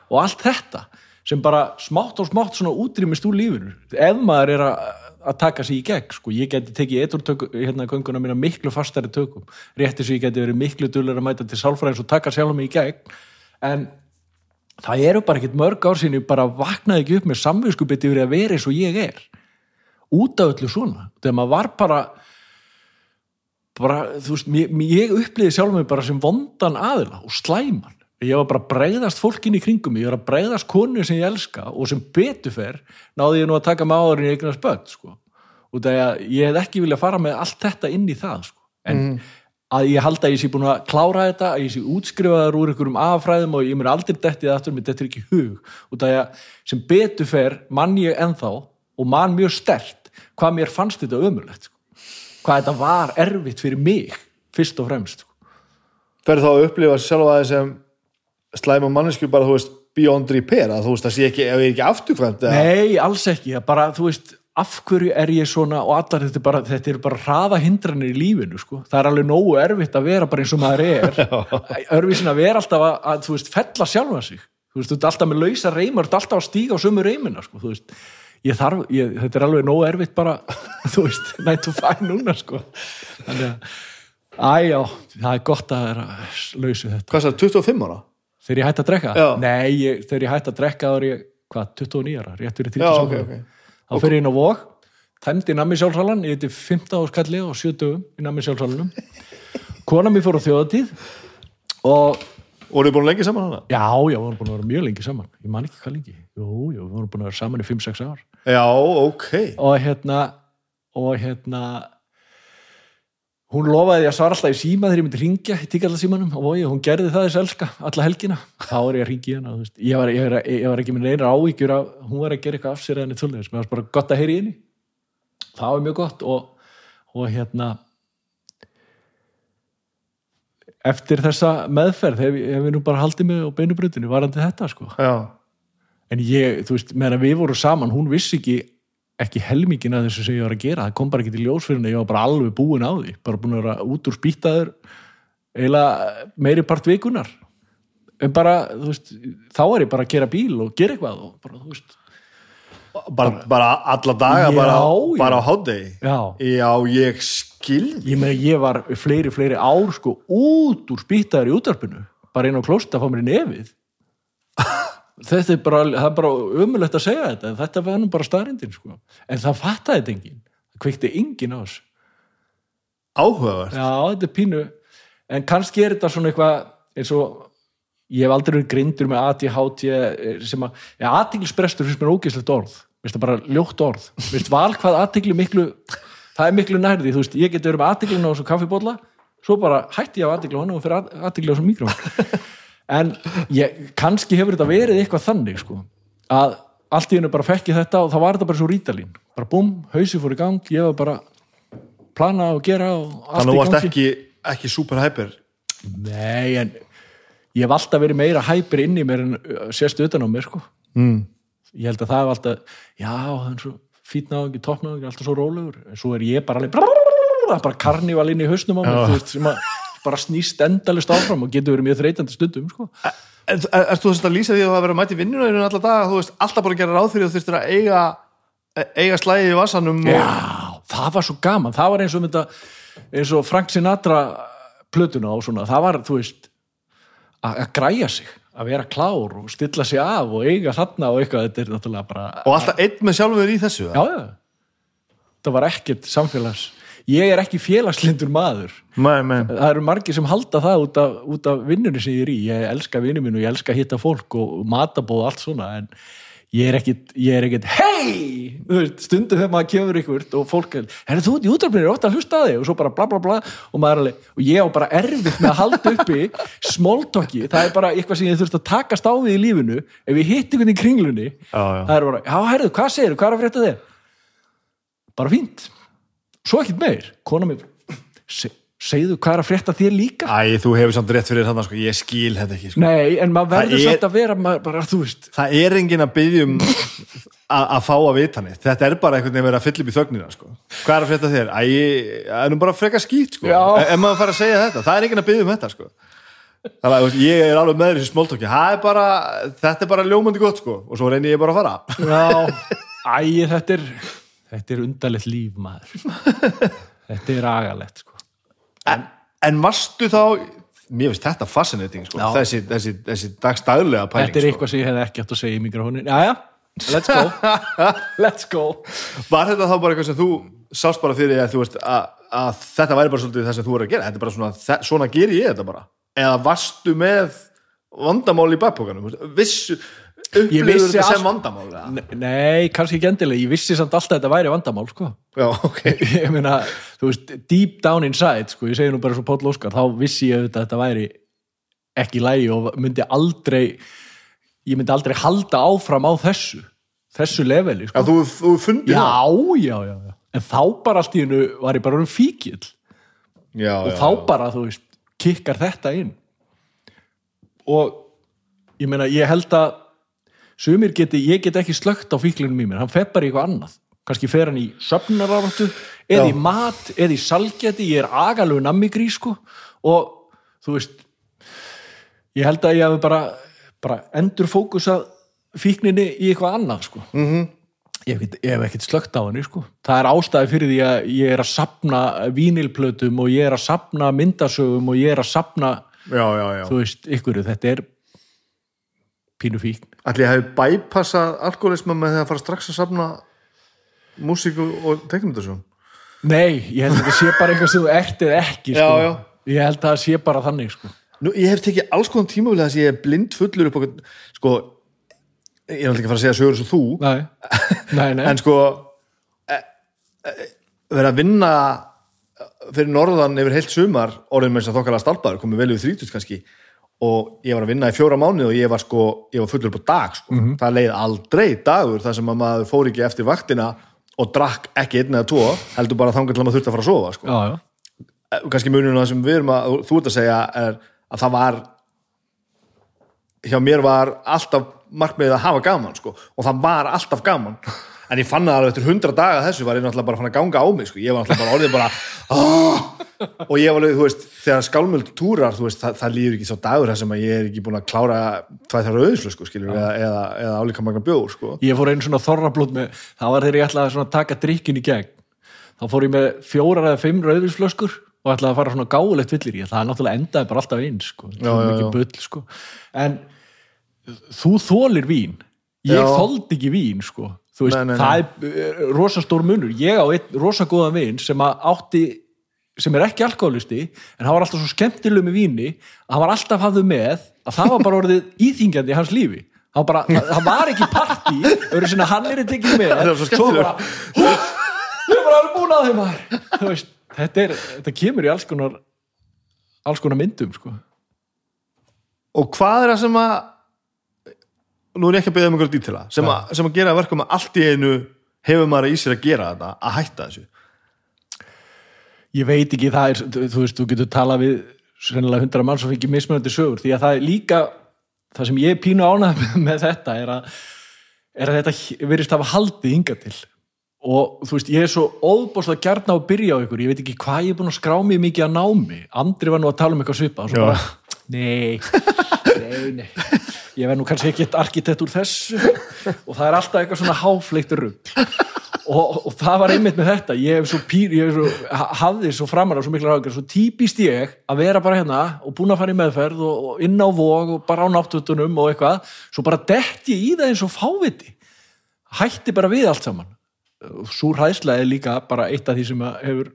Speaker 2: og allt þetta sem bara smátt og smátt útrýmist úr lífinu. Ef maður er að, að taka sig í gegn sko. ég geti tekið eitur hérna gönguna mína miklu fastari tökum. Rétti svo ég geti verið miklu dullur að mæta til sálfræðins og taka sjálf mig í gegn. En það eru bara ekkert mörg ár sinni bara vaknaði ekki upp með samvinskupið yfir að vera eins og ég er. Út af öllu svona. Þegar maður var bara bara, þú veist, mér- ég upplýði sjálf mig bara sem vondan aðila og slæman ég var bara að bregðast fólkin í kringum mig, ég var að bregðast konu sem ég elska og sem betufer náði ég nú að taka með áðurinn í eignast börn sko. og það að ég hef ekki viljað fara með allt þetta inn í það sko. en að ég halda að ég sé búin að klára þetta að ég sé útskrifaður úr einhverjum affræðum og ég mér aldrei dettið aftur, mér dettur ekki hug og það að sem betufer mann ég ennþá og mann mjög stert hvað mér fannst þetta ömurlegt sko. hvað þetta var erfitt fyrir mig fyrst og fremst sko.
Speaker 1: ferð þá að upplifa sjálfa sem slæma mannesku bara, þú veist, beyond repair að þú veist það sé ekki, ef ég ekki afturkvæmt
Speaker 2: Nei, alls ekki, bara, þú veist af hverju er ég svona og allar þetta er bara, þetta er bara hraða hindranir í lífinu sko. það er alveg nógu erfitt að vera bara eins og maður er. [laughs] Örvísin að vera alltaf að, að þú veist, fella sjálfa sig. Þú veist, þú ert alltaf með lausa reymar, þú ert alltaf að stíga á sömu reymina, sko, þú veist. Ég þarf, ég, þetta er alveg nógu erfitt bara [laughs] þú veist, nætt og fæn núna sko, þannig að æjá, það er gott að vera lausu þetta,
Speaker 1: hvað það, 25 ára?
Speaker 2: Þegar ég hætti að drekka
Speaker 1: Já.
Speaker 2: nei, ég, þegar ég hætti að drekka þá er ég, hvað, 29 ára, rétt fyrir 30
Speaker 1: Já, ok,
Speaker 2: ára.
Speaker 1: ok.
Speaker 2: þá fyrir ég inn á vók tæmdi nammi sjálfsalan, ég heiti 15 áskalli og 7 dögum í nammi sjálfsalanum kona mér fór á þjóðatíð og
Speaker 1: Og eru búin lengi saman hana?
Speaker 2: já, já, við vorum búin að vera mjög lengi saman ég man ekki hvað lengi, jú, jú, við vorum búin að vera saman í 5-6 ár
Speaker 1: Já, ok.
Speaker 2: og hérna og hérna hún lofaði að svara alltaf í síma þegar ég myndi ringja í tíkallasímanum og vogi, hún gerði það þess elska alla helgina, þá er ég að ringja í hana ég var, ég, var, ég var ekki með neina áhyggjur að hún var að gera eitthvað af sér eða neitt svoleiðis. Mér var bara gott að heyri í henni. Það var mjög gott og, og hérna eftir þessa meðferð hef, hef ég nú bara haldið mig á beinubrutinu varandi þetta sko.
Speaker 1: Já.
Speaker 2: en ég, þú veist, meðan við vorum saman hún vissi ekki, ekki helmingin að þessu sem ég var að gera, það kom bara ekki til ljós fyrir henni ég var bara alveg búin á því, bara búin að vera út úr spýtaður eiginlega meiri part vikunar en bara, þú veist, þá er ég bara að gera bíl og gera eitthvað og bara, þú veist.
Speaker 1: Bara, bara alla daga,
Speaker 2: Já,
Speaker 1: bara, bara á hátdegi.
Speaker 2: já,
Speaker 1: Já, ég skil.
Speaker 2: ég meina ég var fleiri, fleiri ár sko út úr spýtaður í útvarpinu. Bara inn á klósta að fá mér í nefið [laughs] þetta er bara það er bara umulegt að segja þetta þetta var nú bara staðrindin sko. En það fattaði þetta enginn, það kveikti enginn á þessu.
Speaker 1: Áhugavert.
Speaker 2: Já, þetta er pínu. En kannski er þetta svona eitthvað eins og ég hef aldrei verið grindur með ADHD sem að, ja, aðtiklisbrestur finnst mér ógeðslegt orð, finnst það bara ljótt orð. Finnst val hvað aðtikli miklu það er miklu nærði, þú veist, ég geti verið með aðtiklinu á þessu kaffibólla, svo bara hætti ég á aðtikli á hann og fyrir aðtikli á þessu mikrofón en ég, kannski hefur þetta verið eitthvað þannig sko, að allt í hennu bara fekk ég þetta og þá var þetta bara svo rítalín bara búm, hausi fór í gang, ég var bara plana og gera og allt
Speaker 1: Þannig að
Speaker 2: í
Speaker 1: þú varst
Speaker 2: gangi
Speaker 1: ekki, ekki super hyper.
Speaker 2: Nei, en ég hef alltaf verið meira hæpir inn í mér en sérstu utan á mér, sko.
Speaker 1: Mm.
Speaker 2: Ég held að það hef alltaf, já, það er svo á ekki, alltaf svo rólegur. En svo er ég bara alveg, bara karníval inn í hausnum á mér, þú veist, sem að bara snýst endalist áfram og getur verið mjög þreytandi stundum, sko.
Speaker 1: Er, er, þú þess að lýsa því að það verið að mæti vinnuna í alla daga, þú veist, alltaf bara að gera ráð fyrir að þú þurftir að eiga, eiga slæði í vassanum og...
Speaker 2: Já, það var svo gaman, það var eins og þetta, eins og Frank Sinatra plötuna og svona, það var, þú veist, að græja sig, að vera klár og stilla sig af og eiga þarna og eitthvað, þetta er náttúrulega bara...
Speaker 1: Og alltaf einn með sjálfur í þessu.
Speaker 2: Já, já. Það var ekkert samfélags. Ég er ekki félagslindur maður.
Speaker 1: Nei, nei.
Speaker 2: Það eru margir sem halda það út af, út af vinnunni sem ég er í. Ég elska vinnu mín og ég elska að hitta fólk og matabóð og allt svona, en ég er ekkit, er ekkit, hei! Þú Stundum þegar maður kemur ykkur og fólk er, herri þú í útarpinni, ótt að hlusta þig og svo bara bla bla bla og maður er alveg, og ég á bara erfitt með að halda uppi [laughs] smóltokki, það er bara eitthvað sem ég þurft að takast á við í lífinu ef ég hitt ykkur í kringlunni
Speaker 1: Já, já.
Speaker 2: það er bara, já, herðu, hvað segir hvað er að frétta þér? Bara fínt svo ekkert meir, kona mér se, segðu hvað er að frétta þér líka
Speaker 1: Æ, þú hefur samt rétt fyrir þarna, sko, ég skil þetta ekki, sko.
Speaker 2: nei, en maður verður
Speaker 1: er-
Speaker 2: samt að vera maður, bara, þú veist,
Speaker 1: Það er enginn að byggja um að að fá að vita neitt. Þetta er bara einhvern veginn verið að fylla upp í þögnina, sko. Hvað er að frétta þér? Æ, það er nú bara frekar skýt, sko.
Speaker 2: Já.
Speaker 1: Ef maður fara að segja þetta, það er enginn að byggja um þetta, sko. Þannig að ég er alveg með þessi smóltóki. Þetta er bara ljómandi gott, sko. Og svo reynir ég bara að fara.
Speaker 2: æ, þetta er þetta er undarlegt líf maður. [laughs] Þetta er agalegt sko.
Speaker 1: En, en varstu þá, mér finnst þetta fascinating, sko. Þessi, þessi, þessi dagstaglega pæling,
Speaker 2: þetta er
Speaker 1: sko.
Speaker 2: eitthvað sem ég hef ekki átt að segja í mikrofónin já, já, let's go. [laughs] Let's go.
Speaker 1: Var þetta þá bara eitthvað sem þú sást bara fyrir að þú veist að, að þetta væri bara svolítið það sem þú er að gera? Þetta er bara svona, svona ger ég þetta bara? Eða varstu með vandamál í bakpokanum? Vissu,
Speaker 2: Vissi
Speaker 1: þetta sem
Speaker 2: allt-
Speaker 1: vandamál eða?
Speaker 2: N- nei, kannski ekki endilega, ég vissi samt alltaf að þetta væri vandamál sko.
Speaker 1: já, ok. [laughs]
Speaker 2: Ég meina, þú veist, deep down inside sko, ég segi nú bara svo Páll Óskar þá vissi ég auðvitað að þetta væri ekki lægi og myndi aldrei ég myndi aldrei halda áfram á þessu þessu leveli
Speaker 1: já,
Speaker 2: sko.
Speaker 1: þú, þú fundið
Speaker 2: já, já, já, já. En þá bara allt í hennu var ég bara um fíkil
Speaker 1: já,
Speaker 2: og þá bara, þú veist, kikkar þetta inn. Og ég meina, ég held að sumir geti, ég get ekki slögt á fíklinum í mér, hann fer bara í eitthvað annað. Kannski fer hann í söfnararáttu eða í mat, eða í salgeti ég er agalegu nammigrí sko. Og þú veist ég held að ég hafi bara, bara endur fókusað fíkninni í eitthvað annað sko.
Speaker 1: Mhm.
Speaker 2: -hmm. hef ég hef ekkert slögt á henni sko. Það er ástæði fyrir því að ég er að sapna vínilplötum og ég er að sapna myndasögum og ég er að sapna
Speaker 1: já, já, já.
Speaker 2: þú veist, ykkur, þetta er pínu fíkn
Speaker 1: Ætli ég hefði bypassað alkoholisma með því að fara strax að safna músíku og teknumdasjón
Speaker 2: Nei, ég held að þetta sé bara eitthvað sem þú ert eða ekki sko.
Speaker 1: Já, já.
Speaker 2: Ég held að það sé bara þannig sko.
Speaker 1: Nú, ég hef tekið alls konar tíma þess að ég er blind fullur upp á sko, ég er alltaf ekki að fara að segja sögur eins og þú
Speaker 2: Nei, nei, nei. [laughs]
Speaker 1: en sko e, e, vera að vinna fyrir norðan yfir heilt sumar orðin með þess að þokkala stalpaður komið vel yfir þrítust kannski og ég var að vinna í fjóra mánuð og ég var sko, ég var fullur upp á dag sko. það leið aldrei dagur þar sem að maður fór ekki eftir vaktina og drakk ekki einn eða tvo heldur bara þangar til að maður þurfti að fara að sofa sko.
Speaker 2: Já, já.
Speaker 1: Eh, kannski muninu það sem við erum að þú ert að segja er að það var hjá mér var alltaf markmiðið að hafa gaman sko. og það var alltaf gaman en ég fann það alveg eftir hundra daga þessu var ég náttúrulega bara fann að ganga á mig sko. ég var náttúrulega bara orðið bara "Ah!" og ég var alveg, þú veist, þegar skálmöld túrar, þú veist, það, það líður ekki svo dagur þar sem að ég er ekki búin að klára tvæð þar auðislu, sko, skilur, eða, eða, eða álíka magna bjór, sko.
Speaker 2: Ég fór einu svona þorrablót með, það var þegar ég ætlaði að taka drikkin í gegn. Þá fór ég með fjórar eða fimm rauðvísflöskur og ætlaði að fara svona gáulegt villir í. Það náttúrulega endaði bara alltaf eins, sko. Sko. En þú þólir vín. Ég
Speaker 1: Já.
Speaker 2: þóldi ekki vín, sko. Þú veist,
Speaker 1: Nei, nei, nei.
Speaker 2: það er eh, rosa stór munur. Ég á einn rosa góðan vin sem átti sem er ekki alkoholisti en hann var alltaf svo skemmtileg með víni að hann var alltaf hafðu með að það var bara orðið [laughs] íþingjandi í hans lífi hann, bara, hann var ekki partí öðru hann er tekið með [laughs]
Speaker 1: Það var svo
Speaker 2: svo
Speaker 1: skemmtilegur.
Speaker 2: bara "Hú, ég er bara alveg búin að þeim maður Þú veist, þetta, er, þetta kemur í alls konar alls konar myndum sko.
Speaker 1: Og hvað er það sem að, nú er ég ekki að beða um einhverjum dítila, sem, að, sem að gera að verkum að allt í einu hefur maður í sér að gera þetta, að hætta þessu.
Speaker 2: ég veit ekki það er, þú veist, þú getur talað við sennilega hundra mann sem fengið mismunandi sögur því að það er líka það sem ég pínu ánað [laughs] með þetta er að, er að þetta verist hafa haldið hinga til. Og þú veist, ég er svo óbúslega gjarn á að byrja á ykkur, ég veit ekki hvað ég er búin að skrá mig mikið að námi, Andri var nú að tala um eitthvað svipa og svo bara, nei [laughs] nei, nei ég verð nú kannski ekki arkitekt úr þessu. [laughs] Og það er alltaf eitthvað svona háfleitt rugg og, og það var einmitt með þetta. Ég hef svo, pýr, ég hef svo ha- hafði svo framar á svo mikla ráðgjör, svo típist ég að vera bara hérna og búin að fara í meðferð og, og inn á vog og bara á náttutunum og eitthvað, svo bara dett ég í það eins og fáviti. Hætti bara við allt saman. Súr hæðsla er líka bara eitt af því sem hefur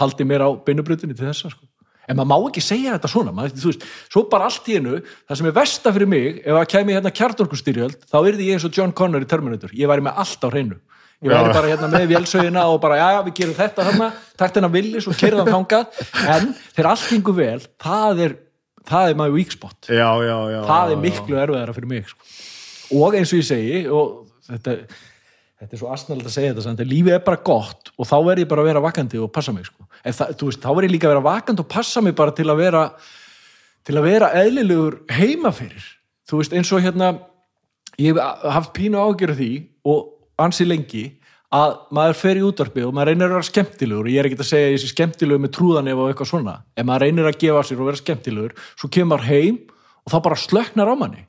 Speaker 2: haldið mér á beinubrutinu til þessa sko. En maður má ekki segja þetta svona maður, þú veist, svo bara allt í einu það sem er versta fyrir mig, ef að kæmi hérna kjartorkustyrjöld, þá yrði ég eins og John Connor í Terminator, ég væri með allt á hreinu ég væri
Speaker 1: Já.
Speaker 2: bara hérna með vélsögina og bara, já, við gerum þetta þarna takt hennar villis og kerðan þangað en þegar allt gengur vel, það er það er maður weak spot
Speaker 1: Já, já, já.
Speaker 2: það
Speaker 1: já,
Speaker 2: er miklu erfiðara fyrir mig sko. og eins og ég segi og þetta, þetta er svo asnalegt að segja þetta samt, lífið er bara gott og þá verð ég bara að vera vakandi og passa mig sko. það, veist, þá verð ég líka að vera vakandi og passa mig bara til að vera til að vera eðlilegur heima fyrir. Þú veist, eins og hérna ég hef haft pínu ágjörð því og ansi lengi að maður fer í útvarpið og maður reynir að vera skemmtilegur. Og ég er ekki að segja sé skemmtilegur með trúðanef og eitthvað svona. En maður reynir að gefa sér og vera skemmtilegur svo kemur heim og þá bara slöknar á manni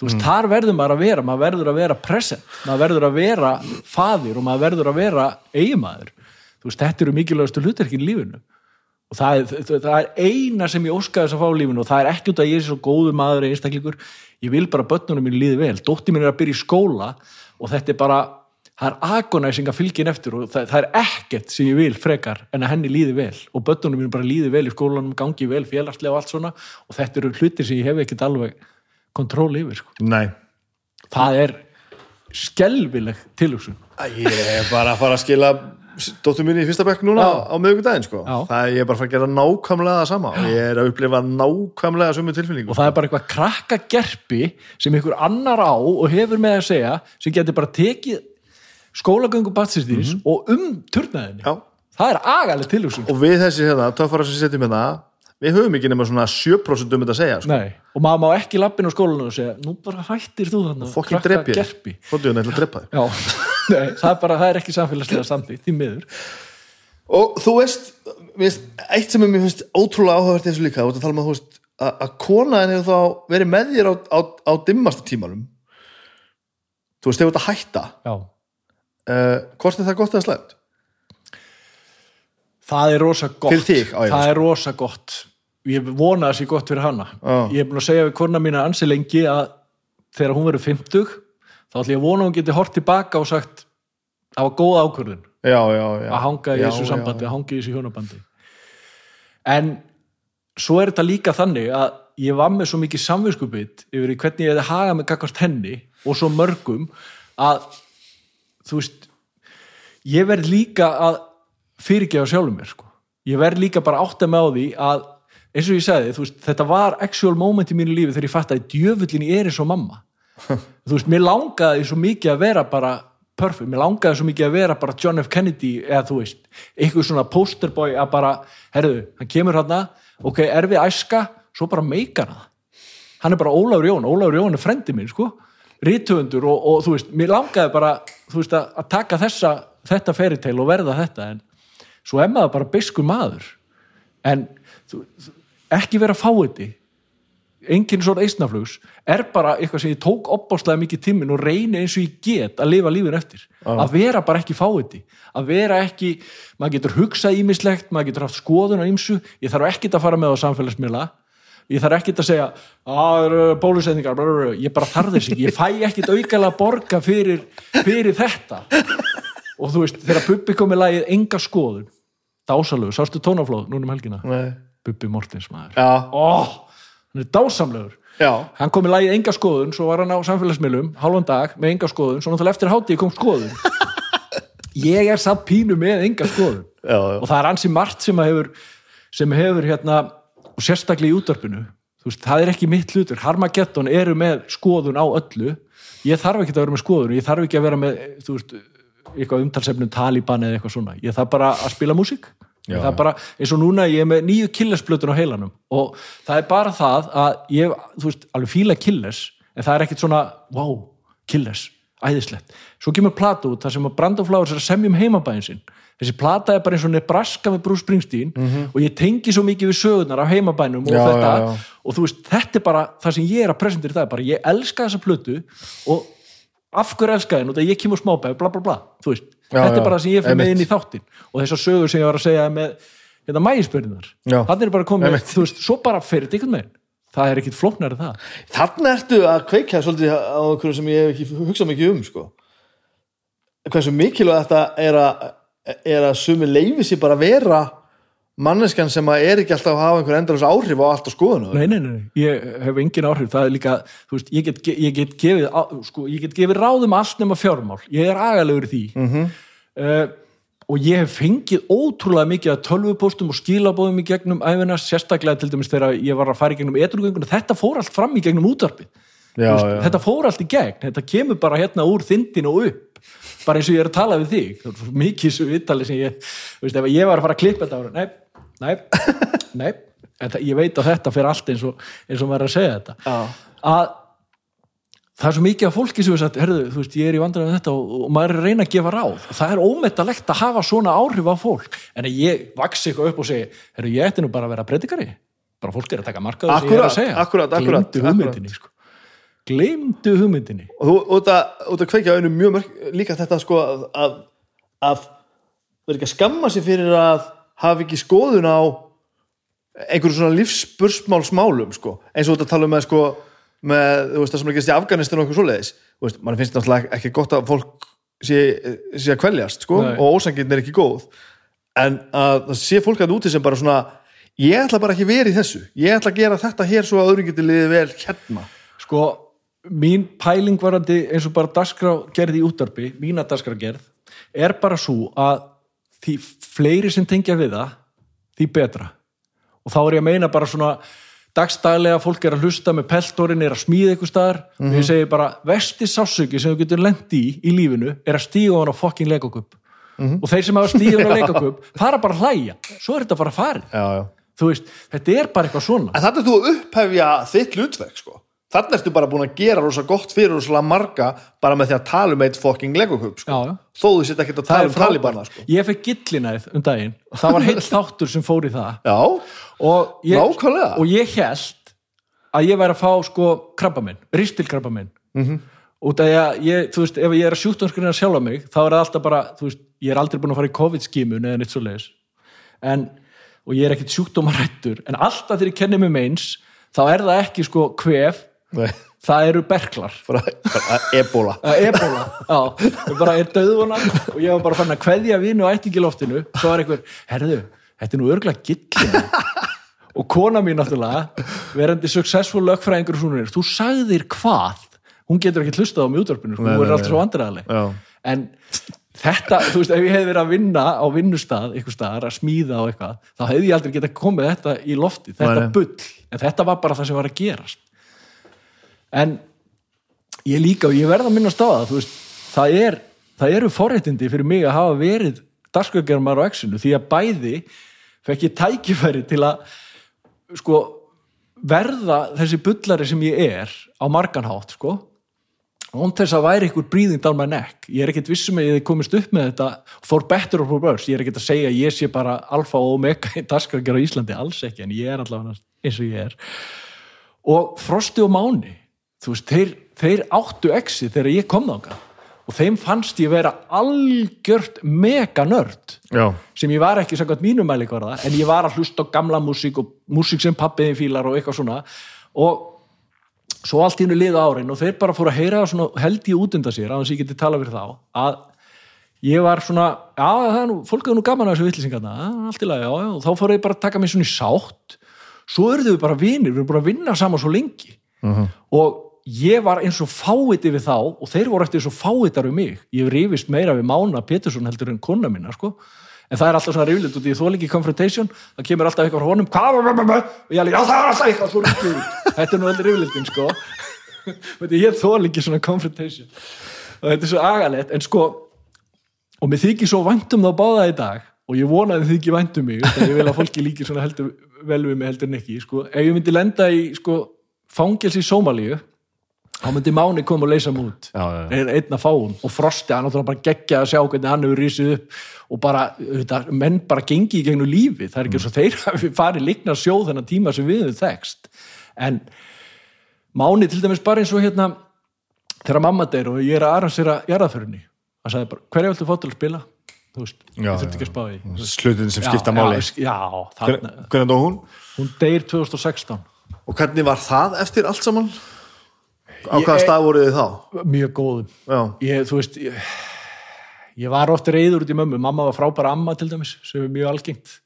Speaker 2: þú veist, þar verður maður að vera maður verður að vera present, maður verður að vera faðir og maður verður að vera eiginmaður, þú veist, þetta eru mikilvægastu hlutverkin í lífinu. Og það er, það er eina sem ég óskaði þess að fá í lífinu og það er ekki út að ég er svo góður maður eða einstaklingur, ég vil bara börnunum mínu líði vel, dóttir mín er að byrja í skóla og þetta er bara, það er agonæsing að fylgja henni eftir og það, það er ekkert sem ég vil frekar en að henni líði vel. Og börnunum mínu bara líði vel í skólanum, gangi vel félagslega og allt svona. Og þetta eru hlutir sem ég hef ekkert alveg kontról yfir, sko.
Speaker 1: Nei.
Speaker 2: það er skelvileg tilhugsun
Speaker 1: Ég er bara að fara að skila dóttur minni í fyrsta bekk núna
Speaker 2: Já.
Speaker 1: á miðvikudaginn sko.
Speaker 2: Já.
Speaker 1: það er ég bara að fara að gera nákvæmlega það sama og ég er að upplifa nákvæmlega sömu tilfinningu
Speaker 2: og það er bara eitthvað krakka gerpi sem ykkur annar á og hefur með að segja sem getur bara tekið skólagöngu batsistýris og um turnaðinni
Speaker 1: Já.
Speaker 2: það er agaleg tilhugsun
Speaker 1: og við þessi hérna, töffara sem setjum hérna við höfum ekki nema svona 7% um þetta að segja sko.
Speaker 2: Nei, og maður má ekki lappin á skólanu og segja, nú bara hættir þú þannig
Speaker 1: fokkin drepi
Speaker 2: gerpi.
Speaker 1: Fóttuðun ætla að drepa þig.
Speaker 2: Já, [laughs] nei, það er bara, það er ekki samfélagslega samþýtt, því miður.
Speaker 1: Og þú veist, finnst, eitt sem er mér finnst ótrúlega áhugavert eins og líka og það tala um að þú veist að, að konaðin hefur þá verið með þér á, á, á dimmasta tímanum. Þú veist, hefur þetta hætta.
Speaker 2: Já,
Speaker 1: uh, hvort er það gott eða slæmt?
Speaker 2: það er rosa gott.
Speaker 1: Ég
Speaker 2: Það er rosa gott Ég vona að það sé gott fyrir hana.
Speaker 1: Já.
Speaker 2: Ég er búin að segja við kona mína ansi lengi að þegar hún verður 50 þá ætlum ég að vona að hún geti hort tilbaka og sagt það var góð ákvörðun.
Speaker 1: Já, já, já.
Speaker 2: Að hanga í þessu sambandi, að hanga í þessu hjónabandi. En svo er þetta líka þannig að ég var með svo mikið samvinskupið yfir hvernig ég hefði hagað með gagvart henni og svo mörgum að þú veist ég verð líka að fyrirgefa sjálfum mér sko. ég verð líka bara átt að með á því að eins og ég sagði, veist, þetta var actual moment í mínu lífi þegar ég fatt að djöfullin ég er eins og mamma. [laughs] Þú veist, mér langaði svo mikið að vera bara perfect, mér langaði svo mikið að vera bara John F. Kennedy eða þú veist, eitthvað svona posterboy að bara, herðu, hann kemur hann ok, er við æska, svo bara meikar hann hann er bara Ólafur Jón, Ólafur Jón er frendi minn sko, rítufundur og, og þú veist, mér langaði bara þú veist, að, að taka þessa, þetta feritel og verða þetta, en svo maður bara biskur maður. En þú, þú- ekki vera fáiði enginn svona eisnaflugs er bara eitthvað sem ég tók opbáslega mikið tímin og reyni eins og ég get að lifa lífin eftir að vera bara ekki fáiði að vera ekki, maður getur hugsað ímislegt, maður getur haft skoðun á ýmsu ég þarf ekkit að fara með á samfélagsmiðla ég þarf ekkit að segja bla. ég bara þarf þess ekki ég fæ ekkit aukalega að borga fyrir, fyrir þetta og þú veist, þegar Bubbi kom með lagið enga skoðun, dásalögu, sástu tónaflóð núna um helgina,
Speaker 1: Nei.
Speaker 2: Bubbi Mortens maður. Ó, hann er dásamlegur.
Speaker 1: Já,
Speaker 2: hann kom með lagið enga skoðun, svo var hann á samfélagsmiðlum hálfan dag með enga skoðun, svo náttúrulega eftir hátíð kom skoðun. [laughs] Ég er samt pínu með enga skoðun.
Speaker 1: Já, já.
Speaker 2: og það er ansi margt sem hefur sem hefur hérna og sérstaklega í útvarpinu. Veist, það er ekki mitt hlutur, Harmageddon eru með skoðun á öllu. Ég þarf ekki að vera með skoðun, ég þarf ekki að vera með þú veist, eitthvað umtalsefnum Taliban eða eitthvað svona, ég þarf bara að spila músík
Speaker 1: Já,
Speaker 2: það er bara, eins og núna ég er með nýju killesblötun á heilanum og það er bara það að ég, þú veist, alveg fíla killes en það er ekkit svona, wow, killes æðislegt, svo kemur plata út þar sem að Brandon Flowers er að semja um heimabæðin sinn. Þessi plata er bara eins og Nebraska með Bruce Springsteen og ég tengi svo mikið við sögurnar af heimabænum og
Speaker 1: Já,
Speaker 2: þetta
Speaker 1: já,
Speaker 2: og þú veist, þetta er bara það sem ég er að presentera dag, bara ég elska þessa plötu og af hverju elska þinn og það ég kemur smábæð, bla bla bla. Þú veist,
Speaker 1: Já,
Speaker 2: þetta er bara það sem ég fyrir með inn í þáttin og þessar sögur sem ég var að segja með hérna mægispörðunar,
Speaker 1: Já.
Speaker 2: þannig er bara komið
Speaker 1: Einmitt.
Speaker 2: þú veist, svo bara fyrir þetta einhvern veginn. Það er ekkit flóknar en það.
Speaker 1: Þarna ertu að kveika svolítið á einhverju sem ég hef ekki hugsað mikið um sko. hversu mikilvægt þetta er að, að sumi leifi sér bara að vera manneskan sem að er ekki alltaf að hafa einhver endalins áhrif á allt á skoðinu
Speaker 2: nei, nei, nei, ég hef engin áhrif. Það er líka, þú veist, ég get, ég get gefið sko, ég get gefið ráðum allt nema fjármál. Ég er agalegur í því.
Speaker 1: Mhm.
Speaker 2: uh, og ég hef fengið ótrúlega mikið að tölvupóstum og skilabóðum í gegnum æfina, sérstaklega til dæmis þegar ég var að fara í gegnum etrugönguna, þetta fór allt fram í gegnum útvarpið.
Speaker 1: Já,
Speaker 2: veist,
Speaker 1: já.
Speaker 2: þetta fór allt í gegn, þetta kemur bara hérna úr þindin og upp. Bara eins og ég er að tala við þig. Mikið svo viðtali sem ég veist, ef ég var að fara að klippa þetta ára, nei, nei, [laughs] nei. En það, ég veit að þetta fyrir allt eins og, eins og maður er að segja þetta.
Speaker 1: Já.
Speaker 2: að það er svo mikið af fólki sem er sagt, herðu, þú veist, ég er í vandræðum með þetta og, og maður er að reyna að gefa ráð. Og það er ómettalegt að hafa svona áhrif á fólk. En ég vaksi eitthvað upp og segi herru, ég ætti nú bara að vera predikari. Bara fólk er að taka markaðu sem ég er að segja.
Speaker 1: akkurat, akkurat,
Speaker 2: gleymdu hugmyndinni sko. gleymdu hugmyndinni.
Speaker 1: Og þú út að, út að kveikja auðvitað mjög mörg líka þetta sko að, að, að vera ekki að skamma sig fyrir að hafa ekki skoðun á einhverju svona lífsbursmálsmálum sko, eins og að tala um með sko með, veist, það sem er ekki í Afganistan og eitthvað svoleiðis, mann finnst náttúrulega ekki gott að fólk sé, sé að kveljast sko, og ósangin er ekki góð. En að það sé fólk að úti sem bara svona ég ætla bara ekki verið í þessu. Ég ætla að gera þetta hér svo að öðrum geti liðið vel hérna.
Speaker 2: Sko, mín pæling varandi eins og bara dagskrá gerð í útarpi mína dagskrá gerð er bara svo að því fleiri sem tengja við það því betra. Og þá er ég að meina bara svona dagstaglega fólk er að hlusta með peltorinn er að smíða eitthvað staðar. Og ég segi bara vesti sásöki sem þú getur lent í í lífinu er að stíga hann á fokking leikakup og þeir sem hafa hann á [laughs] leikakup fara bara að hlæja, svo er þetta bara
Speaker 1: já, já.
Speaker 2: þú veist, þetta er bara eitthvað svona.
Speaker 1: En þetta er þú að upphefja þitt hlutverk sko. Þannig ertu bara búin að gera rosa gott fyrir rosalega marga bara með því að tala um eitt fucking legokub sko. þó þú sitt ekki að tala um talibana sko.
Speaker 2: ég fekk gillinæð um daginn. Og það var heill þáttur sem fór í það.
Speaker 1: Já,
Speaker 2: og ég, og ég held að ég væri að fá sko krabba minn, ristilkrabba minn mm -hmm. út af að ég, þú veist, ef ég er að sjúkdómsgrina sjálfa mig, þá er það alltaf bara þú veist, ég er aldrei búin að fara í COVID-skímun eða neitt svo leiðis en, og ég er ekkit sjúkdómarættur en alltaf þegar ég kenni mig meins þá er það ekki sko kvef
Speaker 1: Nei,
Speaker 2: það eru berklar.
Speaker 1: Ebola.
Speaker 2: Ebola, já, það bara er döðvona og ég var bara fann að kveðja vinu og ættingi loftinu, svo var einhver herðu, þetta er nú örgulega gillin og kona mín náttúrulega verandi successful lögfræðingur og svona, þú sagðir hvað? Hún getur ekki hlustað á mjúdvarpinu sko, hún er alltaf
Speaker 1: nei.
Speaker 2: svo vandræðaleg.
Speaker 1: Já.
Speaker 2: en þetta, þú veist, ef ég hefði verið að vinna á vinnustað, eitthvað staðar, að smíða og eitthvað, þá hefði ég aldrei getað komið þetta í lofti, þetta bull. En þetta var bara það sem var að gerast en ég líka og ég verð að það þú veist, það, er, það eru forréttindi fyrir mig að hafa verið dagskjöggermar á exinu því að bæði fekk ég tækifæri til að sko verða þessi bullari sem ég er á marganhátt sko og þess að væri ykkur breathing down my neck. Ég er ekkert vissum að ég komist upp með þetta for better or for worse, ég er ekkert að segja að ég sé bara alfa og omega í dagskjögger á Íslandi alls ekki, en ég er allavega eins og ég er. Og Frosti og Máni þú veist, þeir, þeir áttu exi þegar ég kom þangað. Og þeim fannst ég vera algjört mega nörd
Speaker 1: Já.
Speaker 2: sem ég var ekki samkvæmt mínum mælikvarða en ég var að hlusta á gamla músík og músík sem pappiðin fílar og eitthvað svona. Og svo allt í hennu liða árin og þeir bara fóru að heyra svona held ég út undan sér að þess að ég geti tala fyrir þá að ég var svona, já það er nú fólk er nú gaman að þessu vitlisingarna, allt í lagi, já, já. Og þá fóru ég bara að taka mig svona í sátt. Svo eruðu við bara vinir, við erum bara að vinna saman svo lengi. Og ég var eins og fáiti við þá og þeir voru eftir eins og fáitar við mig. Ég hef rifist meira við Mána Pétursson heldur en kona minna sko. En það er alltaf svona riflind út í þólingi confrontation. Það kemur alltaf eitthvað frá honum og ég alveg, já það er alltaf eitthvað svo riflið [laughs] þetta er nú heldur riflindin sko. [laughs] Ég, ég þólingi svona confrontation. Og þetta er svo agalegt. En sko og mér þykir svo vænt um þá báða í dag og ég vona að þið þykir vænt um mig ég vil að fólki líki svona heldur vel við mig heldur en ekki sko. ef ég myndi lenda í sko, fangels í Sómalíu þá myndi Máni koma og leysa mig út.
Speaker 1: Já, já, já.
Speaker 2: er einn af fáum og Frosti hann náttúrulega bara geggja að sjá hvernig hann hefur rísið upp. Og bara, þetta, menn bara gengi í gegnum lífi, það er ekki svo þeir [laughs] hafi farið líkna sjóð þennan tíma sem við höfum þekst en Máni til dæmis bara eins og hérna þegar mamma deyr og ég er að arransera jarðaförinni, hann sagði bara hverja viltu fá til að spila? Þú veist,
Speaker 1: Já,
Speaker 2: ég þurfti ekki að spá því
Speaker 1: Slutin sem skipta
Speaker 2: Já,
Speaker 1: máli.
Speaker 2: Já, já þarna,
Speaker 1: Hvernig dó hún?
Speaker 2: hún deyr 2016
Speaker 1: Og hvernig var það eftir allt saman? Á hvaða stað voruð þið þá?
Speaker 2: mjög góðum. Ég, þú veist ég, ég var ofta reyður út í mömmu. Mamma var frábær amma til dæmis sem er mjög algengt.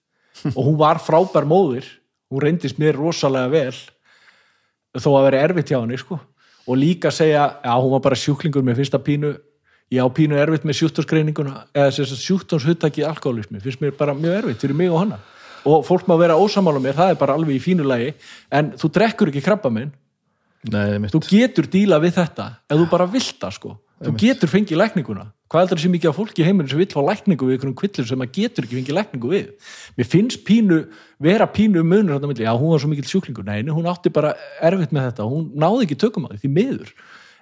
Speaker 2: Og hún var frábær móðir. Hún reyndist mér rosalega vel þó að vera erfitt hjá henni sko. og líka segja, já hún var bara sjúklingur með fyrsta pínu. Ég á pínu erfitt með sjúktónsgreininguna eða sjúktónshuttak í alkoholismi finnst mér bara mjög erfitt fyrir mig og hana. Og fólk má vera ósamála mér, það er bara alveg í fínu lagi. En þú drekkur ekki krabba minn
Speaker 1: nei,
Speaker 2: þú getur díla við þetta ef þú bara vilt það sko. Þú getur fengið lækninguna. Hvað heldur þessi mikið af fólki í heiminu sem vill fá lækningu við einhverjum kvillur sem maður getur ekki fengið lækningu við? Mér finnst pínu, vera pínu um munur á milli, já hún var svo mikill sjúklingur. Nei, nei, hún átti bara erfitt með þetta. Hún náði ekki tökum á því, miður.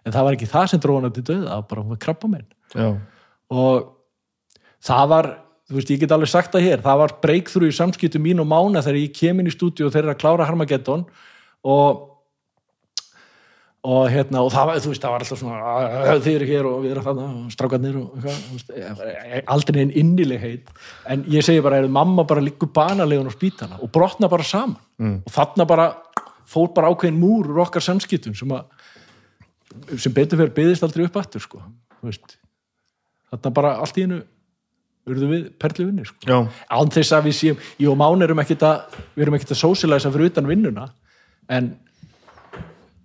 Speaker 2: En það var ekki það sem dróði hana til döða það var bara krabba
Speaker 1: Já,
Speaker 2: og það var þú veist, ég get alveg sagt það hér, það var breakthrough í samskiptum mín og mána þegar ég kem inn í stúdíu og þeir eru að klára Harmageddon og hérna, og það var, þú veist, það var alltaf svona "Ah, þið eru hér og við erum þarna og strákarnir og eitthvað, aldrei einn innilegheit, en ég segi bara mamma bara liggur banalegun á spítana og brotna bara saman. Og þarna bara fór bara ákveðin múr úr okkar samskiptum sem að sem betur fyrir byðist aldrei upp aftur sko, þarna bara allt í hennu urðu við perli vinni sko. án þess að við séum, ég og Mán erum ekkit að við erum ekkit að sósilæsa fyrir utan vinnuna en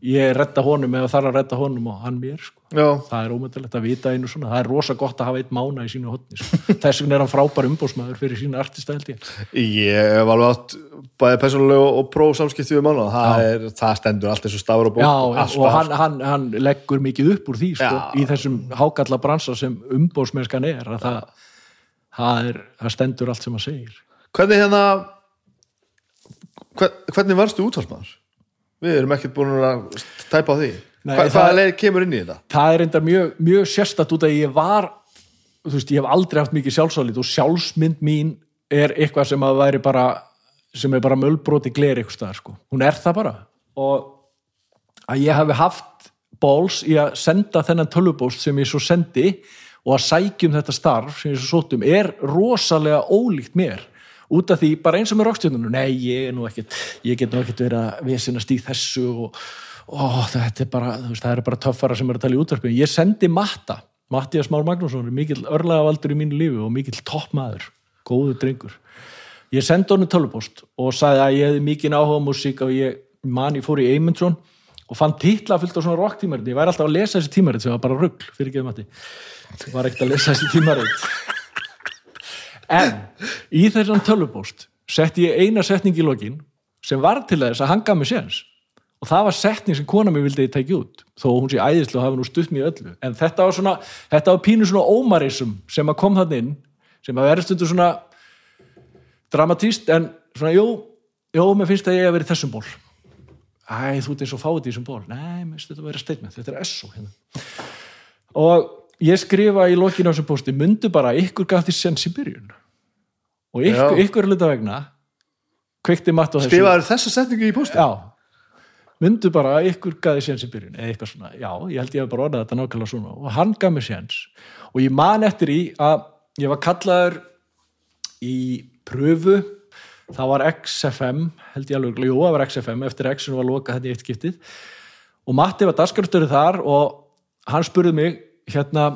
Speaker 2: ég redda honum eða þarf að redda honum og hann mér sko.
Speaker 1: já,
Speaker 2: það er ómyndilegt að vita einu svona það er rosa gott að hafa einn mána í sínu hotni sko. [laughs] þess vegna er hann frábær umbósmaður fyrir sína artista held ég
Speaker 1: hef alveg átt bæði persónulega og pró samskipti við mánu það, er, það stendur allt þessu stafur og bók
Speaker 2: Já,
Speaker 1: alltaf.
Speaker 2: og hann, hann, hann leggur mikið upp úr því sko,
Speaker 1: Já.
Speaker 2: í þessum hákalla bransa sem umbósmennskan er að það, það er það stendur allt sem hann segir
Speaker 1: Hvernig hérna Hver, hvernig varstu útvarsmaður? Við erum ekkert búin að tæpa á því
Speaker 2: Nei,
Speaker 1: Hva, Hvaða leið kemur inn í þetta?
Speaker 2: það er enda mjög, mjög sérstætt út að ég var þú veist, ég hef aldrei haft mikið sjálfsálit og sjálfsmynd mín er eitthvað sem að væri bara sem er bara mölbroti gler eitthvað staðar sko. hún er það bara og að ég hafi haft balls í að senda þennan tölvubóst sem ég svo sendi og að sækjum þetta starf sem ég svo sótum er rosalega ólíkt mér út af því bara eins og með rockstjörnunum nei, ég ekkert, ég get nú ekkert verið að vesinast í þessu og ó, þetta er bara, veist, það eru bara töffara sem eru að tala í útvarpinu, ég sendi Matta Mattias Már Magnússon er mikill örlagavaldur í mínu lífi og mikill toppmaður góður drengur. Ég sendi honum tölvupost og sagði að ég hefði mikinn áhuga á músík og ég man ég fór í Eymundsson og fann titla fullt á svona rocktímarit. Ég væri alltaf að lesa þessi tímarit sem var bara rugl fyrir ekki Matti, ég var ekkert að lesa þessi tímarit en í þessan tölvupost setti ég eina setning í lokin sem var til þess að hann gaf mig séns. Og það var setning sem kona mér vildi ég tækja út þó hún sé æðislu og hafa nú stutt mér öllu. En þetta var svona, þetta var pínu svona ómarism sem að kom þann inn sem að verða stundur svona dramatíst en svona, jú, jú, mér finnst að ég hef verið í þessum ból. Æ, þú ert eins og fáið í þessum ból. Nei, mér finnst þetta að vera statement, þetta er SO hérna. og ég skrifa í lokinu á þessum posti, myndu bara að ykkur gaf því sens í byrjun og ykkur, ykkur hluta vegna kveikti matt á þessu.
Speaker 1: Skrifaður þessa setningu í póstu?
Speaker 2: Já, myndu bara að ykkur gaði séns í byrjun eða eitthvað svona, já, ég held ég hef bara orðað þetta nákvæmlega svona. Og hann gaf mér séns. Og ég man eftir í að ég var kallaður í pröfu. Það var XFM, held ég alveg. Jú, það var XFM, eftir X-un var lokað þetta í eitt skiptið. Og Matti var daskarastöru þar og hann spurði mig hérna,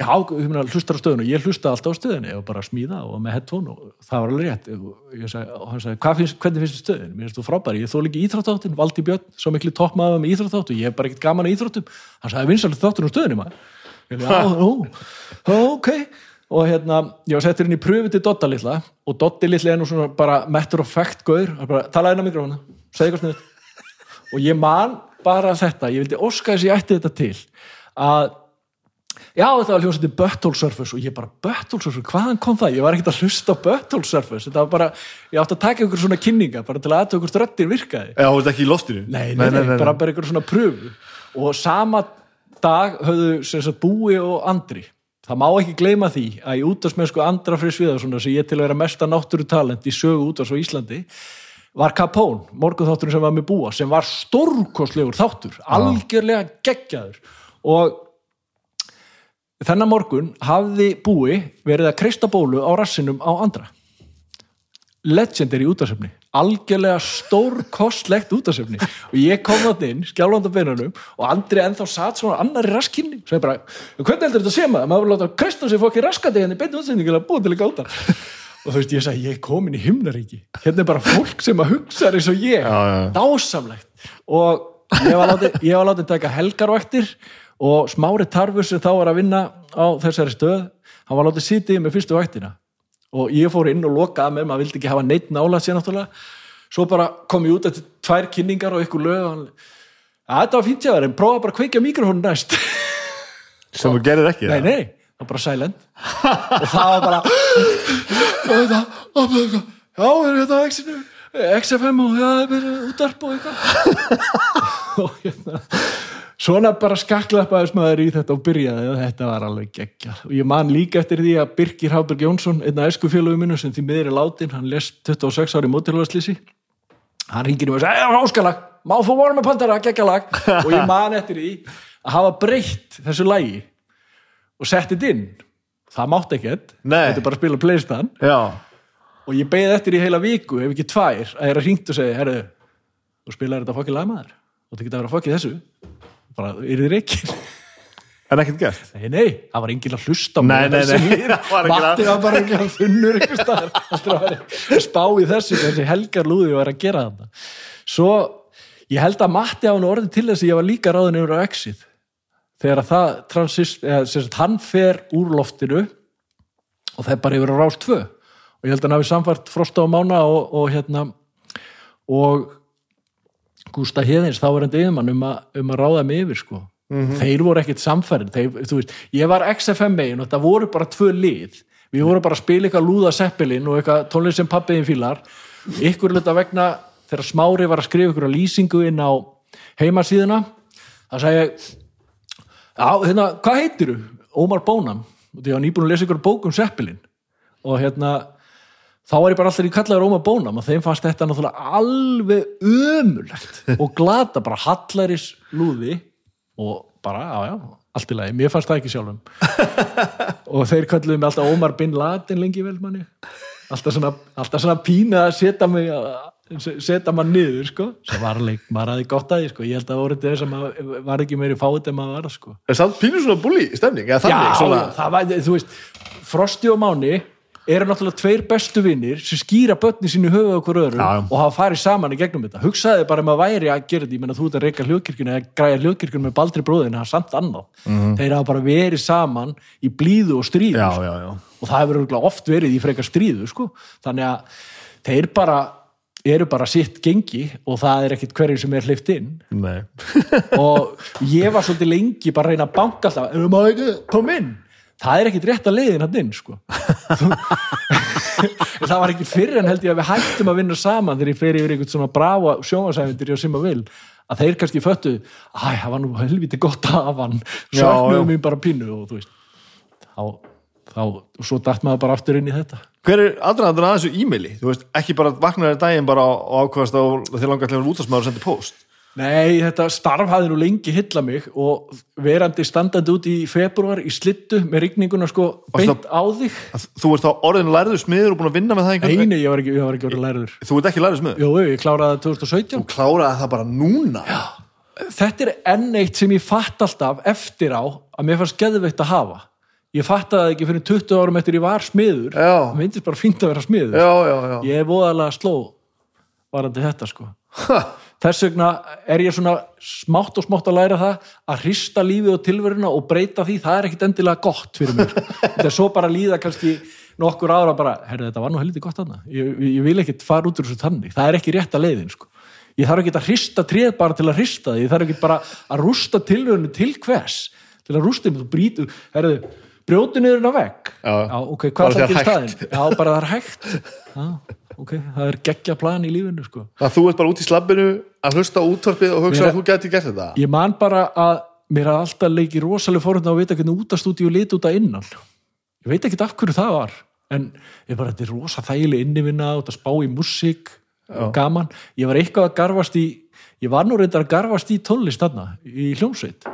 Speaker 2: já, ég meina, hlustar á stöðinu ég hlusta alltaf á stöðinu og bara smíða og með headphone og það var alveg rétt. Og, ég sagði, og hann sagði, "Hvað finnst, hvernig finnst stöðinu mér finnst þú frábæri, ég þó líka íþróttáttin Valdi Björn, svo miklu toppmaður með íþróttáttu ég hef bara ekkert gaman að íþróttum. Hann sagði, vinsalega þáttur á stöðinu maður. Ég ó, ok. Og hérna, ég var settur inn í pröfu til Dotta litla og Dotti litla er nú svona bara matter of fact gaur, talaði inn á já þetta var hljómsætti Butthole Surface og ég bara Butthole Surface, hvaðan kom það? Ég var ekkert að hlusta á Butthole Surface, þetta var bara ég átti að taka ykkur svona kynninga, bara til að aðtöða ykkur ströttir virkaði.
Speaker 1: Já, ert ekki í loftinu?
Speaker 2: nei, nei, nei, bara, bara ykkur svona pröfu. Og sama dag höfðu sem sagt Búi og Andri það má ekki gleyma því að í útvarsmennsku Andra Freyr Sviðarssonar sem ég til að vera mesta náttúrutalent í sögu útvars á Íslandi var Capone, morgunþátturinn sem var með Búa sem var stórkostlegur þáttur algjörlega geggjaður. Og þennan morgun hafði Búi verið að kreista bólu á rassinum á Andra. Legendary útasefni algjörlega stórkostlegt útasefni og ég kom þarna inn, skjálfanda beinanum og Andri ennþá satt svona annari raskinni sem er bara, hvernig heldur þetta að sé maður? Maður vil láta Kristján sér fokki raskandi henni beinu útsendingilega búið til að gáta. Og þú veist, ég sagði, ég er komin í himnaríki. Hérna er bara fólk sem að hugsa eins og ég.
Speaker 1: Já, já.
Speaker 2: dásamlegt. Og ég var látið, ég var látið og smári tarfur sem þá var að vinna á þessari stöð hann var látið sitið með fyrstu vættina og ég fór inn og lokaði með maður vildi ekki hafa neitt nála sér náttúrulega svo bara kom ég út eftir tvær kynningar og ykkur lög og hann, þetta var fínt jáður en prófa bara að kveikja mikrofónu næst
Speaker 1: Sem þú gerir ekki?
Speaker 2: nei, nei, það var bara silent og það var bara þetta, þetta já, er þetta X-inu XFM og já, það er útarp og eitthvað og hérna svona bara skaklapaðis maður í þetta og byrjaði og þetta var alveg geggja og ég man líka eftir því að Birgir Háberg Jónsson einna æskufélögum minu sem því miður er látin hann lest 26 ári mótilvæðslýsi hann ringir mig og sagði, já, háskalag. Má fór voru með pandara, geggjalag og ég man eftir því að hafa breytt þessu lagi og sett þetta inn. Það mátt ekkert, þetta er bara að spila playstan
Speaker 1: Já,
Speaker 2: og ég beði eftir í heila viku, ef ekki tvær að þeirra hringt og segi, herru þú spilaði þetta fokkið lagmaður og þetta verið að fokkið þessu bara, er þið reikin?
Speaker 1: en ekkert gert?
Speaker 2: Nei, nei, það var enginn að hlusta á
Speaker 1: Nei, nei, nei, [laughs] það var ekki
Speaker 2: Matti var bara ekki að funnur einhver staðar. Að spá í þessu þessi helgar lúði og er að gera þetta svo, ég held að Matti hafa nú orðið til þess að ég var líka ráðin yfir á exit. Þegar að það transist, eða, sem sagt, hann fer úr loftinu og það er bara yfir á rást 2 og ég held að hann hafi samfært Frosta og Mána og, og hérna og Gústa Heðins þá er hann yfirmann um, um að ráða mig yfir sko. Þeir voru ekkit samfærin þeir, þú veist, ég var XFM megin og það voru bara tvö lið. Við vorum bara að spila eitthvað lúða seppilinn og eitthvað tónlist sem pappiðin fílar. Ykkur hluta vegna þegar Smári var að skrifa ykkur að lýsingu inn á heimasíðuna það sagði ég hérna, hvað heitirðu? Ómar Bónam og að hann íbúin að lesa ykkur bók um Seppelin. Og hérna þá var ég bara alltaf í kallaður Ómar Bónam og þeim fannst þetta náttúrulega alveg ömulegt [laughs] og glata bara hallaris lúði og bara, já, já, allt í lagi. Mér fannst það ekki sjálfum. [laughs] Og þeir kalluðu mig alltaf Ómar Bin Laden lengi vel manni alltaf svona, alltaf svona pína að setja mig setja maður niður sko. Sem var leik, maður aðeins gott að því sko. Ég held að voru þetta sem var ekki meiri fáið en maður var sko.
Speaker 1: Er samt pínur svona bulli stemning? eða Þannig,
Speaker 2: Já,
Speaker 1: svona,
Speaker 2: það var, þú veist Frosti og Máni eru náttúrulega tveir bestu vinnir sem skýra börni sínu höfuð okkur öðrum
Speaker 1: Já,
Speaker 2: og hafa farið saman í gegnum þetta hugsaði bara um að væri að gera þetta ég menna þú ert að reyka hljóðkirkjuna eða græja hljóðkirkjuna með baldri bróðin það er samt annað þeir hafa bara verið saman í blíðu og stríðu.
Speaker 1: Já,
Speaker 2: sko.
Speaker 1: já, já.
Speaker 2: og það hefur oft verið í frekar stríðu sko. þannig að þeir bara eru bara sitt gengi og það er ekkit hverjum sem er hleyft inn [laughs] og ég var svolítið lengi bara að reyna að banka alltaf erum maður ekki, kom inn það er ekkit rétt að leiðin hann inn sko. [laughs] það var ekki fyrir en held ég að við hættum að vinna saman þegar ég fer yfir einhvern svona brava sjónvarsæfindir og sem að vil að þeir kannski föttu æ, það var nú helviti gott að hafa hann
Speaker 1: já.
Speaker 2: mér bara pínu og þú veist þá, þá, og svo dætt maður bara aftur inn í þetta
Speaker 1: Hver er aðdraðandur að þessu e-maili? Þú veist, ekki bara vaknaði daginn bara og ákvæðast á þér langar til að vera útastmaður og senda post.
Speaker 2: Nei, þetta starf hafði nú lengi hylla mig og verandi standandi út í februar í slittu með rigninguna sko beint á þig.
Speaker 1: Þú ert þá orðin lærður smiður og búin að vinna með það einhvern
Speaker 2: Nei, nei, ég var ekki, ég var ekki orðið læriður
Speaker 1: Þú ert ekki lærður smiður?
Speaker 2: Jú, ég kláraði það 2017
Speaker 1: Kláraði það bara núna? Já.
Speaker 2: Þetta er enn eitt sem ég fatt alltaf eftir á að mér fannst geðveitt að hafa. Ég fattaði það ekki fyrir 20 árum eftir ég var smiður.
Speaker 1: Já.
Speaker 2: Það myndist bara er Þess vegna er ég svona smátt og smátt að læra það að hrista lífið og tilveruna og breyta því, það er ekkit endilega gott fyrir mér. [laughs] Þetta er svo bara að líða kannski nokkur ára bara, herru þetta var nú helviti gott þarna, ég, ég vil ekkit fara út úr þessu tannig, það er ekki rétt að leiðin sko. Ég þarf ekki að hrista tréð bara til að hrista það, ég þarf ekki bara að rústa tilverunu til hvers, til að rústa þú brýtu, herru, brjótu niður en á vegg.
Speaker 1: Já.
Speaker 2: ok, hvað það
Speaker 1: þegar
Speaker 2: til staðin? Já, bara það er hægt. [laughs] Já, ok, það er geggja plan í lífinu sko.
Speaker 1: Að þú ert bara út í slabbinu að hlusta útvarpið og hugsa að þú geti gert þetta?
Speaker 2: ég man bara að mér hafði alltaf leikið rosalega fórhund að vita hvernig útastúdíu lit út að innan. Ég veit ekki af hverju það var en ég bara, þetta er rosa þægileg innivinna og þetta spá í músík gaman, ég var eitthvað að garfast í ég var nú reyndar að garfast í tónlist þarna, í hljómsveit.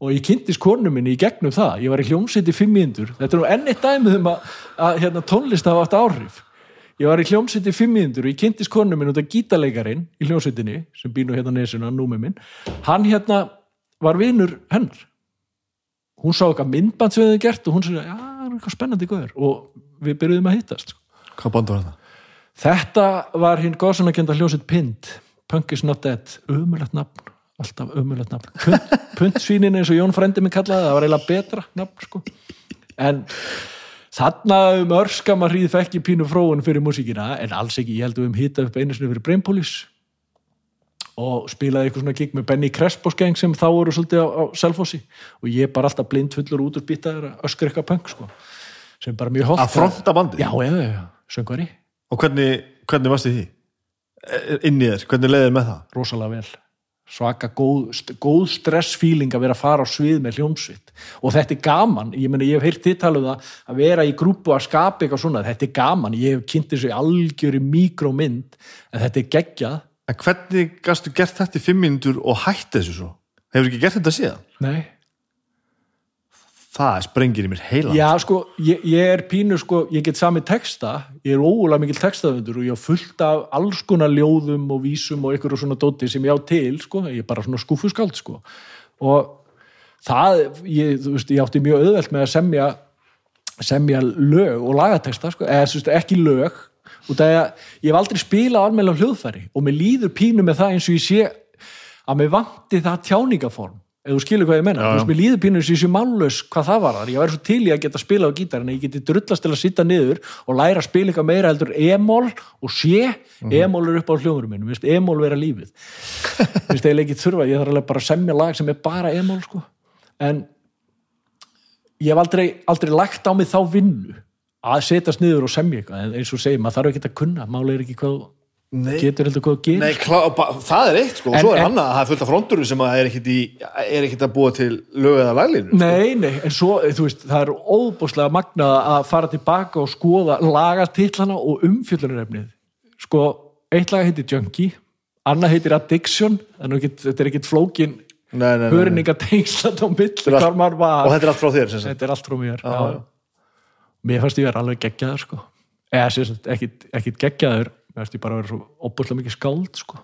Speaker 2: Og ég kynntist konu minni í gegnum það. Ég var í hljómsveit í fimm mínútur. Þetta er nú enn eitt dæmið um að, að hérna, tónlist hafa átt áhrif ég var í hljómsveit í fimm mínútur og ég kynntist konu minni út af gítaleikarin í hljómsveitinni sem býr nú hérna nesuna, númi minn hann hérna var vinur hennar hún sá eitthvað myndband sem við hefði gert og hún sagði, já, það er eitthvað spennandi góður og við byrjuðum að hittast sko.
Speaker 1: Hvað band var það?
Speaker 2: Þetta var hinn góðsannakenda hljósitt Pind, Punk is not dead umulett nafn, alltaf umulett nafn Punt, Puntsvínin eins og Jón Frendi mig kallaði, það var eiginlega betra nafn sko. en þarna um örskama hríð fekk ég pínu fróun fyrir músíkina, en alls ekki ég held að við um hitta upp einu sinni fyrir Brainpolis og spilaði eitthvað svona gig með Benny Crespos gang sem þá voru svolítið á, á Selfossi og ég bara alltaf blind fullur út úr býtaður að öskra eitthvað punk sko. sem bara mjög hótt
Speaker 1: Að fronta bandið?
Speaker 2: Já, já, já, söngvari
Speaker 1: Og hvernig, hvernig varst þið því? E- Inn í þér, hvernig leiðið með það?
Speaker 2: rosalega vel svaka góð, góð stressfíling að vera að fara á svið með hljómsveit og þetta er gaman, ég meni ég hef heyrt þið tala um það að vera í grúpu að skapa eitthvað svona, þetta er gaman, ég hef kynnt þessu algjöri mikromynd en þetta er geggjað,
Speaker 1: En hvernig gastu gert þetta í fimm mínútur og hætti þessu svo? Hefur ekki gert þetta síðan?
Speaker 2: nei
Speaker 1: Það sprengir í mér heila.
Speaker 2: Já, sko, ég, ég er pínu, sko, ég get sami texta, ég er ógulega mikil textaðundur og ég á fullt af alls konar ljóðum og vísum og einhverju svona dóti sem ég á til, sko, ég er bara svona skúfuskáld, sko, og það, ég, þú veist, ég átti mjög auðvelt með að semja, semja lög og lagateksta, sko, eða, þú veist, ekki lög, út af að ég hef aldrei spilað almennilega á hljóðfæri og mér líður pínu með það eins og ég sé að mér vanti það tjáningaform ef þú skilur hvað ég menna, þú veist, mér líður pínu eins og ég sé mállaus hvað það var þar, ég væri svo til í að geta spilað á gítar en ég geti drullast til að sitta niður og læra að spila eitthvað meira heldur e-mól og sé,
Speaker 1: Mhm.
Speaker 2: e-mól er upp á hljóðurum minn, e-mól vera lífið. Veist, ég ekki þurfa, ég þarf alveg bara að semja lag sem er bara e-mól, sko. En ég hef aldrei, aldrei lagt á mig þá vinnu að setjast niður og semja eitthvað en eins og segir, maður þarf ekki að kunna máli er ekki hvað,
Speaker 1: Nei,
Speaker 2: getur heldur hvað að gera
Speaker 1: Nei, klá, það er eitt sko, og
Speaker 2: En-
Speaker 1: svo er annað að það er fullt af fronturum sem að er ekkit, í, er ekkit að búa til lög eða laglínu
Speaker 2: Nei, nei, en svo, þú veist, það er óbúslega magnað að fara tilbaka og skoða lagatitlana og umfjöllunarefnið. Sko, eitt lag heitir Junkie, annað heitir Addiction, þannig að þetta er ekkit flókin hörninga tengslat á mill.
Speaker 1: Og þetta er allt frá þér.
Speaker 2: Þetta er allt frá mér, já,
Speaker 1: já.
Speaker 2: já. Mér fannst ég vera alveg geggjaður, sko. Eða, ekkit geggjaður, mér fannst ég bara vera svo óbúslega mikið skáld, sko.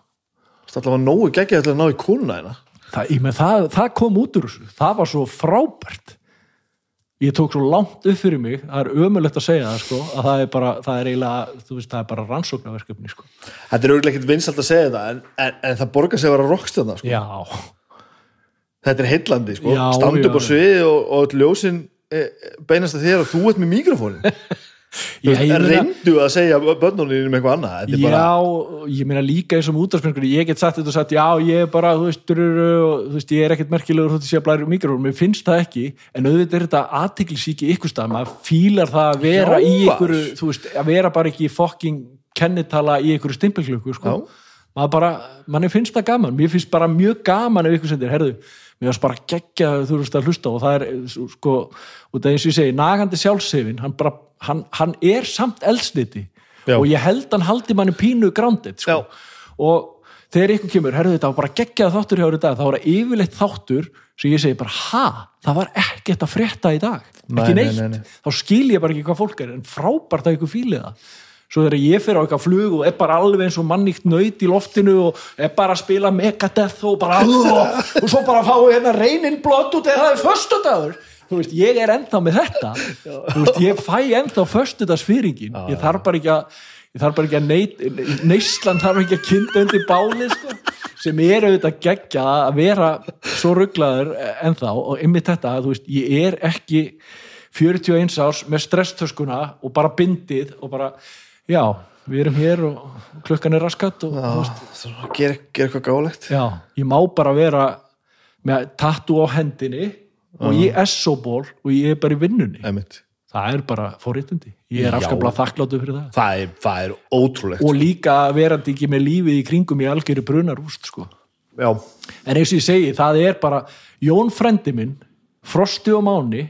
Speaker 1: Það er alltaf að nógu geggja til að ná í kúnuna hérna
Speaker 2: það, það, það kom út úr þessu það var svo frábært ég tók svo langt upp fyrir mig það er ömulegt að segja það sko að það er bara, það er eiginlega, þú veist, það er bara rannsóknarverkefni sko.
Speaker 1: Þetta er auðvitað ekkit vinsalt að segja þetta en, en, en það borgar sig að vera rockstjörna sko.
Speaker 2: já,
Speaker 1: Þetta er heillandi sko.
Speaker 2: Já,
Speaker 1: Stand upp
Speaker 2: já,
Speaker 1: á svið og, og ljósin e, beinast að þér og þú ert með mikrofónin [laughs] Reyndu að segja börnunum eitthvað annað er bara,
Speaker 2: já, ég meina líka eins og útdarspenskur ég get sagt þetta og sagt, já, ég er bara þú veist, og, þú veist, ég er ekkert merkilegur þú veist, ég er blæri mikrofón, mér finnst það ekki en auðvitað er þetta aðtiklisíki ykkur stað maður fílar það að vera í
Speaker 1: Frábær.
Speaker 2: ykkur þú veist, að vera bara ekki fokking kennitala í ykkur stimpilklukku, sko
Speaker 1: Já.
Speaker 2: maður bara, manni finnst það gaman mér finnst bara mjög gaman ef ykkur sendir herðu, mér finnst bara geggja þú veist að hlusta og það er sko, og það er eins og ég segi, nagandi sjálfsefin hann, bara, hann, hann er samt eldsniti
Speaker 1: Já.
Speaker 2: og ég held hann haldi manni pínu grándið sko. Og þegar ykkur kemur, herðu þetta bara geggjað þáttur hjá þér í dag, þá var það yfirleitt þáttur sem ég segi bara, ha, það var ekkert að frétta í dag,
Speaker 1: Nei,
Speaker 2: ekki
Speaker 1: nei,
Speaker 2: neitt.
Speaker 1: nei, nei.
Speaker 2: þá skil ég bara ekki hvað fólk er en frábært að ykkur fílið það. Svo þegar ég fer á eitthvað flug og er bara alveg eins og manníkt nöyt í loftinu og er bara að spila Megadeth og bara [laughs] og svo bara fá hérna reynin blott út eða það er föstudagur þú veist, ég er ennþá með þetta. Þú veist, ég fæ ennþá föstudagsfýringin ég þarf bara ekki að ég þarf bara ekki að neit, neyslan þarf ekki að kynna undir báli sko, sem er auðvitað geggja að vera svo rugglaður ennþá. Og einmitt þetta, þú veist, ég er ekki 41 árs með stresstöskuna og bara bindið og bara, já, við erum hér og klukkan er raskat og þú veist,
Speaker 1: það ger, ger eitthvað gálegt
Speaker 2: já, ég má bara vera með tattu á hendinni og ég er svo ból og ég er bara í vinnunni.
Speaker 1: Einmitt.
Speaker 2: það er bara forréttindi. Ég er afskaplega þakkláttu fyrir það.
Speaker 1: Það er, það er ótrúlegt
Speaker 2: og líka verandi ekki með lífið í kringum í algjöru brunarúst sko. En eins og ég segi, það er bara Jón frendi minn, Frosti og Máni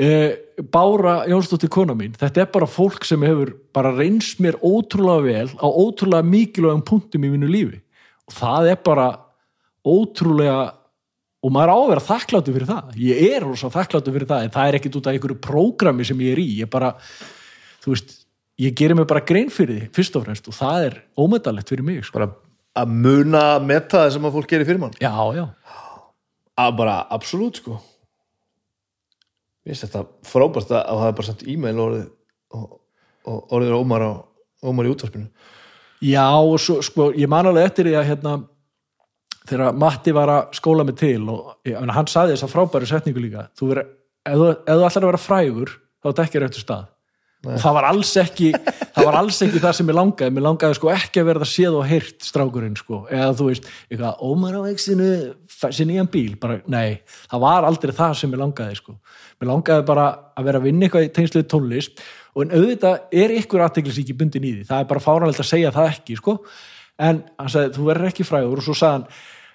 Speaker 2: eh, Bára Jónsdóttir kona mín þetta er bara fólk sem hefur bara reynst mér ótrúlega vel á ótrúlega mikilvægum punktum í mínu lífi. Og það er bara ótrúlega og maður á að vera þakkláttu fyrir það. Ég er rosa þakkláttu fyrir það en það er ekkit út af einhverju prógrami sem ég er í. Ég bara, þú veist ég gerir mig bara grein fyrir því, fyrst og fremst og það er ómetalegt fyrir mig sko.
Speaker 1: bara að muna metta það sem að fólk gerir fyrir mann.
Speaker 2: Já, já,
Speaker 1: að bara absolutt sko. Ég veist þetta frábært að að það er bara samt e-mail orðið og, og orðið er ómar á ómar í útvarpinu.
Speaker 2: Já og svo, sko, ég man alveg eftir því að hérna þegar Matti var að skóla mig til og en hann saði þess að frábæru setningu líka. Þú verður, ef þú, ætlar að vera frægur þá dekkir eftir stað. Og það var alls ekki það var alls ekki það sem ég langaði. Mér langaði sko ekki að verða séð og heyrt strákurinn sko, eða þú veist, eitthvað ómar á exinu, sér nýjan bíl. Bara, nei, það var aldrei það sem ég langaði sko, mér langaði bara að vera að vinna eitthvað í tengsluði tónlist. Og en auðvitað er ykkur aðteglisíki bundin í því, það er bara fáranlegt að segja það ekki sko, en hann sagði, þú verður ekki frægur. Og svo sagði hann,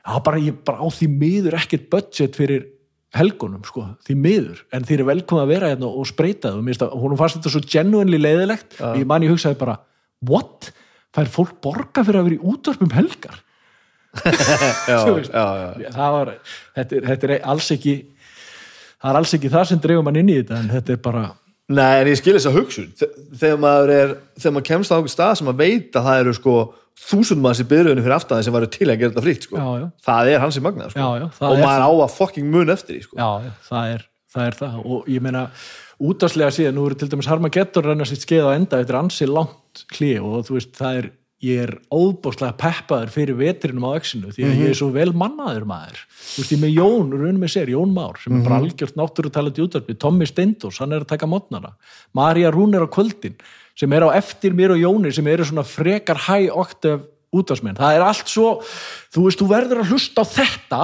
Speaker 2: já bara ég bara á því miður ekkert budget fyrir helgunum sko, því miður en þeir eru velkomin að vera hérna og spreita það hún fannst þetta svo genuinely leiðilegt og ég man ég hugsaði bara, what? Fær fólk borga fyrir að vera í útvarpum helgar? [laughs] [laughs]
Speaker 1: já, já, já.
Speaker 2: það var, þetta er, þetta er alls ekki það er alls ekki það sem dreifum mann inn í þetta en þetta er bara,
Speaker 1: Nei, en ég skil þess að hugsun þegar maður er, þegar maður kemst á okkur stað sem að það eru sko þúsund maður sem byrjuðinu fyrir aftan sem varu til að gera þetta fríkt sko.
Speaker 2: Já, já.
Speaker 1: það er hans í magnað sko.
Speaker 2: Já,
Speaker 1: og maður á að fucking mun eftir því sko.
Speaker 2: já, já, það er það er það og ég meina útáslega síðan, nú eru til dæmis Harmageddon renna sitt skeið á enda, þetta er ansi langt klí og þú veist, það er ég er óbúslega peppaður fyrir vetrinum á öxinu því að ég er svo vel mannaður maður þú veist, ég með Jón, raunum með sér, Jón Már sem er bara algjört náttúru talað í útvarpi Tommy Steindors, hann er að taka mótnana Marja Rún er á kvöldin sem er á eftir mér og Jóni sem eru svona frekar high octave útvarsmenn, það er allt svo þú veist, þú verður að hlusta á þetta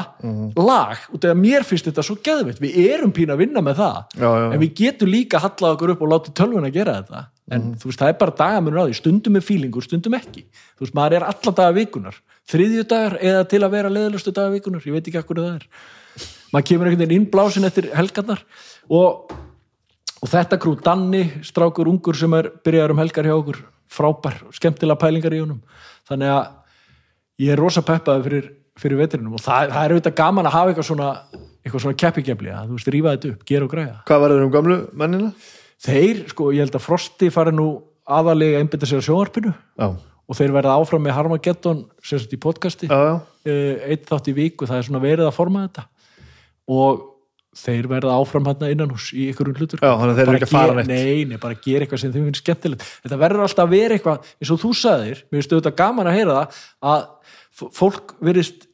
Speaker 2: lag, út af að mér finnst þetta svo geðveitt, við erum pín að vinna með það
Speaker 1: Já, já,
Speaker 2: en við getum líka hallað okkur upp og látið tölvun að gera þetta. En þú veist, það er bara dagamunur á því stundum er fílingur, stundum ekki. Þú veist, maður er alla daga vikunar þriðjudagar eða til að vera leðalustu daga vikunar ég veit ekki akkur það er. Maður kemur einhvern veginn innblásin eftir helgarnar og, og þetta krú Danni, strákur ungur sem er byrjaður um helgar hjá okkur frábær, skemmtilega pælingar í honum. Þannig að ég er rosa peppaði fyrir, fyrir vetrinum. Og það, það er auðvitað gaman að hafa eitthvað svona eitthvað svona keppikefli að þú veist, rífa þetta upp, gera og græða
Speaker 1: Hvað verður um gamlu mennina?
Speaker 2: þeir, sko, ég held að Frosti fari nú aðalega að einbytta sér á sjónvarpinu.
Speaker 1: Já,
Speaker 2: og þeir verða áfram með Harmageddon sem sagt í podcasti.
Speaker 1: Já, já.
Speaker 2: uh, eitt þátt í viku, það er svona verið að forma þetta. Og þeir verða áfram hann innan hús í ykkurum hlutur
Speaker 1: Já, þannig að þeir eru ekki að fara neitt.
Speaker 2: Nei, nei, bara gera eitthvað sem þeim finnst skemmtilegt þetta verður alltaf að vera eitthvað, eins og þú sagðir mér finnst auðvitað gaman að heyra það að fólk verðist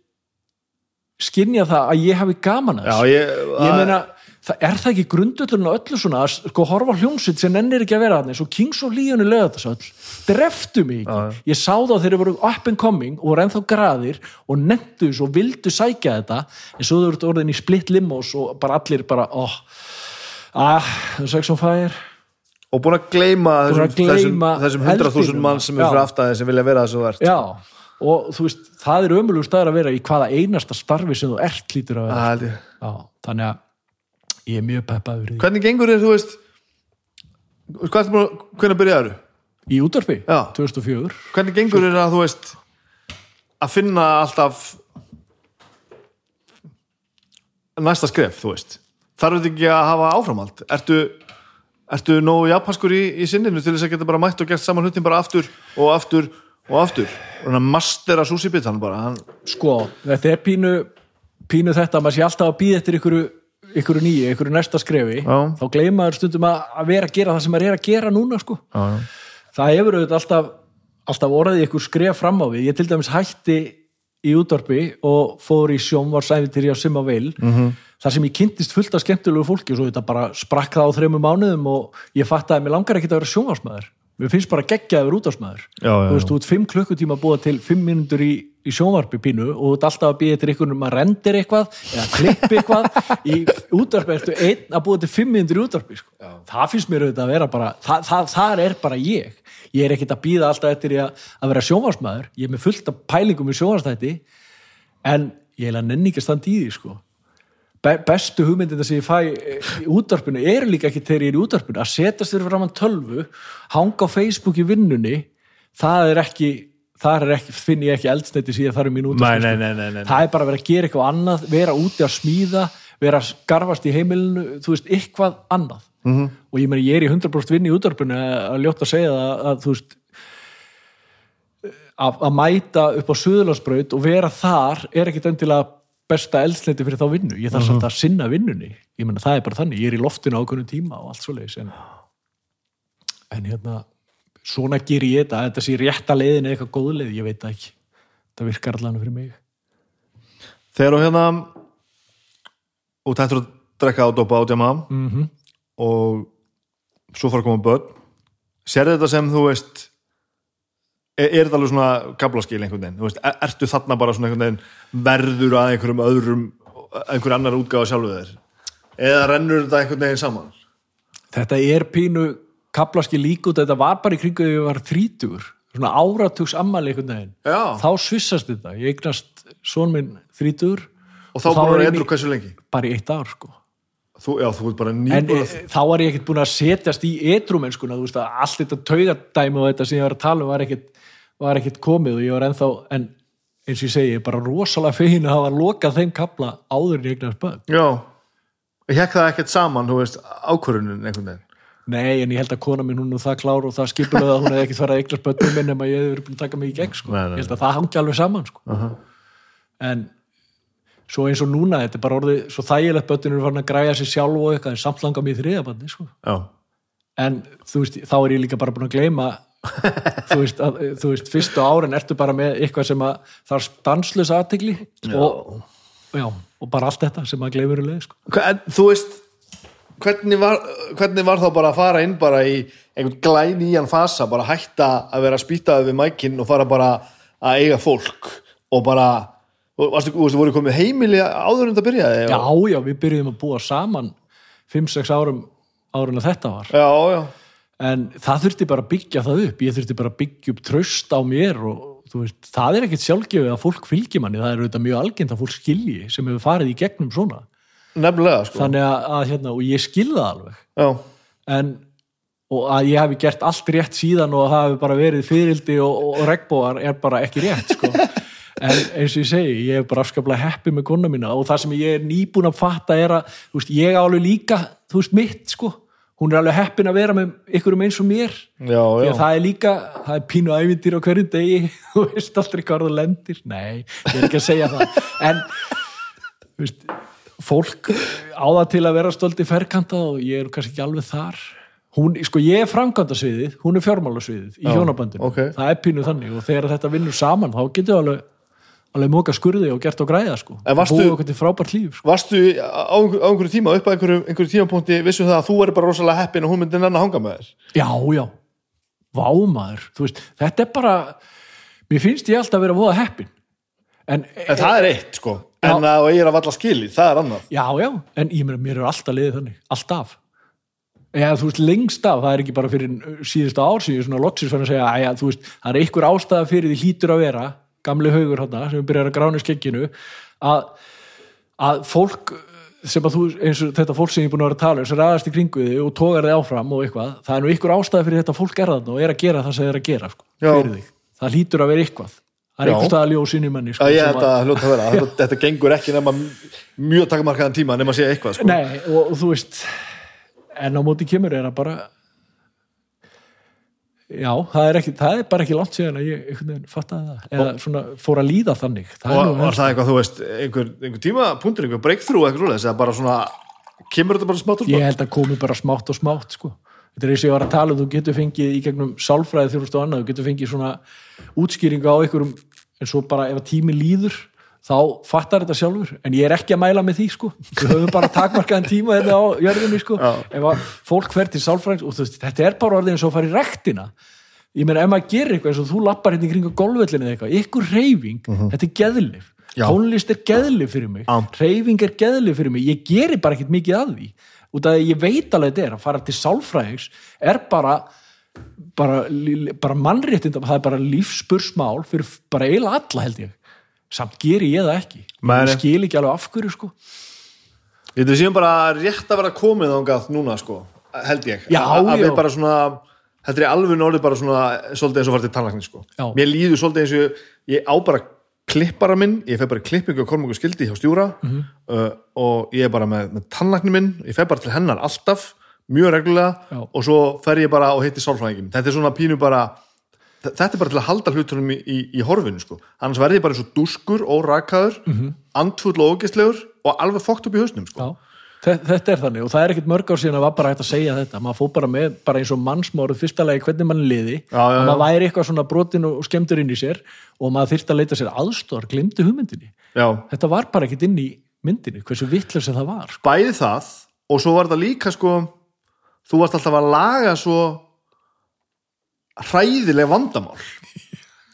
Speaker 2: skynja það að ég hafi gaman að
Speaker 1: Já,
Speaker 2: þessu
Speaker 1: ég,
Speaker 2: ég meina, það, er það ekki grundullurinn á öllu svona að sko horfa á hljómsveit sem nennir ekki að vera þarna eins og Kings of Leon í lögðarsöll dreftu mig ekki, ég sá þá þeir voru up and coming og voru ennþá graðir og nettu svo vildu sækja þetta en svo þau voru orðin í split limos og bara allir bara, oh ah, sex on fire.
Speaker 1: Og búin að gleyma
Speaker 2: Búin
Speaker 1: þessum,
Speaker 2: að gleyma
Speaker 1: þessum, þessum 100.000
Speaker 2: eldinum.
Speaker 1: mann sem er fyrir aftæði sem vilja vera svo verðt
Speaker 2: já, og þú veist, það er ömulegu staður að vera í hvaða einasta starfi sem þú ert lítur að vera. Já, þannig að ég er mjög peppaður í,
Speaker 1: Hvernig gengur þér, þú veist hvað er að, hvernig byrjaðu?
Speaker 2: í útvarpi,
Speaker 1: Já.
Speaker 2: 2004
Speaker 1: Hvernig gengur þér að, þú veist að finna alltaf næsta skref, þú veist? Þarf þetta ekki að hafa áframhald? Ertu, ertu nógu japanskur í, í sinninu til þess að geta bara mætt og gert saman hlutin bara aftur og aftur og aftur? Og hann mastera sushi bitan bara hann,
Speaker 2: sko, þetta er pínu pínu þetta, maður sé alltaf að býða eftir ykkur, ykkur nýju, ykkur næsta skrefi
Speaker 1: Já.
Speaker 2: þá gleymaður stundum að, að vera að gera það sem maður er að gera núna sko.
Speaker 1: já, já.
Speaker 2: það hefur auðvitað alltaf alltaf orðið ykkur skref fram á við ég til dæmis hætti í útvarpi og fór í sjónvarsæfintir á Simma Veil
Speaker 1: Mhm.
Speaker 2: -hmm. þar sem ég kynntist fullt af skemmtilegu fólki og svo þetta bara sprakk það á þreymum mánuðum og ég fatt að mér langar ekki að vera sjónvarsmaður mér finnst bara geggjaður
Speaker 1: já,
Speaker 2: þú veist, þú ert fimm klukkutíma að búa til fimm mínútur í, í sjónvarpi pínu og þú ert alltaf að býja til einhvern um að rendir eitthvað eða klippi eitthvað. Í útvarpi ertu einn að búa til fimm mínútur í útvarpi sko. það finnst mér auðvitað að vera bara það, það, það er bara ég. Ég er ekkert að býða alltaf eftir að, að vera sjónvarsmaður ég er með fullt af pælingum í sjónvarstætti en ég er að nenni ekki að standa í því sko bestu hugmyndina sem ég fæ eh, í útvarpinu eru líka ekki þegar ég er í útvarpinu að setjast þér fram að tölvu hanga á Facebook í vinnunni það er ekki, það er ekki finn ég ekki eldsneiti síðan þar er mín útvarpinu
Speaker 1: nei, nei, nei,
Speaker 2: það er bara að vera að gera eitthvað annað vera úti að smíða, vera að skarfast í heimilinu, þú veist, eitthvað annað
Speaker 1: Mhm.
Speaker 2: -hmm. og ég meni, ég er í 100% vinn í útvarpinu að ljóta að segja það að, þú veist að, að mæta upp á Suðurlandsbraut og vera þar er ekkit endilega besta eldsneiti fyrir þá vinnu. Ég þarf
Speaker 1: Mhm.
Speaker 2: samt að sinna vinnunni. Ég meina það er bara þannig, ég er í loftinu ákveðnum tíma og allt svoleiðis en, en hérna svona ger ég þetta, að þetta sé rétta leiðin eða eitthvað góð leið, ég veit ekki. Það virkar allan fyrir mig.
Speaker 1: Þegar þú hérna og tættur að drekka á dopa á djama
Speaker 2: mm -hmm.
Speaker 1: og svo fara að koma börn sérðu þetta sem þú veist er, þetta alveg svona kablaskil einhvern veginn, þú veist, er, ertu þarna bara svona einhvern veginn verður að einhverjum öðrum einhver annar útgáfa sjálfu þér? Eða rennur þetta einhvern veginn saman?
Speaker 2: Þetta er pínu kaplaski lík út, þetta var bara í kringu þegar ég var þrítugur, svona áratugs ammali einhvern veginn,
Speaker 1: Já.
Speaker 2: þá svissast þetta. Ég eignast son minn þrítugur.
Speaker 1: Og þá
Speaker 2: Og
Speaker 1: búin að
Speaker 2: mý-
Speaker 1: hversu lengi?
Speaker 2: Bara í eitt ár sko.
Speaker 1: Þú, já, þú ert bara
Speaker 2: en
Speaker 1: nýbúin
Speaker 2: e, þá var ég ekkert búin að setjast í etrumennskuna, þú veist að allt þetta taugadæmi og þetta sem ég var að tala um var ekkert, var ekkert komið og ég var ennþá en eins og ég segi, ég er bara rosalega fegin að hafa lokað þeim kapla áður en ég eignast börn
Speaker 1: já, hekk það ekkert saman þú veist, ákvörunin einhvern veginn
Speaker 2: Nei, en ég held að kona mín hún er það klár og það skipulega að hún hefði ekkert farið að eignast börnum minn nema ég hefði verið búin að taka mig í gegn sko.
Speaker 1: Nei, nei,
Speaker 2: ég held að það hangi alveg saman sko. en svo eins og núna, þetta er bara orðið svo þægilegt börnum eru farin að græja sér sjálf og eitthvað en samt langa mig í þriðabandi sko. en þú veist, þá er ég líka bara búin að gleyma [laughs] þú veist, að, þú veist fyrstu árin ertu bara með eitthvað sem að það er stanslös aðtegli og, og bara allt þetta sem að gleymur um leið sko.
Speaker 1: En, þú veist hvernig var, hvernig var þá bara að fara inn bara í einhvern glæni í hann fasa bara hætta að vera spýtaði við mækinn og fara bara að eiga fólk og bara þú veist, voru komið heimili áður en þetta byrjaði
Speaker 2: já, já, við byrjuðum að búa saman 5-6 árum árum að þetta var.
Speaker 1: Já, já,
Speaker 2: en það þurfti bara að byggja það upp. Ég þurfti bara að byggja upp tröst á mér og veist, það er ekkert sjálfgefið að fólk fylgji manni, það er auðvitað mjög algengt að fólk skilji sem hefur farið í gegnum svona.
Speaker 1: Nefnilega sko.
Speaker 2: Að, að hérna, og ég skilða alveg. En og að ég hafi gert allt rétt síðan og það hafi bara verið fyrildi og, og, og regnbóðar er bara ekki rétt sko. [laughs] en eins og ég segi, ég er bara afskaplega heppi með kona mína og það sem ég er nýbúin að fatta er að, þú veist, ég á alveg líka þú veist, mitt sko hún er alveg heppin að vera með ykkurum eins og mér.
Speaker 1: Já, já.
Speaker 2: að það er líka, það er pínu ævintýr á hverjum degi, [laughs] þú veist aldrei hvað það lendir, nei, ég er ekki að segja það. En veist, fólk á það til að vera stolti ferkanta og ég er kannski ekki alveg þar. Hún, sko ég er framkvæmdasviðið hún er fjármálasviðið í
Speaker 1: Já,
Speaker 2: hjónabandinu
Speaker 1: ok.
Speaker 2: það er pínu þannig og þegar þetta vinnur saman þá getur alveg alveg móka skurði og gert og græða sko.
Speaker 1: Varstu-
Speaker 2: búið okkur til frábært líf sko.
Speaker 1: varstu á á einhverju tíma upp að einhverju, einhverju tímapunkti vissu það að þú er bara rosalega heppin og hún myndi nenn að hanga með þér?
Speaker 2: Já, já, vámaður veist, þetta er bara mér finnst ég alltaf að vera voða heppin. En,
Speaker 1: en það er eitt sko. En að ég er að valla skili, það er annað.
Speaker 2: Já, já, en ég meina, mér er alltaf liðið þannig, alltaf. Eða þú veist, lengst af, það er ekki bara fyrir síðustu ár síðan, svona loksins fann að segja að þú veist, það er einhver ástæða fyrir því hlýtur að vera gamli haugur hana, sem byrjar að grána í skegginu að, að fólk sem að þú, eins og þetta fólk sem ég er búin að vera að tala um, sem ræðast í kringu þig og tógar þig áfram og eitthvað, það er nú einhver ástæða fyrir þetta fólk er þarna og er að gera það sem þið er að gera sko,
Speaker 1: Já.
Speaker 2: fyrir þig, það hlýtur að vera eitthvað það er
Speaker 1: Já.
Speaker 2: einhver stað að ljósinu manni sko,
Speaker 1: ég að vera [laughs] þetta, þetta gengur ekki nema mjög takmarkaðan tíma nema að segja eitthvað sko.
Speaker 2: Nei, og, og þú veist en á móti kemur er að bara já, það er, ekki, það er bara ekki langt síðan að ég fattaði það. Eða svona fór að líða þannig. Það
Speaker 1: og var það eitthvað, þú veist, einhver, einhver tímapunktur einhver breakthrough eitthvað svoleiðis eða bara svona kemur þetta bara smátt og
Speaker 2: ég
Speaker 1: smátt?
Speaker 2: held að komi bara smátt og smátt sko. þetta er eins og ég var að tala um þú getur fengið í gegnum sálfræði þjónustu og annað, þú getur fengið svona útskýringu á einhverjum en svo bara ef að tími líður þá fattar þetta sjálfur, en ég er ekki að mæla með því sko, við höfum bara takmarkaðan tíma þetta á jörðinni sko, ef að fólk fer til sálfræðings og veist, þetta er bara orðin eins og að fara í rektina ég meina ef maður gerir eitthvað eins og þú lappar hérna í kringu golvöllinu eða eitthvað, ykkur reyfing þetta er geðlif,
Speaker 1: Já.
Speaker 2: tónlist er geðlif fyrir mig,
Speaker 1: Já.
Speaker 2: reyfing er geðlif fyrir mig, ég gerir bara ekkert mikið að því. Út af að ég veit alveg þetta er að fara til sálfræðings er bara bara, bara mannréttinda það er bara lífspursmál fyrir bara eiginlega alla held ég samt geri ég það ekki ég skil ekki alveg af hverju sko
Speaker 1: veit við séum bara rétt að vera komið ángað núna sko, held ég
Speaker 2: Já,
Speaker 1: að, við bara svona heldur ég alveg orðið bara svona svolítið eins og farið til tannlækning sko.
Speaker 2: Já.
Speaker 1: mér líður svolítið eins og ég, á bara klippara minn, ég feg bara klippingu og kormungu skildi hjá stjúra
Speaker 2: Mhm.
Speaker 1: uh, og ég er bara með, með tannlækni minn ég feg bara til hennar alltaf mjög reglulega
Speaker 2: Já.
Speaker 1: og svo fer ég bara og hitti sálfræðingin þetta er svona pínu bara þetta er bara til að halda hlutunum í, í, í horfinu sko. annars verði ég bara eins og dúskur og rakaður, mm -hmm. andfull og ógæstlegur og alveg fókt upp í hausnum sko.
Speaker 2: Þetta er þannig og það er ekkert mörg ár síðan að var bara hægt að segja þetta maður fór bara með, bara eins og mannsmáruð fyrsta lagi hvernig mann liði,
Speaker 1: Já, já,
Speaker 2: og
Speaker 1: já.
Speaker 2: maður væri eitthvað svona brotin og skemmtur inn í sér og maður þyrfti að leita sér aðstór, glimti hugmyndinni
Speaker 1: Já.
Speaker 2: þetta var bara ekkert inn í myndinni hversu vitlega sem það var sko.
Speaker 1: bæði það og svo var það líka sko þú varst alltaf að laga svo hræðileg vandamál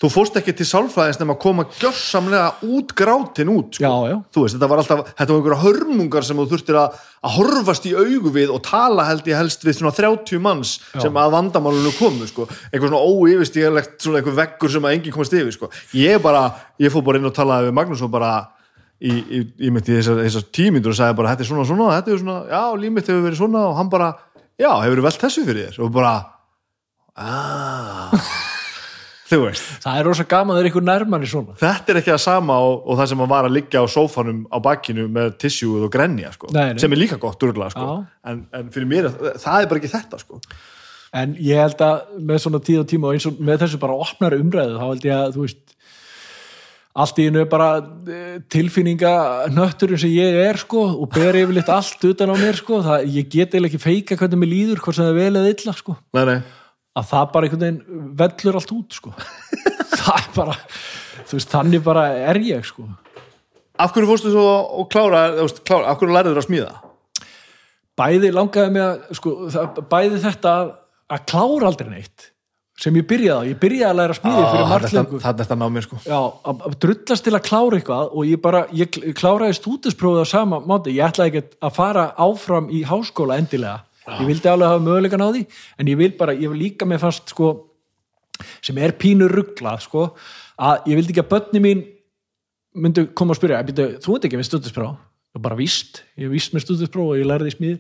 Speaker 1: þú fórst ekki til sálfræðins nema að koma gjörsamlega út grátin út sko.
Speaker 2: já, já,
Speaker 1: þú veist, þetta var alltaf, þetta var einhverja hörmungar sem þú þurftir að, að horfast í augu við og tala held ég helst við svona 30 manns sem að vandamálunum komu sko. eitthvað svona óyfirstíðalegt svona eitthvað veggur sem að enginn komast yfir sko. ég bara, ég fór bara inn og talaði við Magnús og bara í, í, í, í þessar, tímyndur og sagði bara þetta er svona svona, þetta er svona, já, límitt hefur verið svona og hann bara, já, hefur verið velt þessu fyrir þér og bara aaa þú veist
Speaker 2: það er rosa gaman þegar ykkur nærmann í svona
Speaker 1: þetta er ekki það sama og, og það sem að var að liggja á sófanum á bakkinu með tissjúið og grenja sko,
Speaker 2: Nei, nei.
Speaker 1: sem er líka gott durgla sko. En, en fyrir mér, það er bara ekki þetta sko.
Speaker 2: En ég held að með svona tíð og tíma og eins og með þessu bara opnar umræðu þá held ég að þú veist allt í einu bara eh, tilfinninga nötturinn sem ég er sko og ber yfirleitt allt utan á mér sko það, ég get eiginlega ekki feika hvernig mér líður hvort sem það er vel eða illa sko
Speaker 1: nei, nei.
Speaker 2: Að það bara einhvern veginn vellur allt út sko. [laughs] Það er bara þú veist þannig bara er ég sko.
Speaker 1: Af hverju fórstu svo og klára, þú klára af hverju lærið þér að smíða?
Speaker 2: Bæði langaði mig að sko, það, bæði þetta að, að klára aldrei neitt sem ég byrjaði á, ég byrjaði að læra smíði fyrir margt lengur
Speaker 1: það er þetta ná mér sko.
Speaker 2: Já, að að drullast til að klára eitthvað og ég bara, ég kl- kláraði stúdisprófið á sama máti, ég ætlaði ekki að fara áfram í háskóla endilega ég vildi alveg hafa möguleikan á því en ég vil bara, ég vil líka með fast sko, sem er pínur rugglað sko, að ég vildi ekki að börni mín myndu koma að spyrja þú veit ekki með stúdinspróf bara víst, ég er víst með stúdinspróf og ég lærði í smíðin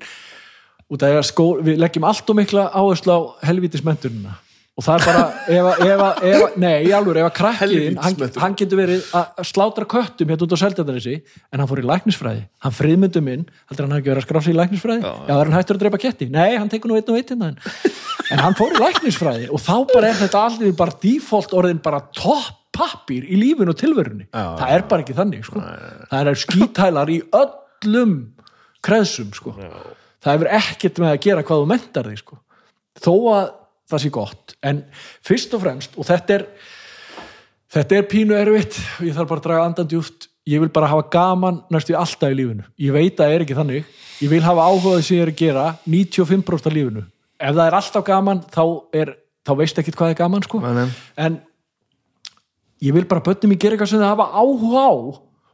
Speaker 2: út af að skó, við leggjum allt og mikla áherslu á helvítismentunina og það er bara, ef, að- ef, að- ef, að- nei, alveg, ef að krakkiðin hann, hann getur verið að slátra köttum hérna út á seldjarnarissi, en hann fór í læknisfræði. Hann friðmyndu minn, heldur hann hafi ekki verið að skrása í læknisfræði, já, já er hann hættur að drepa ketti. Nei, hann tekur nú einn og einn hérna en, en hann fór í læknisfræði og þá bara er þetta allir bara default orðin bara topp pappir í lífinu og tilverunni.
Speaker 1: Já.
Speaker 2: það er bara ekki þannig sko. það er skítælar í öllum kreðsum sko. það hefur ekkert með að gera hvað þú mentar því sko. þó að það sé gott en fyrst og fremst og þetta er þetta er pínu erfitt og ég þarf bara að draga andan djúft ég vil bara hafa gaman næstu alltaf í lífinu ég veit að það er ekki þannig ég vil hafa áhugaði sem ég er að gera 95% af lífinu ef það er alltaf gaman þá, er, þá veist ekki hvað er gaman sko.
Speaker 1: Nei.
Speaker 2: en ég vil bara bönnum í gera eitthvað sem það hafa áhuga á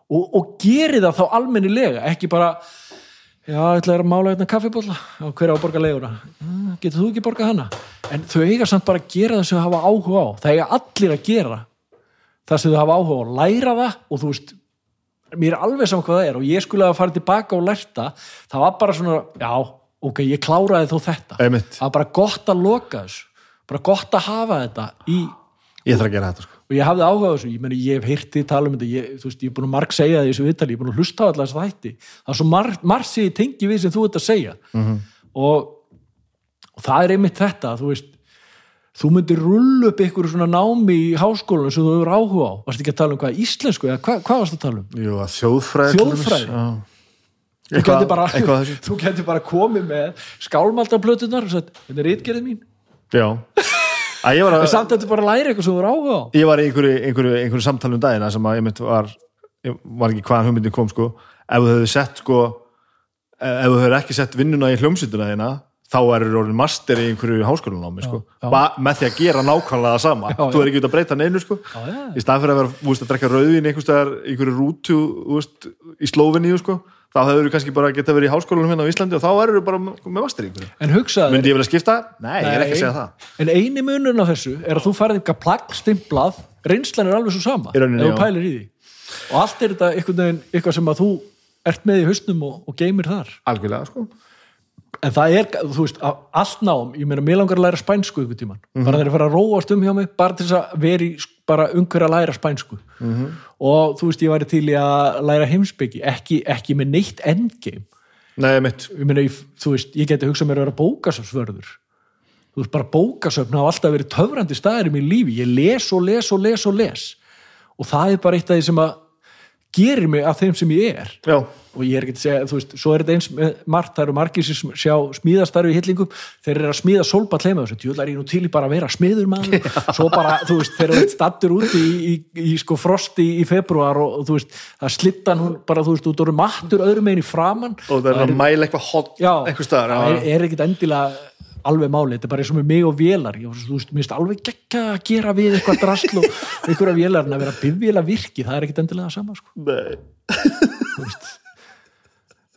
Speaker 2: og, og geri það þá almennilega ekki bara já, ég ætla að mála hérna kaffibólla og hver á að borga leiðuna "Ah, getur þú ekki borgað hana? En þau eiga samt bara að gera það sem þau hafa áhuga á. Það eiga allir að gera það sem þau hafa áhuga á, læra það og þú veist, mér er alveg saman hvað það er og ég skulle að fara tilbaka og lærta það var bara svona, já, ok ég kláraði þó þetta,
Speaker 1: Einmitt.
Speaker 2: það var bara gott að loka þessu, bara gott að hafa þetta í
Speaker 1: ég þarf að gera þetta sko
Speaker 2: og ég hafði áhuga á þessu, ég meni ég hef heyrti tala um þetta, ég, veist, ég er búin að marg segja í þessu viðtali, ég er búin að hlusta á allar þess að þætti. Það er svo margt mar sem ég tengi við sem þú ert að segja. -hmm. og, og það er einmitt þetta, þú veist þú myndir rulla upp ykkur svona námi í háskólanum sem þú hefur áhuga á. Varst ekki að tala um hvað íslensku, eða hvað, hvað varst að tala um?
Speaker 1: Jú, að. Þjóðfræði? Já.
Speaker 2: þú getur bara, [laughs] bara komið með skálmaldarplötunar og sagt, þetta er [laughs]
Speaker 1: Að var
Speaker 2: en
Speaker 1: að
Speaker 2: samt þetta er bara að læra eitthvað sem þú hefur áhuga á.
Speaker 1: Ég var í einhverju, einhverju, einhverju samtali um dagina sem að ég mynd var ég var ekki hvaðan hugmyndin kom sko. Ef þú hefði sett sko ef þú hefur ekki sett vinnuna í hljómsýtuna þína þá er orðin master í einhverju háskólanámi sko,
Speaker 2: Já, já.
Speaker 1: Með því að gera nákvæmlega það sama,
Speaker 2: Já,
Speaker 1: þú er ekki út að breyta neinu sko,
Speaker 2: Já, já.
Speaker 1: í stað fyrir að vera þú veist, að drekka rauðin einhverju rútu þú veist, í Slóveníu sko þá hefur þú kannski bara geta verið í háskólanum hérna á Íslandi og þá erur þú bara með master í einhverju.
Speaker 2: En hugsaðu
Speaker 1: myndi ég vilja skipta? Nei, ég er ekki að segja það.
Speaker 2: En eini munurinn á þessu er að þú færði eitthvað plagg stimplað, reynslan er alveg svo sama ef þú pælir í því. Og allt er þetta eitthvað sem að þú ert með í hausnum og, og geymir þar.
Speaker 1: Algjörlega sko
Speaker 2: en það er, þú veist, allt nám ég meina, mér langar að læra spænsku ykkur tíman bara þeir að fara að róast um hjá mig bara til þess að veri bara umhver að læra spænsku. Og þú veist, ég væri til í að læra heimsbyggi, ekki, ekki með neitt endgame.
Speaker 1: Nei,
Speaker 2: ég meina, ég- þú veist, ég geti hugsað mér að vera bókasöfsvörður þú veist, bara bókasöfn hafa alltaf verið töfrandi staðir í mín lífi, ég les og les og les og les. Og það er bara eitt af því sem að gerir mig af þeim sem ég er.
Speaker 1: Já.
Speaker 2: Og ég er ekki að segja, þú veist, svo er þetta eins með margt, það eru margir sem sjá smíðastarfi í hillingum, þeir eru að smíða sólball heima þessu, djúðlar ég nú til í bara að vera smiður maður, svo bara, þú veist, þeir eru stattur úti í, í, í, sko frosti í februar og, og þú veist, það slittan hún bara, þú veist, út orðu mattur öðrum meginn í framann
Speaker 1: og það er að mæla eitthvað
Speaker 2: já,
Speaker 1: einhver staðar já.
Speaker 2: er, er ekkit endilega alveg máli, þetta er bara eins og með mig og vélar. Ég, þú veist, mér finnst alveg geggja að gera við eitthvað drasl og [laughs] einhverja vélar en að vera bifvéla virki, það er ekkit endilega sama sko.
Speaker 1: Nei.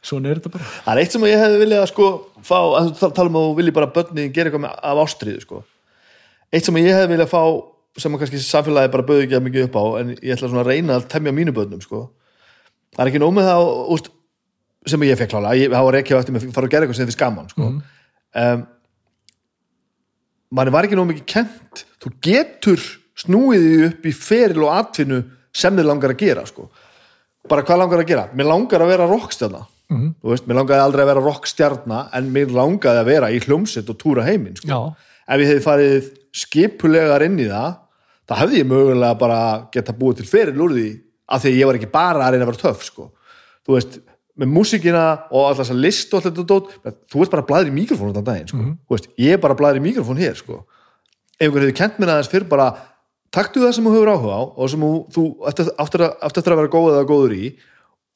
Speaker 2: Svona er þetta bara.
Speaker 1: Það er eitt sem ég hefði viljað sko fá, að þú tala um að þú vilji bara börni gera eitthvað með, af ástriðu sko. Eitt sem ég hefði viljað fá sem að kannski samfélagi bara bauði ekki að mikið upp á en ég ætla svona að reyna að temja mínu börnum sko. Það er ekki nóg með það úst, sem ég fekk klála, ég hafa reykjað eftir mig að fara að gera eitthvað sem þið gaman sko. Um, manni var ekki nóg mikið kent þú getur snúið því upp í feril og atvinnu sem þið langar að gera sko bara hvað langar að gera? Mér langar að vera rockstjarna
Speaker 2: Mhm.
Speaker 1: þú veist, mér langaði aldrei að vera rockstjarna en mér langaði að vera í hljómsett og túra heiminn sko. ef ég hefði farið skipulegar inn í það þá hefði ég mögulega bara geta búið til feril úr því af því að ég var ekki bara að reyna að vera töff sko. þú veist, með músíkina og alltaf þess að list og alltaf dót þú veist bara að blæður í mikrofónu þann daginn sko. þú veist, ég er bara að blæður í mikrofón hér sko. ef einhver hefði kent mér aðeins fyrir bara taktu það sem þú hefur áhuga á og sem þú, eftir, að, eftir að vera góð eða góður í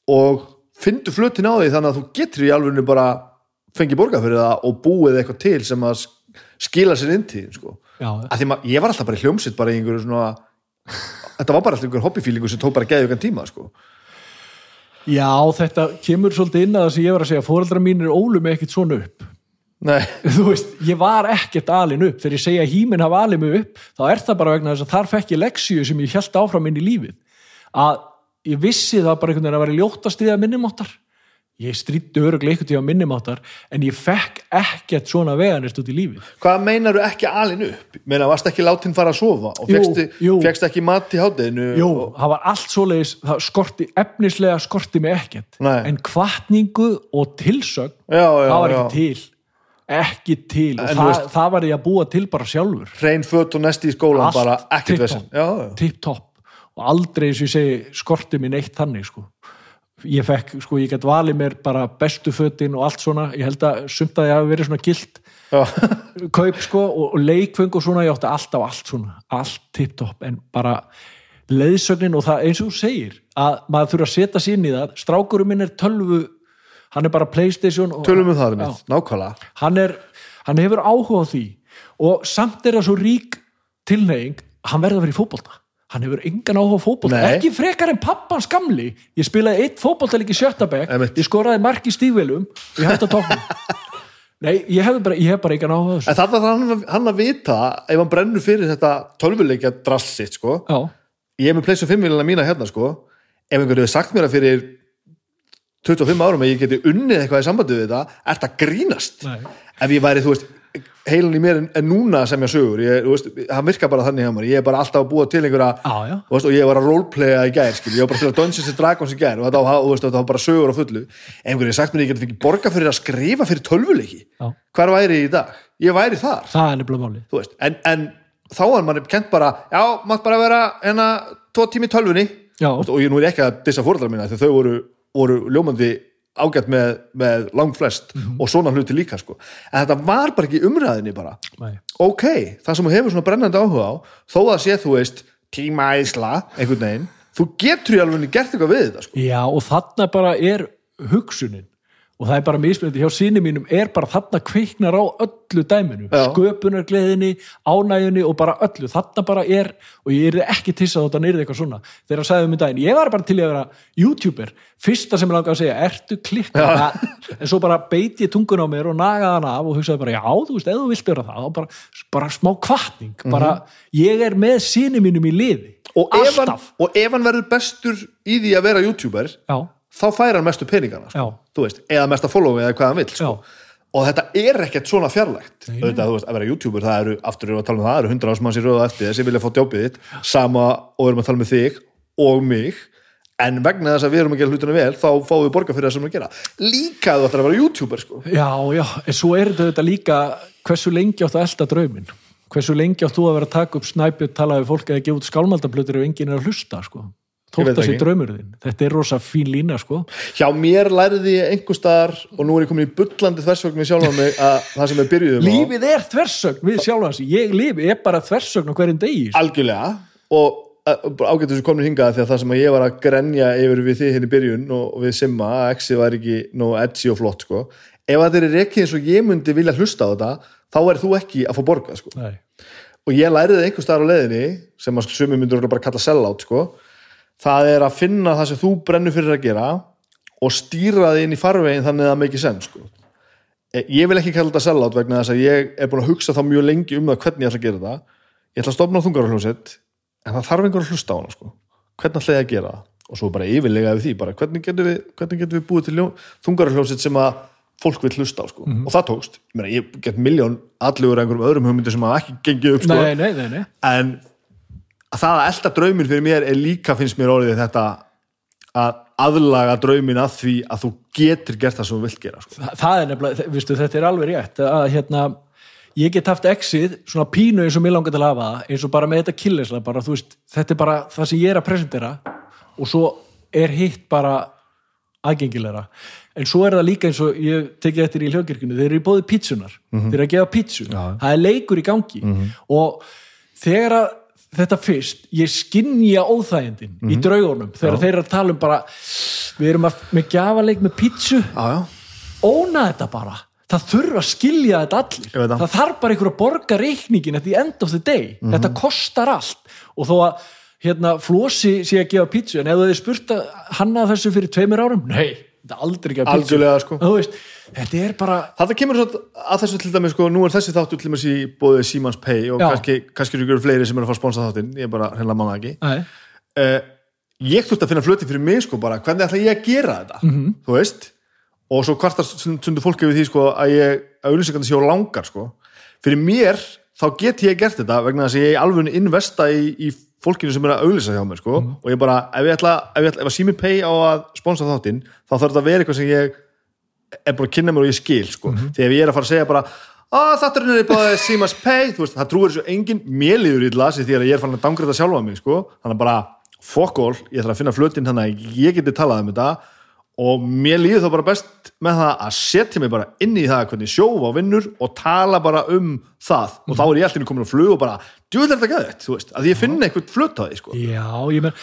Speaker 1: og fyndu flutin á því þannig að þú getur í alveg bara fengið borgað fyrir það og búið eitthvað til sem að sk- skila sér inn til sko. ég var alltaf bara hljómsitt bara í einhverju svona [laughs] þetta var bara alltaf einhver hobbyfílingu sem tók bara ykkur tíma sko.
Speaker 2: Já, þetta kemur svolítið inn að það sem ég var að segja, fóreldra mín er ólu með ekkit svona upp.
Speaker 1: Nei, [laughs]
Speaker 2: þú veist, ég var ekkert alin upp. Þegar ég segja híminn hafa alin mig upp þá er það bara vegna þess að þar fekk ég leksíu sem ég held áfram inn í lífið. Að ég vissi það bara einhvern veginn að vera ljótast í það minnumáttar ég stríti öruglega einhvern tíma minnumáttar en ég fekk ekkert svona veganist út í lífið
Speaker 1: hvað meinar ekki alin upp? Meina, varst ekki látin fara að sofa og fegst ekki mat í hátæðinu
Speaker 2: Jú,
Speaker 1: og,
Speaker 2: það var allt svoleiðis það skorti, efnislega skorti mig ekkert
Speaker 1: Nei.
Speaker 2: en kvartningu og tilsögn
Speaker 1: Já, já,
Speaker 2: það var
Speaker 1: já.
Speaker 2: ekki til ekki til
Speaker 1: En
Speaker 2: það,
Speaker 1: veist-
Speaker 2: það var ég að búa til bara sjálfur
Speaker 1: hrein föt og nesti í skólan
Speaker 2: Allt
Speaker 1: bara ekkert já, já.
Speaker 2: tipp-topp og aldrei eins og ég segi skorti minn eitt þannig sko. Ég fekk, sko, ég gætt valið mér bara bestu fötin og allt svona. Ég held að sumt að ég hafi verið svona gilt
Speaker 1: Já. [laughs]
Speaker 2: kaup sko og, og leikfeng og svona, ég átti alltaf allt svona. Allt tipp-topp en bara leiðsögnin og það eins og þú segir að maður þurfa að setja sér inn í það. Strákurum minn er tölvu hann er bara Playstation og,
Speaker 1: tölum um það
Speaker 2: Já.
Speaker 1: Mitt, nákvæmlega.
Speaker 2: Hann, er, hann hefur áhuga á því og samt er það svo rík tilneying, hann verður að vera í fótbolta hann hefur engan áhuga
Speaker 1: Nei.
Speaker 2: ekki frekar en pappans gamli. Ég spilaði eitt fótbolta líka í Sjötabæk ég skoraði mark í stígvelum og ég hætti að tóknum [laughs] nei, ég hef bara, ég hef bara engan áhuga
Speaker 1: en það þarf hann, hann að vita ef hann brennur fyrir þetta tölvuleikja drast sitt sko.
Speaker 2: Já,
Speaker 1: ég hef með pleysu 5 vilina mína hérna sko. Ef einhver hefur sagt mér að fyrir 25 árum að ég geti unnið eitthvað í sambandi við þetta, ert að grínast.
Speaker 2: Nei.
Speaker 1: ef ég væri, þú veist heilin í mér en, en núna sem ég sögur. Ég, veist, það virka bara þannig hjá mér, ég er bara alltaf að búa til einhverja þú veist, og ég var að roleplaya í gær skil, ég var bara til að Dungeons and Dragons í gær og þetta, var- bara sögur á fullu. Ef einhver hefur sagt mér ég geti fikk borga fyrir að skrifa fyrir tölvuleiki,
Speaker 2: já.
Speaker 1: hvar væri ég í dag? Ég væri þar,
Speaker 2: það er nefnilega máli
Speaker 1: þú veist en, en þá var mann kent bara já, mátt bara vera hérna tvo tími tölvunni. Og ég nú er ekki að dissa fóreldrar mína því þau voru, voru ljómandi ágætt með, með langt flest og svona hluti líka sko. en þetta var bara ekki umræðinni bara
Speaker 2: nei,
Speaker 1: ok, það sem þú hefur svona brennandi áhuga á þó að sé þú veist tíma æsla, einhvern veginn þú getur í alveg gert eitthvað við þetta sko.
Speaker 2: já og þarna bara er hugsunin og það er bara mismunandi hjá síni mínum er bara þarna kveiknar á öllu dæminu.
Speaker 1: Já.
Speaker 2: sköpunargleðinni, ánægjunni og bara öllu, þarna bara er og ég er ekki tissað þótt að nýrði eitthvað svona. Þegar að sagði um í daginn, ég var bara til að vera youtuber, fyrsta sem ég langaði að segja ertu klikka, [laughs] en svo bara beiti ég tungun á mér og nagaði hann af og hugsaði bara, já, þú veist, ef þú vilt vera það bara, bara smá kvartning bara, ég er með síni mínum í liði.
Speaker 1: Og, ef hann, og ef hann verður bestur í því að vera youtuber
Speaker 2: já,
Speaker 1: þá fær hann mestu peningana sko. Þú veist, eða mesta follow eða hvað hann vill sko. Og þetta er ekkert svona fjarlægt. Auðvitað, þú veist, að vera youtuber, það eru aftur erum við að tala um það, það eru hundra ásmanns í röðu eftir þessi vilja fá djópið þitt, sama og við erum að tala með þig og mig. En vegna þess að við erum að gera hlutina vel þá fáum við borga fyrir það sem við að gera. Líka að þú ættir að vera youtuber sko.
Speaker 2: Já, já, en svo er þetta líka hversu lengi áttu að elda drauminn? Hversu lengi áttu að vera að taka upp snæpjöld tala við fólk eða gefa út skálmaldablötur ef enginn er að hlusta, sko þótt að sé
Speaker 1: ekki.
Speaker 2: draumur þinn, þetta er rosa fín lína, sko
Speaker 1: hjá mér læriði ég einhver staðar og nú er ég komin í bullandi þversögn með sjálf mig að það sem við byrjuðum á
Speaker 2: Lífið er þversögn við sjálf hans ég lifi, er bara þversögn á hverjum degi sko.
Speaker 1: algjörlega og ágættu sem komin hingað því að það sem ég var að grenja yfir við þið hérna í byrjun og, við Simma að exi var ekki nóg edgy og flott sko. ef að þeir eru ekki eins og ég myndi vilja hlusta á þetta þá er þú ekki að fá borgað sko. Og ég læriði einhver staðar á leiðinni sem að sumi myndur bara kalla sellout sko. Það er að finna það sem þú brennur fyrir að gera og stýra þið inn í farvegin þannig að það make sense sko. Eh, ég vil ekki kalla þetta sellout vegna þess að ég er búin að hugsa þá mjög lengi um það hvernig ég ætla að gera þetta ég ætla að stopna á þungararhljóset en það þarf einhver að hlusta á hana sko. hvernig ætla ég að gera það og svo bara yfirlega við því bara, hvernig getum við, hvernig getum við búið til þungararhljóset sem að fólk vil hlusta á sko. og það tókst, ég, ég get miljón allugur einhverjum öðrum hugmyndir sem hafa ekki gengið upp sko.
Speaker 2: nei, nei, nei, nei.
Speaker 1: en að það að elda drauminn fyrir mér er líka finnst mér orðið þetta að aðlaga drauminn að því að þú getur gert það sem þú vilt gera sko.
Speaker 2: Þa, það er nefnilega, viðstu, þetta er alveg rétt að hérna, ég get haft exið svona pínu eins og mér langar til að hafa það, eins og bara með þetta killesla bara, veist, þetta er bara það sem ég er að presentera og svo er hitt bara aðgengilegra. En svo er það líka eins og ég tekið eftir í hljókirkjunni, þeir eru í bóði pítsunar. Þeir eru að gefa pítsu,
Speaker 1: Já.
Speaker 2: það er leikur í gangi. Og þegar að þetta fyrst, ég skinnja óþægindin í draugunum þegar þeir eru að tala um bara við erum að, með gjafaleik með pítsu.
Speaker 1: Já, já.
Speaker 2: óna þetta bara. Það þurfa að skilja þetta allir.
Speaker 1: Það.
Speaker 2: þarf bara einhver að borga reikningin at the end of the day,
Speaker 1: Mhm.
Speaker 2: þetta kostar allt. Og þó að hérna, Flósi sé að gefa pítsu en ef þið spurt að hanna þessu fyrir tveimur árum nei, þetta er aldrei ekki að pizza
Speaker 1: algjörlega sko
Speaker 2: þetta er bara
Speaker 1: Þetta kemur svo að þessu til dæmis sko, nú er þessi þáttur til dæmis í bóðið Simans Pay og
Speaker 2: Já.
Speaker 1: kannski, kannski eru fleiri sem eru að að sponsa þáttinn, ég er bara hreinlega manna ekki uh, Ég þurfti að finna flöti fyrir mig sko bara, hvernig ætla ég að gera þetta
Speaker 2: Mhm.
Speaker 1: þú veist og svo kvartar sundu fólk yfir því sko að ég að auðlýsingandi séu langar sko fyrir mér þá get ég gert þetta vegna þess að ég alveg investa í, í fólkinu sem er að auðlýsa hjá mér sko
Speaker 2: Mhm.
Speaker 1: og ég bara, ef ég ætla, ef, ég ætla, ef Simi Pay á að sponsa þáttinn þá þarf þetta að vera eitthvað sem ég er búin að kynna mér og ég skil sko.
Speaker 2: Mhm.
Speaker 1: því ef ég er að fara að segja bara að þetta er bara Simas Pay veist, það trúir þessu engin mér líður í lasi því að ég er fann að dangræta sjálfa mig sko. þannig að bara all ég ætla að finna flötinn þannig að ég geti talað um þetta og mér líður þá bara best með það að setja mig bara inn í það hvernig sjófa vinnur og tala bara um það og þá er ég alltaf komin á flug og bara djúvel er þetta gæðið, þú veist, að ég finna eitthvað flöt á því sko.
Speaker 2: Já, ég menn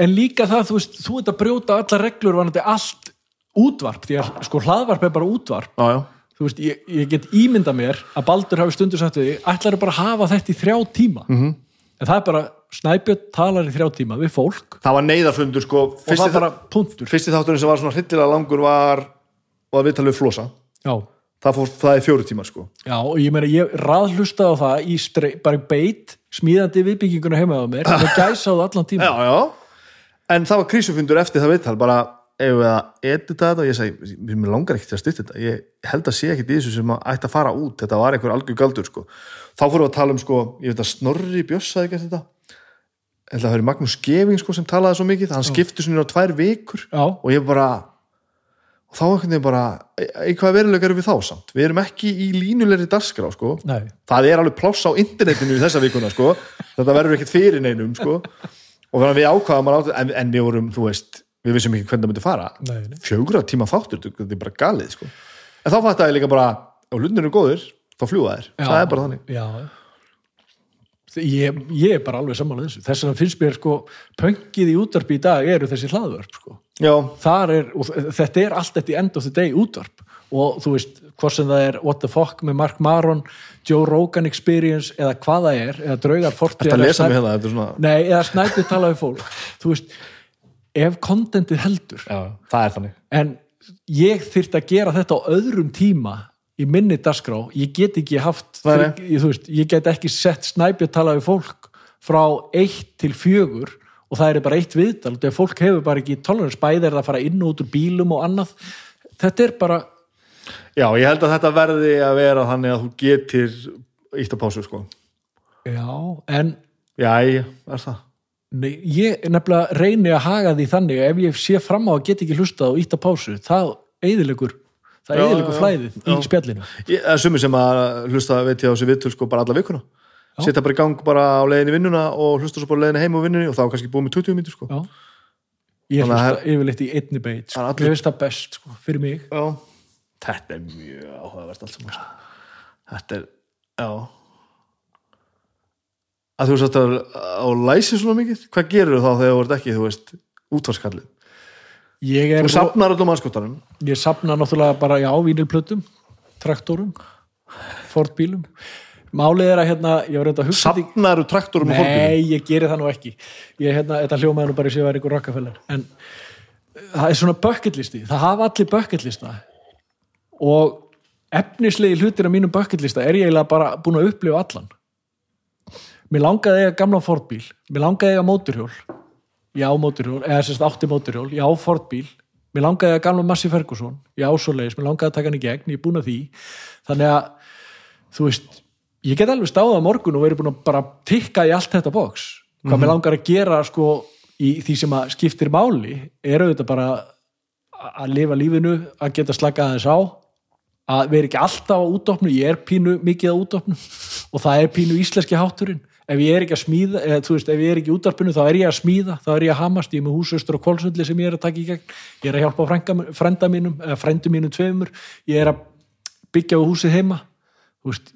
Speaker 2: en líka það, þú veist, þú ert að brjóta allar reglur vanandi allt útvarp því að sko hlaðvarp er bara útvarp.
Speaker 1: Já, já,
Speaker 2: þú veist, ég, ég get ímynda mér að Baldur hafi stundur sagt því, ætlar bara að hafa þetta í þrjá tíma? -hmm. en það er bara, Snæbjörn talar í þrjá tíma við fólk.
Speaker 1: Það var neyðarfundur sko,
Speaker 2: og það
Speaker 1: fyrsti, fyrsti þátturinn sem var svona hryllilega langur var, var viðtalið við Flosa.
Speaker 2: Já,
Speaker 1: það, fór, það er fjóru tímar sko.
Speaker 2: Já, og ég meina, ég raðhlustaði á það í strei, bara í beit, smíðandi viðbygginguna heima á mér, það allan tíma
Speaker 1: já, já, en það var krísufundur eftir það viðtal, bara ef við að edita þetta og ég segi, mér langar til að styrta þetta. Ég held að sé ekkit í þessu sem að ætti að fara út. Þetta var einhver algjör galdur sko. Þá fórum við að tala um sko, ég veit að Snorri Björs sagði ekki þetta. Ég að það hefði Magnús Skeving sko sem talaði svo mikið. Hann skipti svona á tvær vikur
Speaker 2: Já,
Speaker 1: og ég bara og þá einhvern veginn bara eitthvað verulega erum við þá samt? Við erum ekki í línulegri dagskrá sko.
Speaker 2: Nei,
Speaker 1: það er alveg pláss á internetinu í þessa vikuna sko. þetta verður ekkert fyrir neinum sko. og þannig að við ákvaðum að láta- en, en við vorum, þú veist, við vissum ekki hvernig það myndi fara
Speaker 2: nei, nei.
Speaker 1: fjögra tíma þáttur, þetta er bara galið sko. en þá fætti ég líka bara og hlutnir eru góðir, þá fljúa þær það er bara þannig
Speaker 2: já. Ég, ég er bara alveg saman þessu þess vegna finnst mér sko pöngið í útvarpi í dag eru þessi hlaðvörp sko. er, og þetta er allt þetta í end of the day útvarp og þú veist, hvort sem það er What the fuck með Mark Maron Joe Rogan Experience eða hvað það er eða draugar fortíðar
Speaker 1: þetta lesa mig hérna þetta er svona,
Speaker 2: Nei, eða snæpið tala við fólk þú veist, ef kontentið heldur.
Speaker 1: Já, það er þannig.
Speaker 2: En ég þyrft að gera þetta á öðrum tíma í minni dagskrá, ég get ekki haft
Speaker 1: nei.
Speaker 2: ég, þú veist, ég get ekki sett snæpið tala við fólk frá eitt til fjögur og það er bara eitt viðtal, þegar fólk hefur bara ekki tolerance, bæði er að fara inn og út úr bílum og annað, þetta er bara
Speaker 1: já, ég held að þetta verði að vera þannig að þú getir ítt á pásu sko.
Speaker 2: Já, en
Speaker 1: já, er það
Speaker 2: nei, ég nefnilega reyni að haga því þannig að ef ég sé fram á að get ekki hlustað og ítt á pásu, það eðilegur það eðilegur flæðið
Speaker 1: já.
Speaker 2: í spjallinu
Speaker 1: Ég- það er sumir sem að hlusta veit ég á þessi viðtöl sko bara alla vikuna setja bara í gang bara á leiðinni í vinnuna og hlusta svo bara á leiðinni heim á vinnunni og þá kannski búið með 20 mínútur sko
Speaker 2: Já. Ég hlusta yfirleitt í einni beit sko.
Speaker 1: Allir-
Speaker 2: Mér finnst það best sko, fyrir mig
Speaker 1: Já. Þetta er mjög áhugavert allt saman. sko. Þetta er, já. Að þú að á læsi svona mikið, hvað gerur þá þegar þú ert ekki, þú veist, útvarskallið? Þú safnar öllum anskotanum.
Speaker 2: Ég safna náttúrulega bara, já, vínilplötum traktorum, fordbílum Málið er að hérna ég var reynda að
Speaker 1: Safnar þú traktorum og fólkinu?
Speaker 2: Nei, ég geri það nú ekki. Ég, hérna, Þetta hljómaði nú bara í sig að vera ykkur rockafellar en það er svona bucketlisti það hafa allir bucketlista og efnislegi hlutir af mínum bucketlista er ég eiginlega bara búin að upplifa allan Mér langaði að eiga gamla Fordbíl Mér langaði að eiga móturhjól Já, móturhjól, eða sérst átti móturhjól Já, Fordbíl Mér langaði að eiga gamla Massi Ferguson. Já, svoleiðis, mér langaði að taka hann í gegn. Ég er búin að því. Þannig að, þú veist Ég get alveg stáðað morgun og verið búin að bara tikka í allt þetta box. Hvað mér langar að gera sko í því sem að skiptir máli er auðvitað bara að lifa lífinu, að geta slakað aðeins á að vera ekki alltaf á útopnu. Ég er pínu mikið á útopnu. [laughs] Og það er pínu íslenski hátturinn ef ég er ekki að smíða, eða þú veist, ef ég er ekki í útarpinu þá er ég að smíða, þá er ég að hamast ég er með húsaustur og kólsundli sem ég er að taka í gegn. Ég er að hjálpa frænda mínum eða frændu mínum tveimur, ég er að byggja á húsið heima. Þú veist,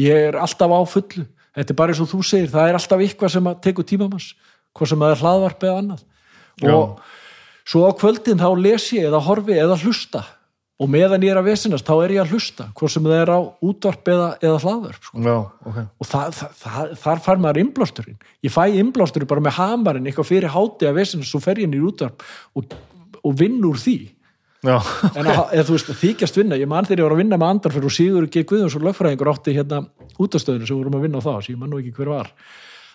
Speaker 2: ég er alltaf á fullu. Þetta er bara eins og þú segir, það er alltaf eitthvað sem að tekur tímamanns, hvað sem að er hlaðvarp eða annað. Og svo á kvöldin þá les ég eða horfi eða hlusta og meðan ég er að vesinast þá er ég að hlusta hvort sem það er á útvarp eða, eða hlaðvarp sko.
Speaker 1: Já, ok.
Speaker 2: og það, það, það, þar fær maður innblásturinn ég fæ innblásturinn bara með hamarinn eitthvað fyrir háti að vesinast svo fer ég inn í útvarp og, og vinn úr því
Speaker 1: Já,
Speaker 2: en að, eða, þú veist, þykjast vinna, ég man þegar ég var að vinna með andar fyrir og Sigur G. Guðjónsson lögfræðingur átti hérna útastöðinu sem vorum að vinna á það sem ég man nú ekki hver var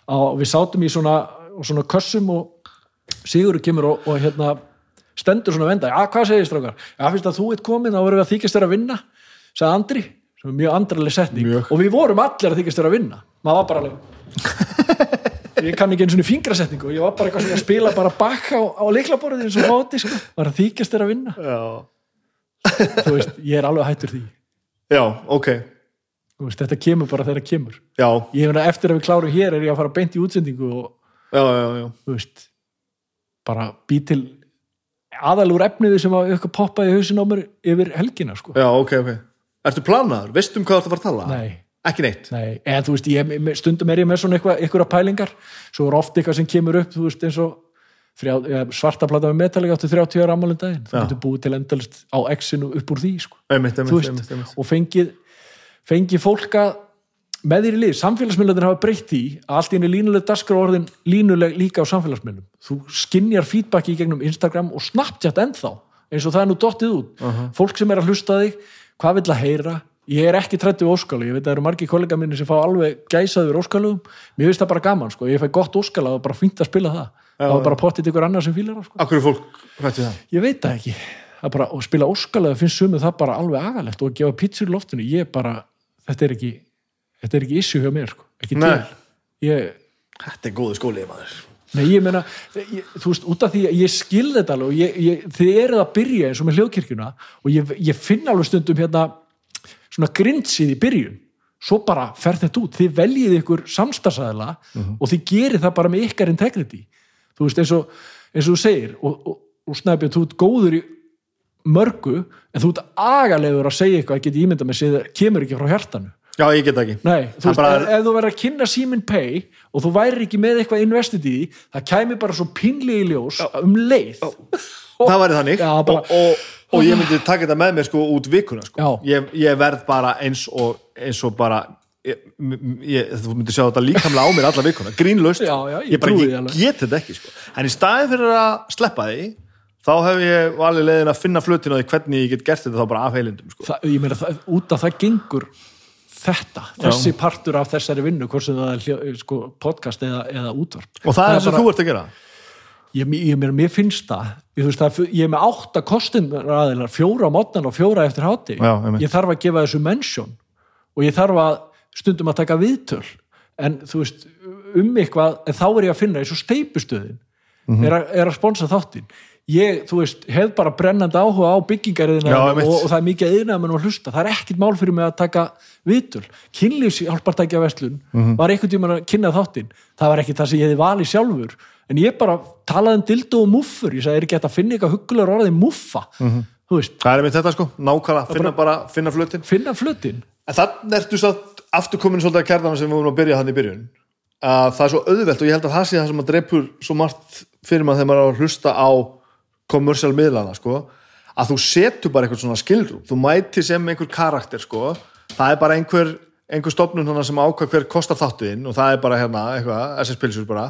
Speaker 2: á, við sátum í svona, svona kössum og Sigur kemur og, og hérna stendur svona að venda, já hvað segir strákar? Já finnst að þú ert komin, þá verðum við að þykjast þér að vinna sagði Andri, sem er mjög andraleg setning.
Speaker 1: Mjög.
Speaker 2: og við vorum allir að þykjast þér að vinna. Maður var bara alveg [laughs] ég kann ekki einu svona fingrasetningu. Og ég var bara eitthvað að spila bara bakk á, á leiklaborðið eins og fóti sko. var að þykjast þér að vinna.
Speaker 1: Já,
Speaker 2: þú veist, ég er alveg hættur því.
Speaker 1: Já ok.
Speaker 2: Veist, þetta kemur bara þegar það kemur.
Speaker 1: Já,
Speaker 2: ég hef eftir að við klárum hér er ég að fara beint í útsendingu og
Speaker 1: já, já,
Speaker 2: veist bara bý til aðalúr efniði sem að eitthvað poppaði í hausin á mér yfir helgina sko.
Speaker 1: Já, ok, ok Ertu planaður? Veistu um hvað þú ert að fara að tala?
Speaker 2: nei,
Speaker 1: Ekki neitt?
Speaker 2: nei, en þú veist ég, stundum er ég með svona eitthvað, eitthvað pælingar svo er oft eitthvað sem kemur upp þú veist eins og þrjá, svarta plata með metallega áttu 30 ára ammálum daginn þú getur búið til endalist á X-inu upp úr því sko.
Speaker 1: Einmitt, einmitt, einmitt,
Speaker 2: og fengið fengið fólk að með þér í lið, samfélagsmiðlarnir hafa breytt því að allt í henni línuleg daskar orðin línuleg líka á samfélagsmiðlum. Þú skinjar feedbacki í gegnum Instagram og Snapchat ennþá, eins og það er nú dottið út. Fólk sem er að hlusta þig hvað vill að heyra, ég er ekki trættið óskalu, ég veit að það eru margir kollega minni sem fá alveg gæsaður óskalugum, mér finnst það bara gaman sko. ég fæ gott óskala og bara fínt að spila það. Það var bara pottið ykkur annar sem fílar það sko.
Speaker 1: Akkur er fólk hrætti það?
Speaker 2: ég veit það ekki. Bara, og spila óskalega finnst sumið það bara alveg agalegt og að gefa pítsur í loftinu. Ég bara, þetta er ekki þetta er ekki issue hjá mér sko. ekki
Speaker 1: Nei.
Speaker 2: til. Ég,
Speaker 1: Þetta er góðu skólið, maður.
Speaker 2: Nei ég meina ég, þú veist, út af því að ég skil þetta alveg og ég, ég, þið eruð að byrja eins og með hljóðkirkjuna og ég, ég finn alveg stundum hérna svona grindsið í byrjun. Svo bara fer þetta út, þið veljið ykkur samstagsæðla og þið gerir það bara með ykkar integrity. Þú veist eins og, eins og þú segir og, og, og snæpið, þú ert góður í mörgu en þú ert agalegur að segja eitthvað að geta ímynda með sig það kemur ekki frá hjartanu
Speaker 1: Já, ég get ekki
Speaker 2: Nei, þú
Speaker 1: Það
Speaker 2: veist,
Speaker 1: bara-
Speaker 2: ef, ef þú verður að kynna Simin Pay og þú værir ekki með eitthvað investið í því, það kæmi bara svo pinlegi ljós um leið [laughs]
Speaker 1: Það væri þannig
Speaker 2: Já, bara-
Speaker 1: og, og, og ég myndi taka þetta með mér sko út vikuna sko.
Speaker 2: Já.
Speaker 1: ég, ég verð bara eins og eins og bara ég, ég, þú myndi sjá þetta líkamlega á mér alla vikuna grínlaust,
Speaker 2: Já, já, ég
Speaker 1: ég, bara,
Speaker 2: trúi því
Speaker 1: ég get þetta ekki sko. en í staðin fyrir að sleppa því þá hef ég valið leiðin að finna flutin á því hvernig ég get gert þetta þá bara af heilindum sko.
Speaker 2: það, ég meina, út af það gengur þetta, þessi partur af þessari vinnu, hvort sem það er hljó, sko, podcast eða, eða útvarp.
Speaker 1: Og það er það sem
Speaker 2: bara-
Speaker 1: þú ert að gera?
Speaker 2: Ég, ég mér finnst það. Ég, veist, það, ég er með átta kostunaraðilar fjóra á mótnan og fjóra eftir hátti
Speaker 1: Já,
Speaker 2: ég þarf að gefa þessu mention. Og ég þarf að stundum að taka viðtöl. En þú veist, um eitthvað en þá er ég að finna eins og steipustöðin
Speaker 1: Mhm.
Speaker 2: er, að, er að sponsa þáttin ég, þú veist, hef bara brennandi áhuga á byggingariðina
Speaker 1: Já,
Speaker 2: og, og, það er mikið eðina að hlusta, það er ekkit mál fyrir mig að taka viðtöl, kynlýs hjálpartækja vestlun,
Speaker 1: Mhm.
Speaker 2: var einhvern tímann að kynna þáttin, það var ekki það sem ég hefði valið sjálfur, en ég bara talaði um dildo og muffur, ég sagði, er ekki hægt að finna eitthvað huggulegur orðið muffa?
Speaker 1: Mhm.
Speaker 2: þú veist,
Speaker 1: það er með þetta sko, nákvæmlega, finna bara finna flutin
Speaker 2: finna flutin
Speaker 1: En þannig ertu satt aftur komin svolítið að það er svo auðvelt og ég held að það sé það sem að dreipur svo margt fyrir maður þegar maður er að hlusta á kommersial miðlana sko að þú setur bara eitthvað svona skilrúm. Þú mæti sem einhver karakter sko. Það er bara einhver, einhver stofnun hana sem ákvað hver kostar þáttuðinn og það er bara hérna eitthvað, SS Pilsur bara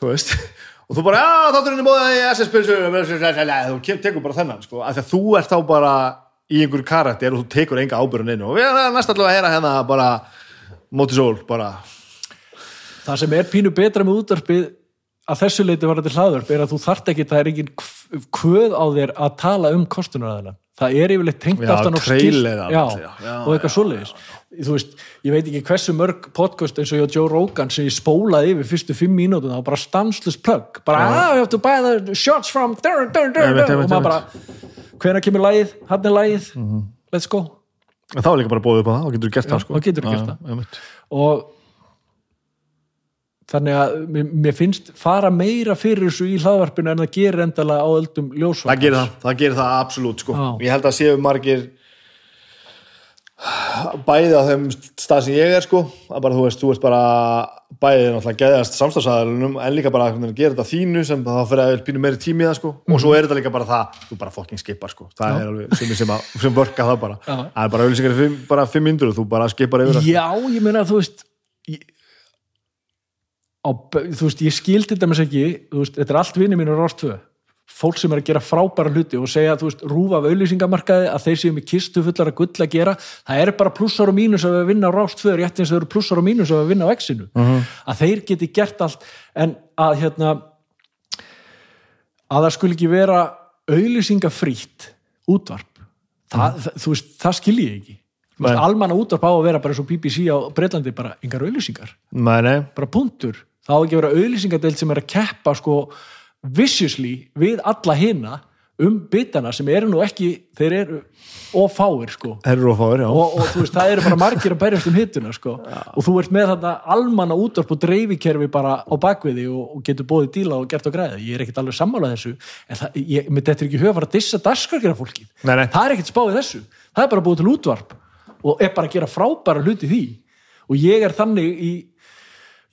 Speaker 1: þú veist. Og þú bara, já þátturinn er móðið SS Pilsur þú tekur bara þennan sko. Af því að þú ert þá bara í einhverju karakter og þú tekur enga ábyrðun inn og við erum næst allavega að heyra hérna bara móti sól, bara.
Speaker 2: Það sem er pínu betra með útvarpið að þessu leiti var þetta hlaðvarp er að þú þart ekki, það er engin kvöð á þér að tala um kostunaræðilega það er yfirleitt tengt aftan á
Speaker 1: trailer
Speaker 2: já,
Speaker 1: já,
Speaker 2: og eitthvað svoleiðis. þú veist, ég veit ekki hversu mörg podcast eins og hjá Joe Rogan sem ég spólaði yfir fyrstu fimm mínútur, það var bara stansless plug bara, ah, you have to buy the shots from dur, dur, dur, og maður bara hvenær kemur lagið, hann er lagið. Let's go.
Speaker 1: En þá er líka bara bóðið upp á það, þá getur þú gert það. sko
Speaker 2: þá geturðu gert
Speaker 1: Já,
Speaker 2: það.
Speaker 1: já, einmitt.
Speaker 2: og þannig að mér, finnst fara meira fyrir þessu í hlaðvarpinu en það gerir endala á öldum ljósvart
Speaker 1: það gerir það, það gerir það absolutt sko.
Speaker 2: Já.
Speaker 1: ég held að séu margir bæði á þeim stað sem ég er sko að bara þú veist, þú ert bara bæði náttúrulega geðast samstafsæðalunum en líka bara að gera þetta þínu sem þá fyrir að pínu meiri tími í það sko. Og svo er þetta líka bara það, þú bara fucking skipar sko. Það er alveg sem, sem, að, sem vörka það bara.
Speaker 2: Já.
Speaker 1: það er bara fimm, bara fimm myndur og þú bara skipar yfir það
Speaker 2: já, ég meina þú veist á, þú veist, ég skil til dæmis ekki þú veist, þetta er allt vinni mínu tvö. Fólk sem er að gera frábæra hluti og segja, veist, rúfa af auðlýsingamarkaði að þeir séu með kistu fullar að gull að gera það er bara plussar og mínus að við vinna á rástföður rétt eins og þau eru plussar og mínus að við vinna á exinu að þeir geti gert allt en að hérna að það skuli ekki vera auðlýsingafrýtt útvarp það, það, þú veist, það skilji ég ekki. Almanna útvarp á að vera bara eins og BBC á Breitlandi bara engar auðlýsingar
Speaker 1: Nei, nei,
Speaker 2: bara punktur, það á ekki að vera auðlýsingadeild sem er að keppa sko viciously við alla hina um bitana sem eru nú ekki þeir eru ofáir sko.
Speaker 1: Eru að fáir, já.
Speaker 2: Og, og þú veist, það eru bara margir að berjast um hittuna sko. og þú ert með þetta almanna útvarp og dreifikerfi bara á bakviði og, og getur bóðið díla og gert og græða ég er ekkert alveg sammálað þessu. En það, ég, þetta er ekki höfð að dissa dagskarkera fólkið
Speaker 1: Nei, nei.
Speaker 2: það er ekkert spáðið þessu. Það er bara búið til útvarp og er bara að gera frábæra hluti því. Og ég er þannig í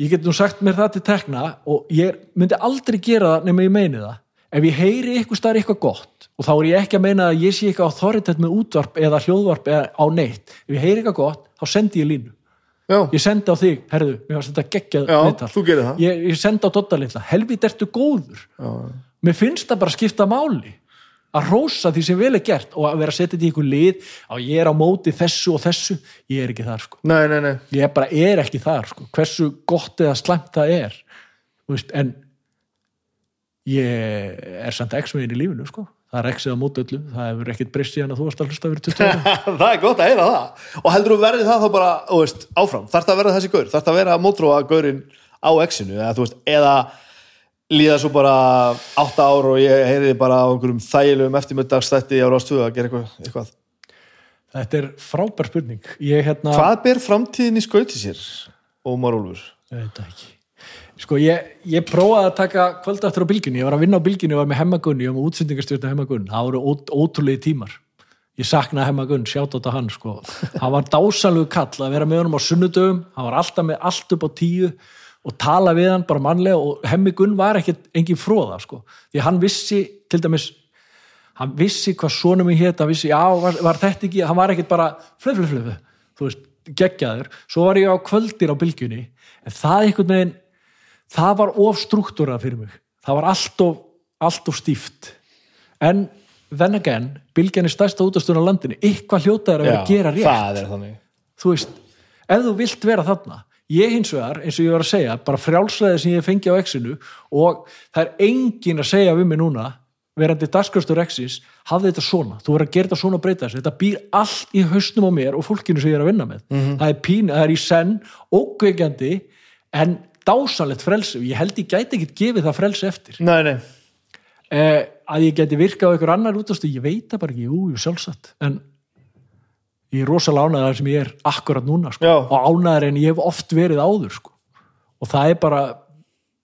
Speaker 2: ég get nú sagt mér það til tekna og ég myndi aldrei gera það nema ég meini það. Ef ég heyri ykkur staðar eitthvað gott og þá er ég ekki að meina að ég sé eitthvað authoritet með útvarp eða hljóðvarp eða á neitt. Ef ég heyri eitthvað gott, þá sendi ég línu.
Speaker 1: Já,
Speaker 2: ég sendi á þig, herðu, mér var þetta geggjað viðtal. ég, ég sendi á Dodda litla, helvít ertu góður?
Speaker 1: Já,
Speaker 2: mér finnst það bara að skipta máli að rósa því sem vel er gert og að vera að setja þetta í ykkur lið. Á ég er á móti þessu og þessu. Ég er ekki þar sko.
Speaker 1: Nei, nei, nei.
Speaker 2: Ég bara er ekki þar sko. hversu gott eða slæmt það er veist, en ég er samt x-megin í lífinu sko. það er x eða móti öllu. Það hefur ekkert breyst síðan að þú varst að hlusta fyrir 20 ára [laughs]
Speaker 1: það er gott að heyra það. Og heldur þú verði það þá bara, veist, áfram? Þarf það að vera þessi gaur, þarf það að vera að mótróa gaurinn á exinu, eða þú veist, eða líða svo bara átta ár og ég heyriði bara á einhverjum þægilegum eftirmyndagsstætti á rástuðu að gera eitthvað, eitthvað.
Speaker 2: þetta er frábær spurning ég hérna
Speaker 1: Hvað ber framtíðin í skauti sér, Ómar Úlfur?
Speaker 2: Það ekki. Sko, ég, ég prófaði að taka kvöld aftur á bylginni, ég var að vinna á bylginni, ég var með hemmagunni, ég var með útsendingarstjórn hemmagunni, það voru ó, ótrúlegi tímar. Ég saknaði hemmagunn, sjátt á þetta hann, sko. Hann var dásalegu kall að vera með honum á sunnudöfum, hann var alltaf með allt upp á tíu og tala við hann bara mannlega og hemmigunn var ekkert engin fróða, sko. Því hann vissi, til dæmis, hann vissi hvað sonum minn hétt, hann vissi, já, var, var þetta ekki, hann var ekkert bara flöf, flöf, flöf, þú veist, geggjaður. Svo var ég á kvöldir á bylgjunni, en það einhvern veginn, það var of struktúrað fyrir mig. Það var allt of, allt of stíft. En then again bylgjan er stærsta útastunum á landinu. Eitthvað hljótaður að vera að gera rétt. þú veist, ef þú vilt vera þarna ég hins vegar, eins og ég var að segja bara frjálslega sem ég fengi á exinu og það er engin að segja við mig núna verandi dagskrastur exis hafði þetta svona, þú verður að gera þetta svona og breyta þessu. Þetta býr allt í hausnum á mér og fólkinu sem ég er að vinna með. Það er pín, það er í senn ókveikjandi en dásalegt frelsi. Og ég held ég gæti ekkit gefið það frelsi eftir.
Speaker 1: Nei, nei,
Speaker 2: eh, að ég geti virkað á einhver annar útastu, ég veit það bara ekki, jú, jú, sjálfsagt. En ég er rosalega ánæður sem ég er akkurat núna, sko, og ánæður en ég hef oft verið áður, sko. Og það er bara,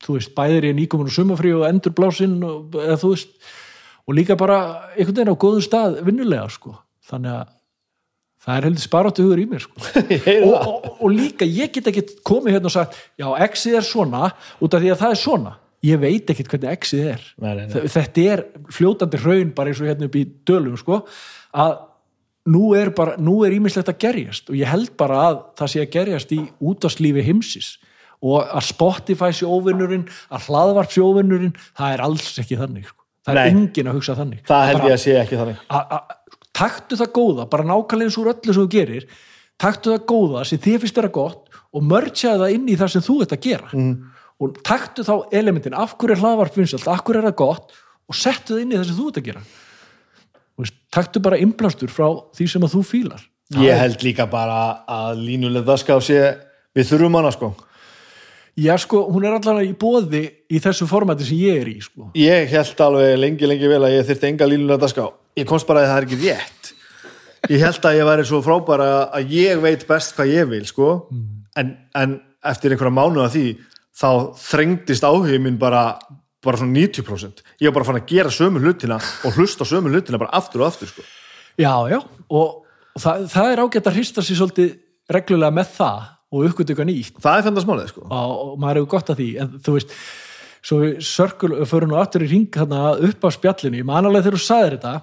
Speaker 2: þú veist, bæðir ég nýkomin og sumafrí og endur blásinn og, eða veist, og líka bara einhvern veginn á góðum stað vinnulega, sko. Þannig að það er heldur sparáttu hugur í mér, sko. [laughs] Og, og, og líka ég get ekki komið hérna og sagt já, exið er svona út af því að það er svona. Ég veit ekkit hvernig exið er.
Speaker 1: Nei, nei, nei.
Speaker 2: Þe- þetta er fljótandi raun bara eins og hérna upp í dölum sko, að nú er bara nú er ímislegt að gerjast og ég held bara að það sé að gerjast í útaslífi heimsis og að Spotify sé óvinnurinn að hlaðvarp sé óvinnurinn það er alls ekki þannig sko. það er
Speaker 1: Nei.
Speaker 2: engin að hugsa þannig
Speaker 1: Það held ég að sé ekki þannig.
Speaker 2: a- a- taktu það góða, bara nákvæmlega eins úr öllu sem þú gerir, taktu það góða sem þið finnst vera gott og mörgjaði það inn í það sem þú ert að gera mm. og taktu þá elementin af hverju er hlaðvarp vinsalt, af hverju er það gott og settu það inn í það sem þú ert að gera Taktu bara innblástur frá því sem að þú fílar
Speaker 1: Ég held líka bara að línuleg daska á sé, við þurfum hana sko.
Speaker 2: Já sko, hún er allavega í bóði í þessu formati sem ég er í sko.
Speaker 1: Ég held alveg lengi, lengi vel að ég þyrfti enga línulega daska á. Ég komst bara að það er ekki rétt. Ég held að ég væri svo frábæra að ég veit best hvað ég vil sko. En, en eftir einhverja mánu af því þá þrengdist áhugin minn bara, bara svona 90%. Ég var bara fann að gera sömu hlutina og hlusta á sömu hlutina bara aftur og aftur sko.
Speaker 2: Já, já, og, það, það er ágætt að hrista sér svolítið reglulega með það og uppgötu eitthvað nýtt
Speaker 1: Það er fendast málið sko.
Speaker 2: og, og maður hefur gott að því en þú veist, svo við sörkul förum nú aftur í ring upp á spjallinu ég man alveg þegar þú sagðir þetta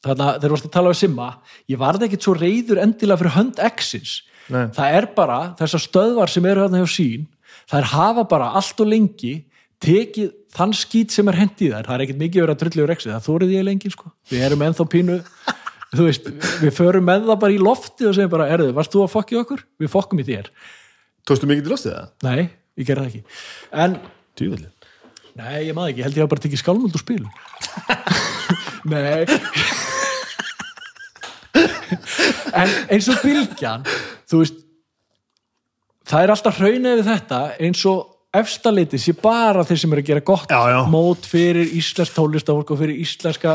Speaker 2: þarna þegar þú varst að tala við Simma ég varð ekkit svo reyður endilega fyrir hönd X-ins
Speaker 1: Nei.
Speaker 2: það er bara þessar stöðvar sem eru þarna hjá sín þær hafa bara allt og lengi tekið þann skít sem er hendið þær, það er ekkert mikið verið að drullu reksið, það þórið ég lengi sko við erum ennþá pínu [laughs] þú veist, við förum með það bara í lofti og segjum bara, erðu, varst þú að fokki okkur? Við fokkum í þér.
Speaker 1: Tókstu mikið til lostið það?
Speaker 2: Nei, ég gerði það ekki. En,
Speaker 1: Djúvillin.
Speaker 2: nei, ég maður ekki, ég held ég að bara tekið skálmöld og spil. [laughs] nei. [laughs] en eins og bylgjan, þú veist, það er alltaf hraunið við þetta eins og efstaleiti sé bara þeir sem eru að gera gott
Speaker 1: Já, já.
Speaker 2: mót fyrir íslensk tólistafólk og fyrir íslenska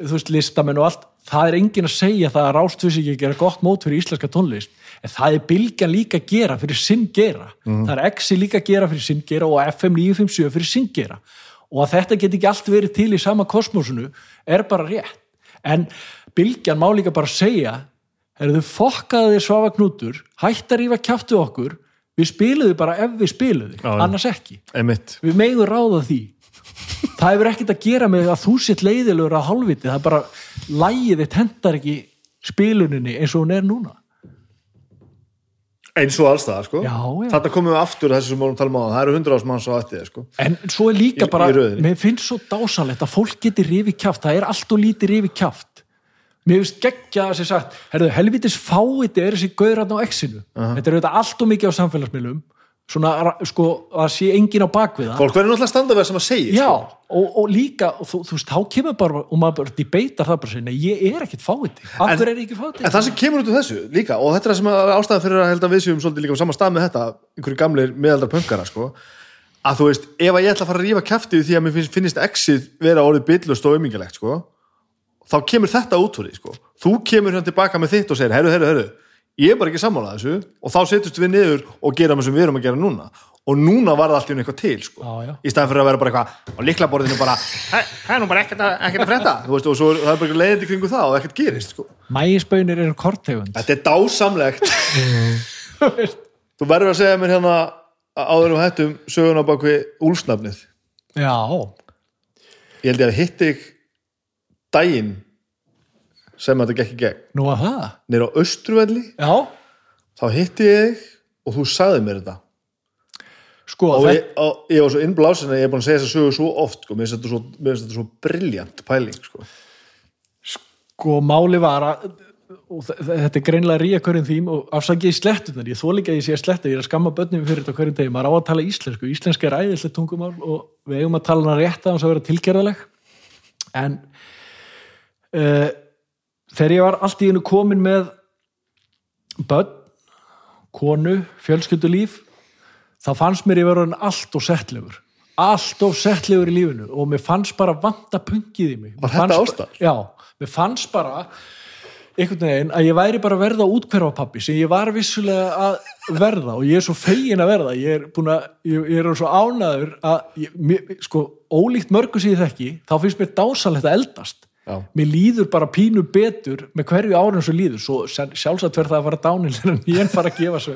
Speaker 2: veist, listamenn og allt. Það er engin að segja það að rástfis ekki að gera gott mót fyrir íslenska tónlist. En það er bylgjan líka að gera fyrir sinn gera. Það er Exi líka að gera fyrir sinn gera og FM 957 fyrir sinn gera. Og að þetta get ekki allt verið til í sama kosmosinu er bara rétt. En bylgjan má líka bara segja er þau fokkaði þér svafa knútur hætt að rífa kjáttu okkur við spiluðu bara ef við spiluðu
Speaker 1: Já, já.
Speaker 2: annars ekki
Speaker 1: Einmitt.
Speaker 2: við megum ráða því það hefur ekkert að gera með að þú sétt leiðilegur á hálfviti, það er bara lægið þitt hendar ekki spiluninni eins og hún er núna
Speaker 1: Eins og alls það, sko.
Speaker 2: Já, já.
Speaker 1: Þetta komum við aftur að þessu sem við vorum að tala um á það. eru hundra ás manns á eftir, sko.
Speaker 2: en svo er líka
Speaker 1: Í-
Speaker 2: bara,
Speaker 1: í
Speaker 2: mér finnst svo dásalegt að fólk geti rifi kjáft, það er allt og lítið rifi kjáft mér finnst geggja að sér sagt, herðu, helvitis fáiti er þessi gauðrann á exinu þetta er auðvitað allt og mikið á samfélagsmiðlum svona, sko, að sé engin á bakvið það
Speaker 1: Fólk verður náttúrulega að standa við það sem að segja,
Speaker 2: Já,
Speaker 1: sko.
Speaker 2: og, og líka, og þú, þú veist, þá kemur bara og maður bara debeitar það bara sinni, ég er ekkit fáiði, af hverju er ég ekki fáiði?
Speaker 1: En það sem kemur út úr þessu líka, og þetta er það sem er ástæðan fyrir að held að við séum svolítið líka á sama stað með þetta, einhverju gamlir miðaldra pöngara, sko, að þú veist, ef að ég ætla að fara að rífa kæftið því að mér finnist exið vera orðið byllust og umingilegt, sko, þá kemur þetta út úr því, sko. Þú kemur hérna tilbaka með þitt og segir, herru, herru, herru, ég er bara ekki sammálað þessu og þá setjumst við niður og gera það sem við erum að gera núna. Og núna var það allt í einu eitthvað til, sko.
Speaker 2: Já, já.
Speaker 1: Í staðan fyrir að vera bara eitthvað á liklaborðinu bara, "Hæ, það er nú bara ekkert að, veist, og svo er- það er bara leiðindi kringu það og ekkert gerist, sko.
Speaker 2: Mægisbönir eru kortegund.
Speaker 1: Þetta er dásamlegt [laughs] Þú verður að segja mér hérna áður um hættum söguna bak við úlsnafnið
Speaker 2: Já,
Speaker 1: Ég held ég að hitti þig daginn sem þetta gekk í gegn.
Speaker 2: Nú að það.
Speaker 1: Nýr á Östruvelli
Speaker 2: Já,
Speaker 1: þá hitti ég þig og þú sagði mér þetta.
Speaker 2: Sko,
Speaker 1: og ég, og ég var svo innblásin að ég er búin að segja þessa sögu svo oft sko. mér finnst þetta svo, svo briljant pæling sko.
Speaker 2: sko, máli var að, og þe- þe- þetta er greinlega ríja hverjum þým og afsakið í slettunar, ég þó líka að ég sé að sletta, ég er að skamma börnum fyrir þetta hverjum degi, maður á að tala íslensku, íslenska er æðislega tungumál og við eigum að tala hana rétt að hans að vera tilgerðaleg, en uh, þegar ég var allt í einu komin með börn, konu, fjölskyldulíf, þá fannst mér ég orðinn allt og settlegur. Allt of settlegur í lífinu og mér fannst bara vanta pungið í mig.
Speaker 1: Var þetta
Speaker 2: bara- Já, mér fannst bara einhvern veginn að ég væri bara að verða útkverfa pappi sem ég var vissulega að verða og ég er svo fegin að verða. Ég er búin að, ég, ég er svo ánaður að ég, mér, sko, ólíkt mörgu sem ég þekki, þá finnst mér dásalegt að eldast
Speaker 1: Já.
Speaker 2: mér líður bara pínu betur með hverju árun sem líður. Svo sjálf- sjálfsagt verð það að fara dánil en ég fara að gefa svo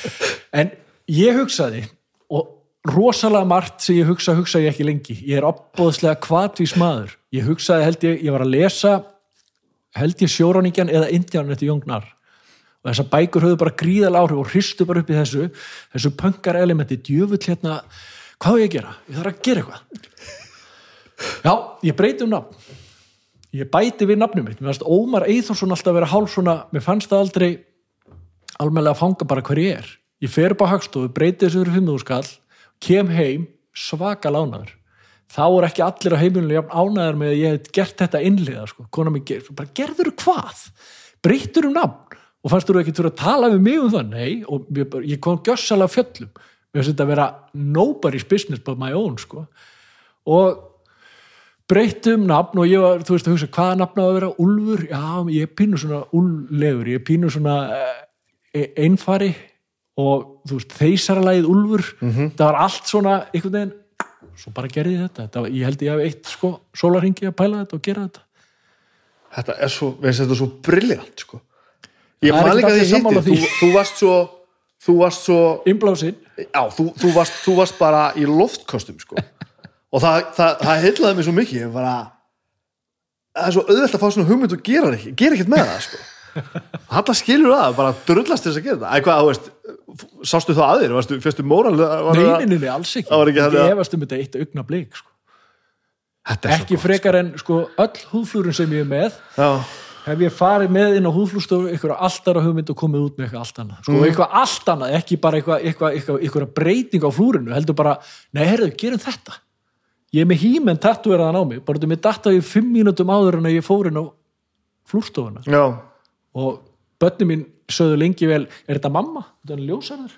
Speaker 2: [laughs] en ég hugsaði og rosalega margt sem ég hugsa hugsa ég ekki lengi, ég er opbóðslega kvatvís maður, ég hugsaði held ég ég var að lesa held ég sjóróningjan eða indjánin eftir Jóngnar og þessar bækur höfðu bara gríðal áhrif og hristu bara upp í þessu þessu pönkar elementi, djöfull hérna hvað á ég að gera? Ég þarf að gera eitthvað. Já, ég breyti um nafn ég bæti við nafnum mitt. Mér fannst Ómar Eithórsson alltaf vera hálf svona mér fannst það aldrei almennilega að fanga bara hver ég er. Ég fer upp á hagstofu, breyti þessu fyrir 5.000 skall kem heim, svaka lánaður. Þá er ekki allir á heimilinu jafn ánæður með að ég hef gert þetta innliða sko. kona mig ger, bara gerður hvað? Breyttur um nafn? Og fannst þú ekki þurfa að tala við mig um það? Nei, og ég, ég kom gjössalega fjöllum. Mér finnst þetta að vera nobody's business but my own sko. og breytt um nafn og ég var, þú veist, að hugsa hvaða nafn á að vera? Úlfur, já, ég er pínu svona úllegur, ég er pínu svona eh, einfari og þú veist, þeysaralægið Úlfur. Það var allt svona, einhvern veginn svo bara gerði þetta, þetta var, ég held ég hef eitt sko, sólarhingi að pæla þetta og gera þetta.
Speaker 1: Þetta er svo, veist þetta er svo briljant sko. Ég man líka að þið hitti þú, þú varst svo þú varst svo
Speaker 2: innblásin,
Speaker 1: já, þú, þú, varst, þú varst bara í loftkostum sko. Og það, það, það heillaði mig svo mikið ég bara, það er svo auðvelt að fá svona hugmynd og gera ekki, gera ekkert með það sko. Halla skilur það, bara drullast þess að gera það. Eitthvað, þú veist, sástu það að þér, varstu, fyrstu móral var það-
Speaker 2: nei, alls ekki.
Speaker 1: Það var ekki að-
Speaker 2: efast um þetta eitt augna blik sko. Ekki frekar en sko, öll húðflúrin sem ég er með
Speaker 1: Já,
Speaker 2: hef ég farið með inn á húðflústofu eitthvað allt aðra hugmynd og komið út með eitthvað allt annað. Sko,
Speaker 1: Mm.
Speaker 2: eitthvað allt annað, ekki bara eitthvað, eitthvað, eitthvað breyting á flúrinu, heldur bara nei, herðu, gerum þetta ég er með hímenn tattúeraðan á mig, bara þú mér datta ég fimm mínútum áður en að ég fór inn á flúrstofuna.
Speaker 1: Já,
Speaker 2: og börnum mín sögðu lengi vel er þetta mamma, þetta er ljósarður.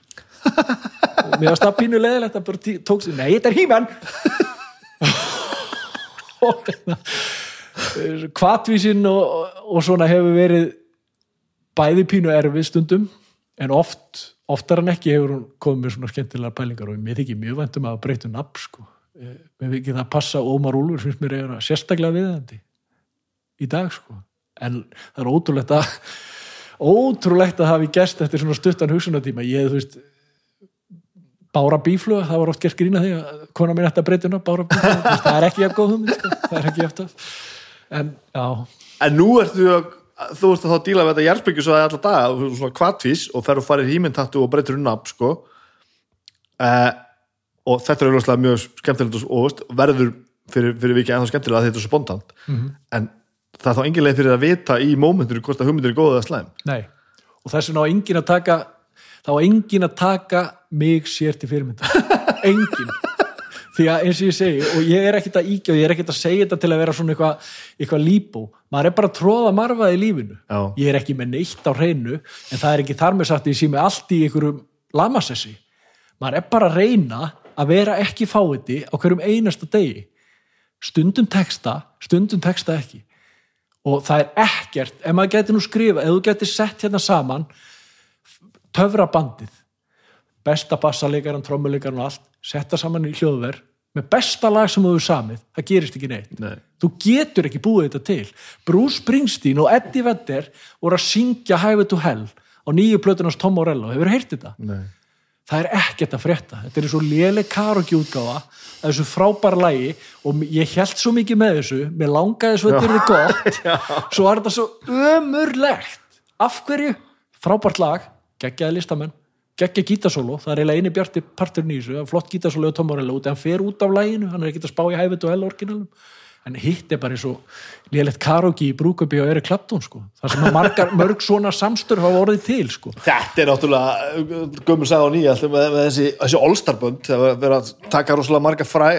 Speaker 2: Og mér varst það pínu leðilegt að bara tók sér, nei, þetta er hímenn [laughs] og kvatvísin og, og, og svona hefur verið bæði pínu erfið stundum en oft, oftar en ekki hefur hún komið með svona skemmtilega pælingar og mér þykir mjög væntum að breyta um nafn sko. Mér þykir það að passa Ómar Úlfur finnst mér eiginlega sérstaklega viðandi í dag sko. En það er ótrúlegt að ótrúlegt að hafi gest eftir svona stuttan hugsunatíma ég, þú veist Bára bífluga, það var oft gert grína því að kona mín ætti að breyta hérna Bára bífluga, það er ekki eftir góð hugmynd sko. það er ekki eftir en já,
Speaker 1: En nú ertu að þú veist að þá díla við þetta jærsbyggju svo að þú veist svona kvatvís og fer og farir hímyntattu og breytir um nafn sko. Uh, og þetta er auðvitað mjög skemmtilegt og, verður fyrir, fyrir vikið ennþá skemmtilega að þetta er svo spontant en það er þá engin leið fyrir að vita í mómentinu hvort að hugmyndir er góð eða slæm.
Speaker 2: Nei. Og þess vegna á engin að taka þá á engin að taka mig sér til fyrirmynda [laughs] engin því að eins og ég segi og ég er ekkert að íkja og ég er ekkert að segja þetta til að vera svona eitthvað eitthva líbó, maður er bara að tróða marfað í lífinu,
Speaker 1: Já.
Speaker 2: ég er ekki með neitt á hreinu, en það er ekki þar með sagt að ég sé með allt í einhverjum lamasessi. Maður er bara að reyna að vera ekki fáiði á hverjum einasta degi stundum texta, stundum texta ekki og það er ekkert ef maður geti nú skrifa, ef þú geti sett hérna saman töfrabandið besta bassaleikaran, trommuleikaran og allt setta saman í hljóðver með besta lag sem þú hefur samið, það gerist ekki neitt
Speaker 1: Nei.
Speaker 2: þú getur ekki búið þetta til Bruce Springsteen og Eddie Vedder voru að syngja Highway to Hell á nýju plötunars Tom Morello, hefur heyrt þetta?
Speaker 1: Nei.
Speaker 2: Það er ekkert að frétta. Þetta er svo léleg karaoke útgáfa að þessu frábæra lægi og ég held svo mikið með þessu. Mér langaði svo þetta er gott. [laughs] Svo var þetta svo ömurlegt. Af hverju? frábært lag geggjaði listamenn geggja gítasólo, það er eiginlega eini bjarti parturinn í þessu, það er flott gítasólo og Tomorello út. En hann fer út af læginu, hann er ekkert að spá í hæfið og hella orginalum, en hitt er bara eins og lélegt karaoke í brúköpi og Eri Clapton sko, það sem margar, mörg svona samstörf hafa orðið til sko.
Speaker 1: Þetta er náttúrulega gömur sagði á nýja með, með þessi, þessi All-Star-bönd það verið að taka rosalega marga fræ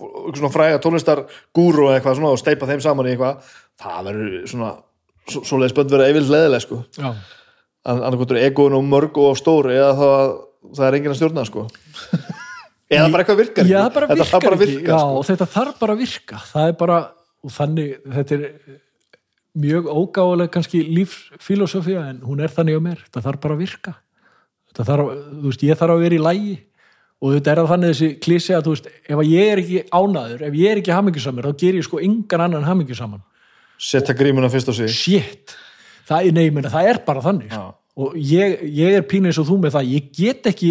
Speaker 1: svona fræga tónlistar gúru og eitthvað svona og steipa þeim saman í eitthvað. Það verður svona svo- svoleiðis bönd verið yfirlega leðileg sko.
Speaker 2: Já.
Speaker 1: annarkvöndur egoin og mörg og stór eða það, það er enginn að stjórna sko eða bara eitthvað virkar
Speaker 2: Já,
Speaker 1: ekki.
Speaker 2: það bara
Speaker 1: Þetta
Speaker 2: virkar
Speaker 1: þarf bara að
Speaker 2: ekki. Já,
Speaker 1: sko.
Speaker 2: þetta þarf bara að virka. Það er bara, og þannig þetta er mjög ógáðuleg kannski lífsfilosofía en hún er þannig á mér, þetta þarf bara að virka. Þetta þarf, þú veist, ég þarf að vera í lægi og þetta er að þannig þessi klísi að þú veist, ef ég er ekki ánaður ef ég er ekki hamingjusamur, þá ger ég sko engan annan hamingjusaman,
Speaker 1: setja grímuna fyrst á sig.
Speaker 2: Shit. Það, nei, ég meina, það er bara þannig sko. og ég, ég er pínu eins og þú með það. Ég get ekki,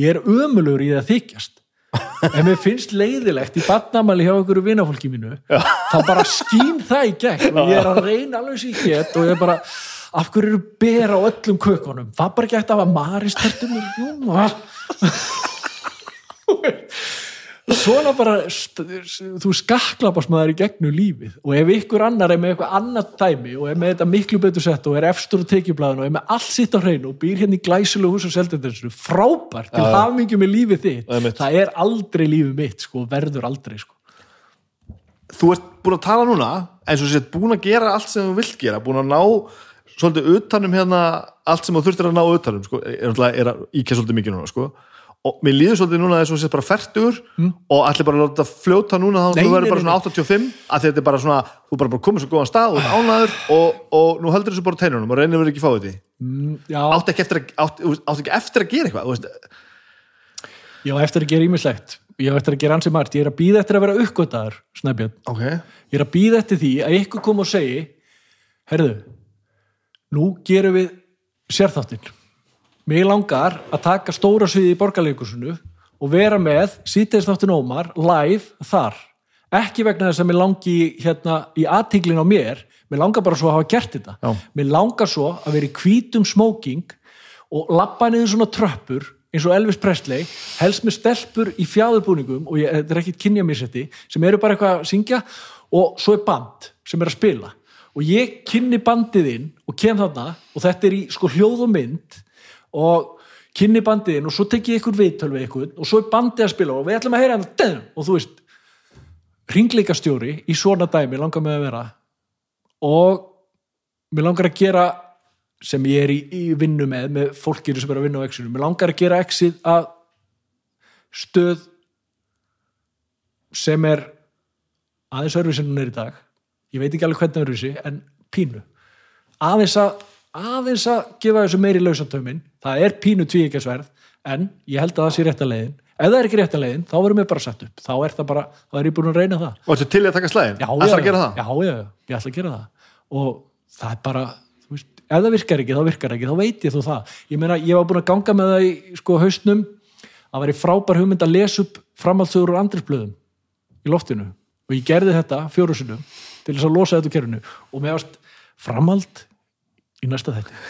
Speaker 2: ég er ömulur í það að þykjast. Ef mér finnst leiðilegt í badnamæli hjá einhverju vinafólki mínu Já. þá bara skín það í gegn. Og ég er að reyna alveg sér hétt og ég er bara af hverju eru ber á öllum kökunum? Það bara ekki eftir að hafa maristertumur [laughs] svona bara þú skaklapast maður í gegnum lífið og ef ykkur annar er með eitthvað annað dæmi og er með þetta miklu betur sett og er efstur á tekjublaðinu og er með allt sitt á hreinu og býr hérna í glæsilegu hús og seldendensu frábært til hafingjum með lífið þitt
Speaker 1: Einmitt.
Speaker 2: það er aldrei lífið mitt sko, og verður aldrei sko.
Speaker 1: þú ert búin að tala núna eins og sétt búin að gera allt sem þú vilt gera búin að ná svolítið utanum hérna allt sem þú þurftir að ná utanum sko, er, er að íkja svolítið mikið núna sko. Og mér líður svolítið núna eins og sétt bara fertugur og allir bara að láta fljóta núna þá þú verður bara svona 85 að þetta er bara svona, þú bara, bara komið svo góðan stað og ánæður og, og nú heldur þessu bara teinunum og reynir að vera ekki fáið því
Speaker 2: já,
Speaker 1: átt ekki að, ekki eftir að gera eitthvað þú
Speaker 2: ég á eftir að gera ímislegt ég á eftir að gera ansi margt, ég er að býða eftir að vera uppgötaðar snæbjörn,
Speaker 1: ok,
Speaker 2: ég er að býða eftir því að ykkur kom og segi herðu, nú gerum við sérþáttin mig langar að taka stóra sviði í borgarleikusinu og vera með síteðstáttin Ómar live þar. Ekki vegna þess að mér langi hérna í aðtíklin á mér mér langar bara svo að hafa gert þetta.
Speaker 1: Já.
Speaker 2: mér langar svo að vera í hvítum smoking og labba niður svona tröppur eins og Elvis Presley helst með stelpur í fjáðurbúningum og ég, þetta er ekkit kynja mér setti sem eru bara eitthvað að syngja og svo er band sem er að spila. Og ég kynni bandið inn og kem þarna og þetta er í sko hljóð og mynd og kynni bandið inn og svo tek ég ykkur viðtöl við ykkur og svo er bandið að spila og við ætlum að heyra hann og þú veist ringleikastjóri í svona dæmi langar mig að vera og mér langar að gera sem ég er í, í vinnu með með fólkinu sem er að vinna á exinu mér langar að gera exið að stöð sem er aðeins örfi sem hún er í dag. Ég veit ekki alveg hvernig örfi en pínu. Aðeins að aðeins að gefa þessu meiri lausatömin það er pínu tvíkjasverð en ég held að það sé rétta leiðin. Ef það er ekki rétta leiðin, þá verðum við bara sett upp. Þá er það bara, þá er ég búin að reyna það.
Speaker 1: Og þetta til í að taka slæðin?
Speaker 2: já,
Speaker 1: að gera það?
Speaker 2: já, já, ég ætla að gera það. Og það er bara, þú veist ef það virkar ekki, þá virkar ekki, þá veit ég þú það. Ég meina, ég var búin að ganga með það í sko haustnum, að væri frábær hugmynd að lesa upp framhaldsögur úr andrisblöðum í loftinu. Og ég gerði þetta fjóru sinnum til þess að losa þetta kerfinu. Og mér varst framhald í næsta þætti.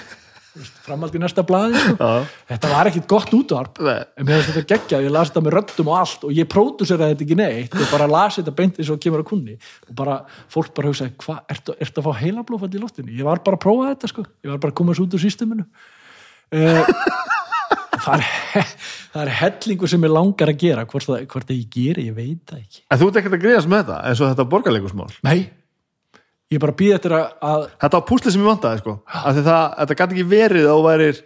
Speaker 2: Þú veist, framhald í næsta blaði sko. Þetta var ekkit gott útvarp.
Speaker 1: Nei.
Speaker 2: en mér finnst þetta geggjað, ég las þetta með röddum og allt og ég próduseraði þetta ekki neitt. Og bara las þetta beint eins og kemur að kunni og bara, fólk bara hugsaði, hvað, ertu, ertu að fá heilablófall í loftinu? Ég var bara að prófa þetta sko, ég var bara að komast út úr sísteminu uh, [laughs] það, er, það er hellingu sem ég langar að gera. Hvort það, hvort það ég geri, ég veit það ekki.
Speaker 1: En þú ert ekkert að greiðast með þetta eins og þetta borgarleikusmál
Speaker 2: Nei, ég bara býð eftir að, að
Speaker 1: Þetta var púslið sem ég vantaði sko. Því það, þetta gæti ekki verið að þú værir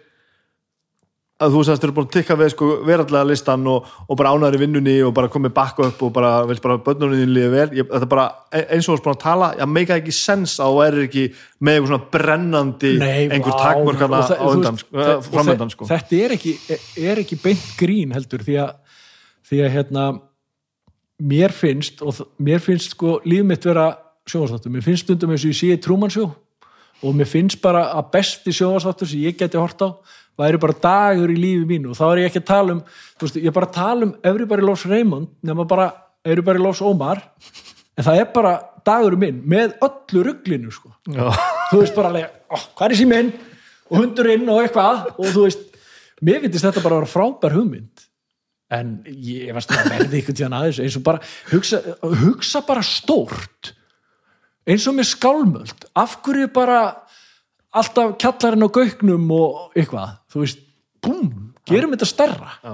Speaker 1: að þú eru búin að tikka við sko verallega listan og, og bara ánæður í vinnunni og bara komið bakka upp og bara vilt bara börnunni þín líði vel. Ég, þetta bara e- eins og þú varst búin að tala ég meika ekki sens að þú værir ekki með einhver svona brennandi
Speaker 2: Nei,
Speaker 1: einhver
Speaker 2: þe-
Speaker 1: á undan sko, framöndan sko.
Speaker 2: þetta er ekki, er ekki beint grín heldur því að, því að hérna, mér finnst og mér finnst sko líf mitt vera sjónvarsþáttur, mér finnst stundum eins og ég sé í Trúmansjó og mér finnst bara að besti sjónvarsþáttur sem ég geti hort á væri bara dagur í lífi mínu. Og þá er ég ekki að tala um veist, ég er bara að tala um Everybody Loves Raymond nema bara Everybody Loves Omar. En það er bara dagur minn með öllu rugglinu sko. Þú veist bara alveg, oh, hvað er síminn? Og hundurinn og eitthvað. Og þú veist, mér finnst þetta bara að vera frábær hugmynd. En ég að verði ykkur tíðan aðeins eins og bara hugsa, hugsa bara stórt eins og með skálmöld af hverju bara alltaf kjallarinn á gauknum og eitthvað, þú veist, búm gerum þetta stærra.
Speaker 1: Já.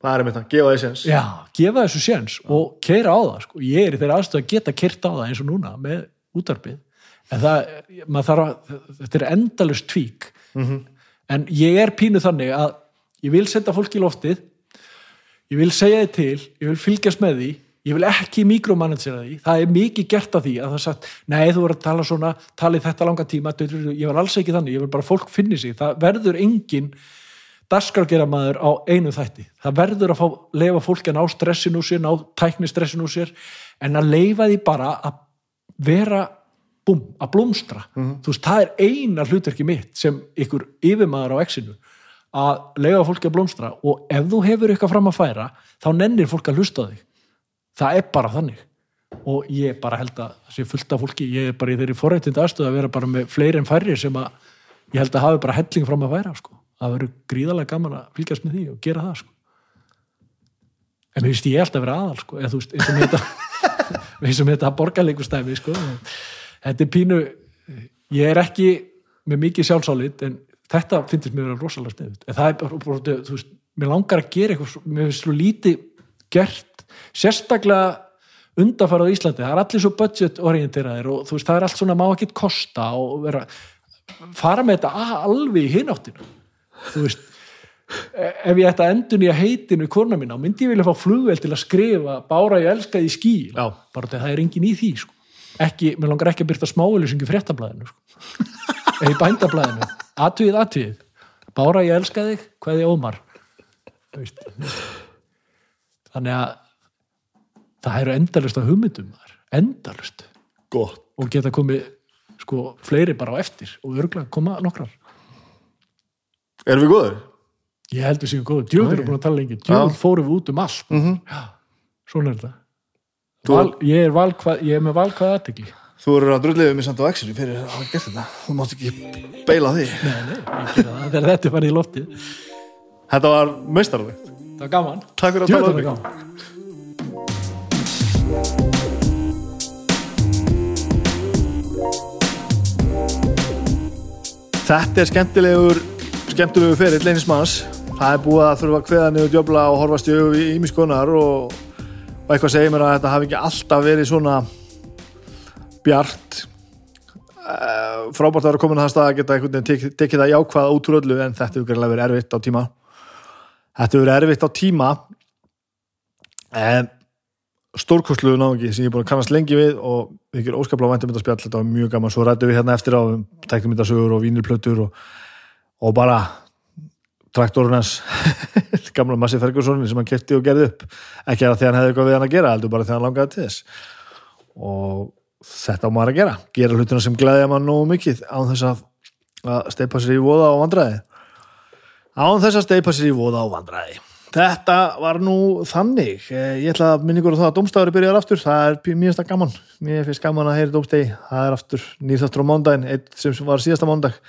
Speaker 1: það er mitt að gefa því sens
Speaker 2: Já, gefa þessu séns og keira á það sko. ég er í þeirra aðstöð að geta kert á það eins og núna með útarpið en það, að þetta er endalust tvík en ég er pínu þannig að ég vil setja fólk í loftið ég vil segja þið til, ég vil fylgjast með því ég vil ekki mikromanagera því. Það er mikið gert af því að það sagt nei þú verður að tala svona, talið þetta langa tíma ég var alls ekki þannig, ég vil bara fólk finni sig. Það verður engin dagskrárgera maður á einu þætti. Það verður að fá, leifa fólk að ná stressin úr sér, ná tækni stressin úr sér en að leifa því bara að vera búm, að blómstra. Þú veist, það er eina hlutverki mitt sem ykkur yfirmaður á exinu að leifa fólki að blómstra. Og ef þú hefur eitthvað fram að færa þá nennir fólk að hlusta á þig það er bara þannig og ég bara held að það sé fullt af fólki ég er bara í þeirri forrættinda aðstöð að vera bara með fleiri en færri sem að ég held að hafi bara helling fram að færa sko. það verður gríðarlega gaman að fylgjast með því og gera það sko. en mér finnst ég alltaf að vera aðal sko. eða þú veist, eins og þetta [laughs] eins og þetta borgarleikustæmi sko. þetta er pínu ég er ekki með mikið sjálfsálit en þetta finnst mér rosalega sniðut en það er bara, þú veist, mér langar að gera eitthvað, mér finnst svo lítið gert, sérstaklega undarfæra á Íslandi, það er allir svo budget orienteraðir og þú veist, það er allt svona má ekki kosta og vera fara með þetta alveg í hináttinu þú veist e- ef ég ætti að endun í að heitinu í korna mína, myndi ég vilja fá flugvel til að skrifa bára ég elska því skí
Speaker 1: Já.
Speaker 2: bara þetta það er engin í því sko. ekki, mér langar ekki að byrta smáulisingi fréttablaðinu sko. eða í bændablaðinu atvið, atvið, bára ég elska þig hvað ég ómar þannig að það eru endalust á hugmyndum þar, endalust
Speaker 1: gott
Speaker 2: og geta komið sko fleiri bara á eftir og örgulega koma nokkrar
Speaker 1: erum við góður?
Speaker 2: ég held við séum góðu, djöfur
Speaker 1: Ok.
Speaker 2: er búin að tala lengi djöfur fórum við út um allt
Speaker 1: Mm -hmm.
Speaker 2: Já, svona er þetta val, ég, er valkvað, ég er með valkvað aðtekli
Speaker 1: Þú eru að drulliðið mér samt á Exeri fyrir að gert þetta. Þú mátt ekki beila því.
Speaker 3: Nei, nei, það þegar þetta er farið í loftið
Speaker 1: Þetta var meistarlegt.
Speaker 3: Það var gaman
Speaker 1: Takk fyrir að tala um mig. Þetta er skemmtilegur, skemmtilegur ferill einis manns. Það er búið að þurfa að kveða niður djöfla og horfast í ímiskonar og, og eitthvað segir mér að þetta hafi ekki alltaf verið svona bjart. Uh, frábært að vera komin að það stað að geta einhvern veginn tek- tekið það jákvæða öllu en þetta hefur greiðlega verið erfitt á tíma. Þetta hefur verið erfitt á tíma en stórkostluðu náðungi sem ég er búin að kannast lengi við og gerum óskaplega væntum þetta var mjög gaman. Svo rættum við hérna eftir á um teknumindasögur og vínilplötur og, og bara traktorinn hans [laughs] gamla Massi Ferguson sem hann kefti og gerði upp. Ekki að því hann hefði eitthvað við hann að gera heldur bara því hann langaði til þess. Og þetta á maður að gera. Gera hlutina sem gleðja mann nógu mikið án þess að, að steipa sér í voða og vandræði. Án þess að steipa sér í voða og vandræði Þetta var nú þannig. Eh, Ég ætla að minna ykkur á það að domstafari byrjar aftur. Það er finnst það gaman. Mér finnst gaman að heyra domstegi. Það er aftur nýrþáttur á mándaginn, eitt sem var síðasta mándag.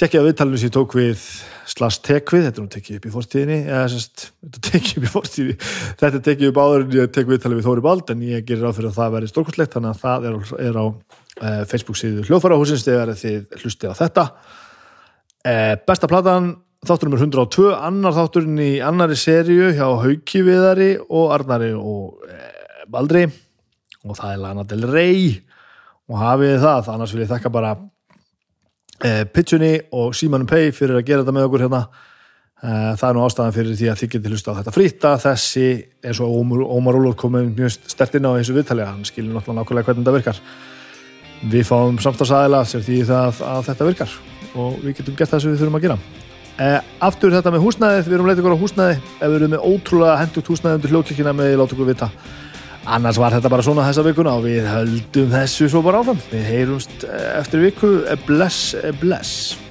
Speaker 1: Á viðtalinu sem ég tók við slags tekvið, þetta er nú tekið upp í fórstíðinni, eða sérst, þetta tekið upp í fórstíðinni, þetta tekið upp áður en ég tek viðtalið við Þóri Bald, en ég gerir á fyrir að það veri stórkostlegt, þannig að það er, á uh, Facebook síðu hljóðfærahúsins þegar þið hlustið á þetta. Eh, besta platan þáttur nummer 102 annar þátturinn í annari serju hjá Hauki Viðari og Arnari og eh, Baldri. Og það er Lana Del Rey. Og hafið það, annars vil ég þakka bara eh, Pitchunni og Simonum Pay fyrir að gera þetta með okkur hérna. Eh, það er nú ástæðan fyrir því að þið getið hlusta á þetta frýta þessi eins og Ómar, Ómar Úlur komið mjög stert inn á þessu viðtali hann skilur náttúrulega nákvæmlega hvernig þetta virkar. Við fáum samstagsæðila sem því það að þetta virkar. Og við getum gert það sem við þurfum að gera aftur þetta með húsnæðið við erum leitt ykkur á húsnæði. Ef við erum með ótrúlega hendugt húsnæði undir hljókirkina með láta ykkur vita. Annars var þetta bara svona þessa vikuna og við höldum þessu svo bara áfram. Við heyrumst eh, eftir viku. Bless bless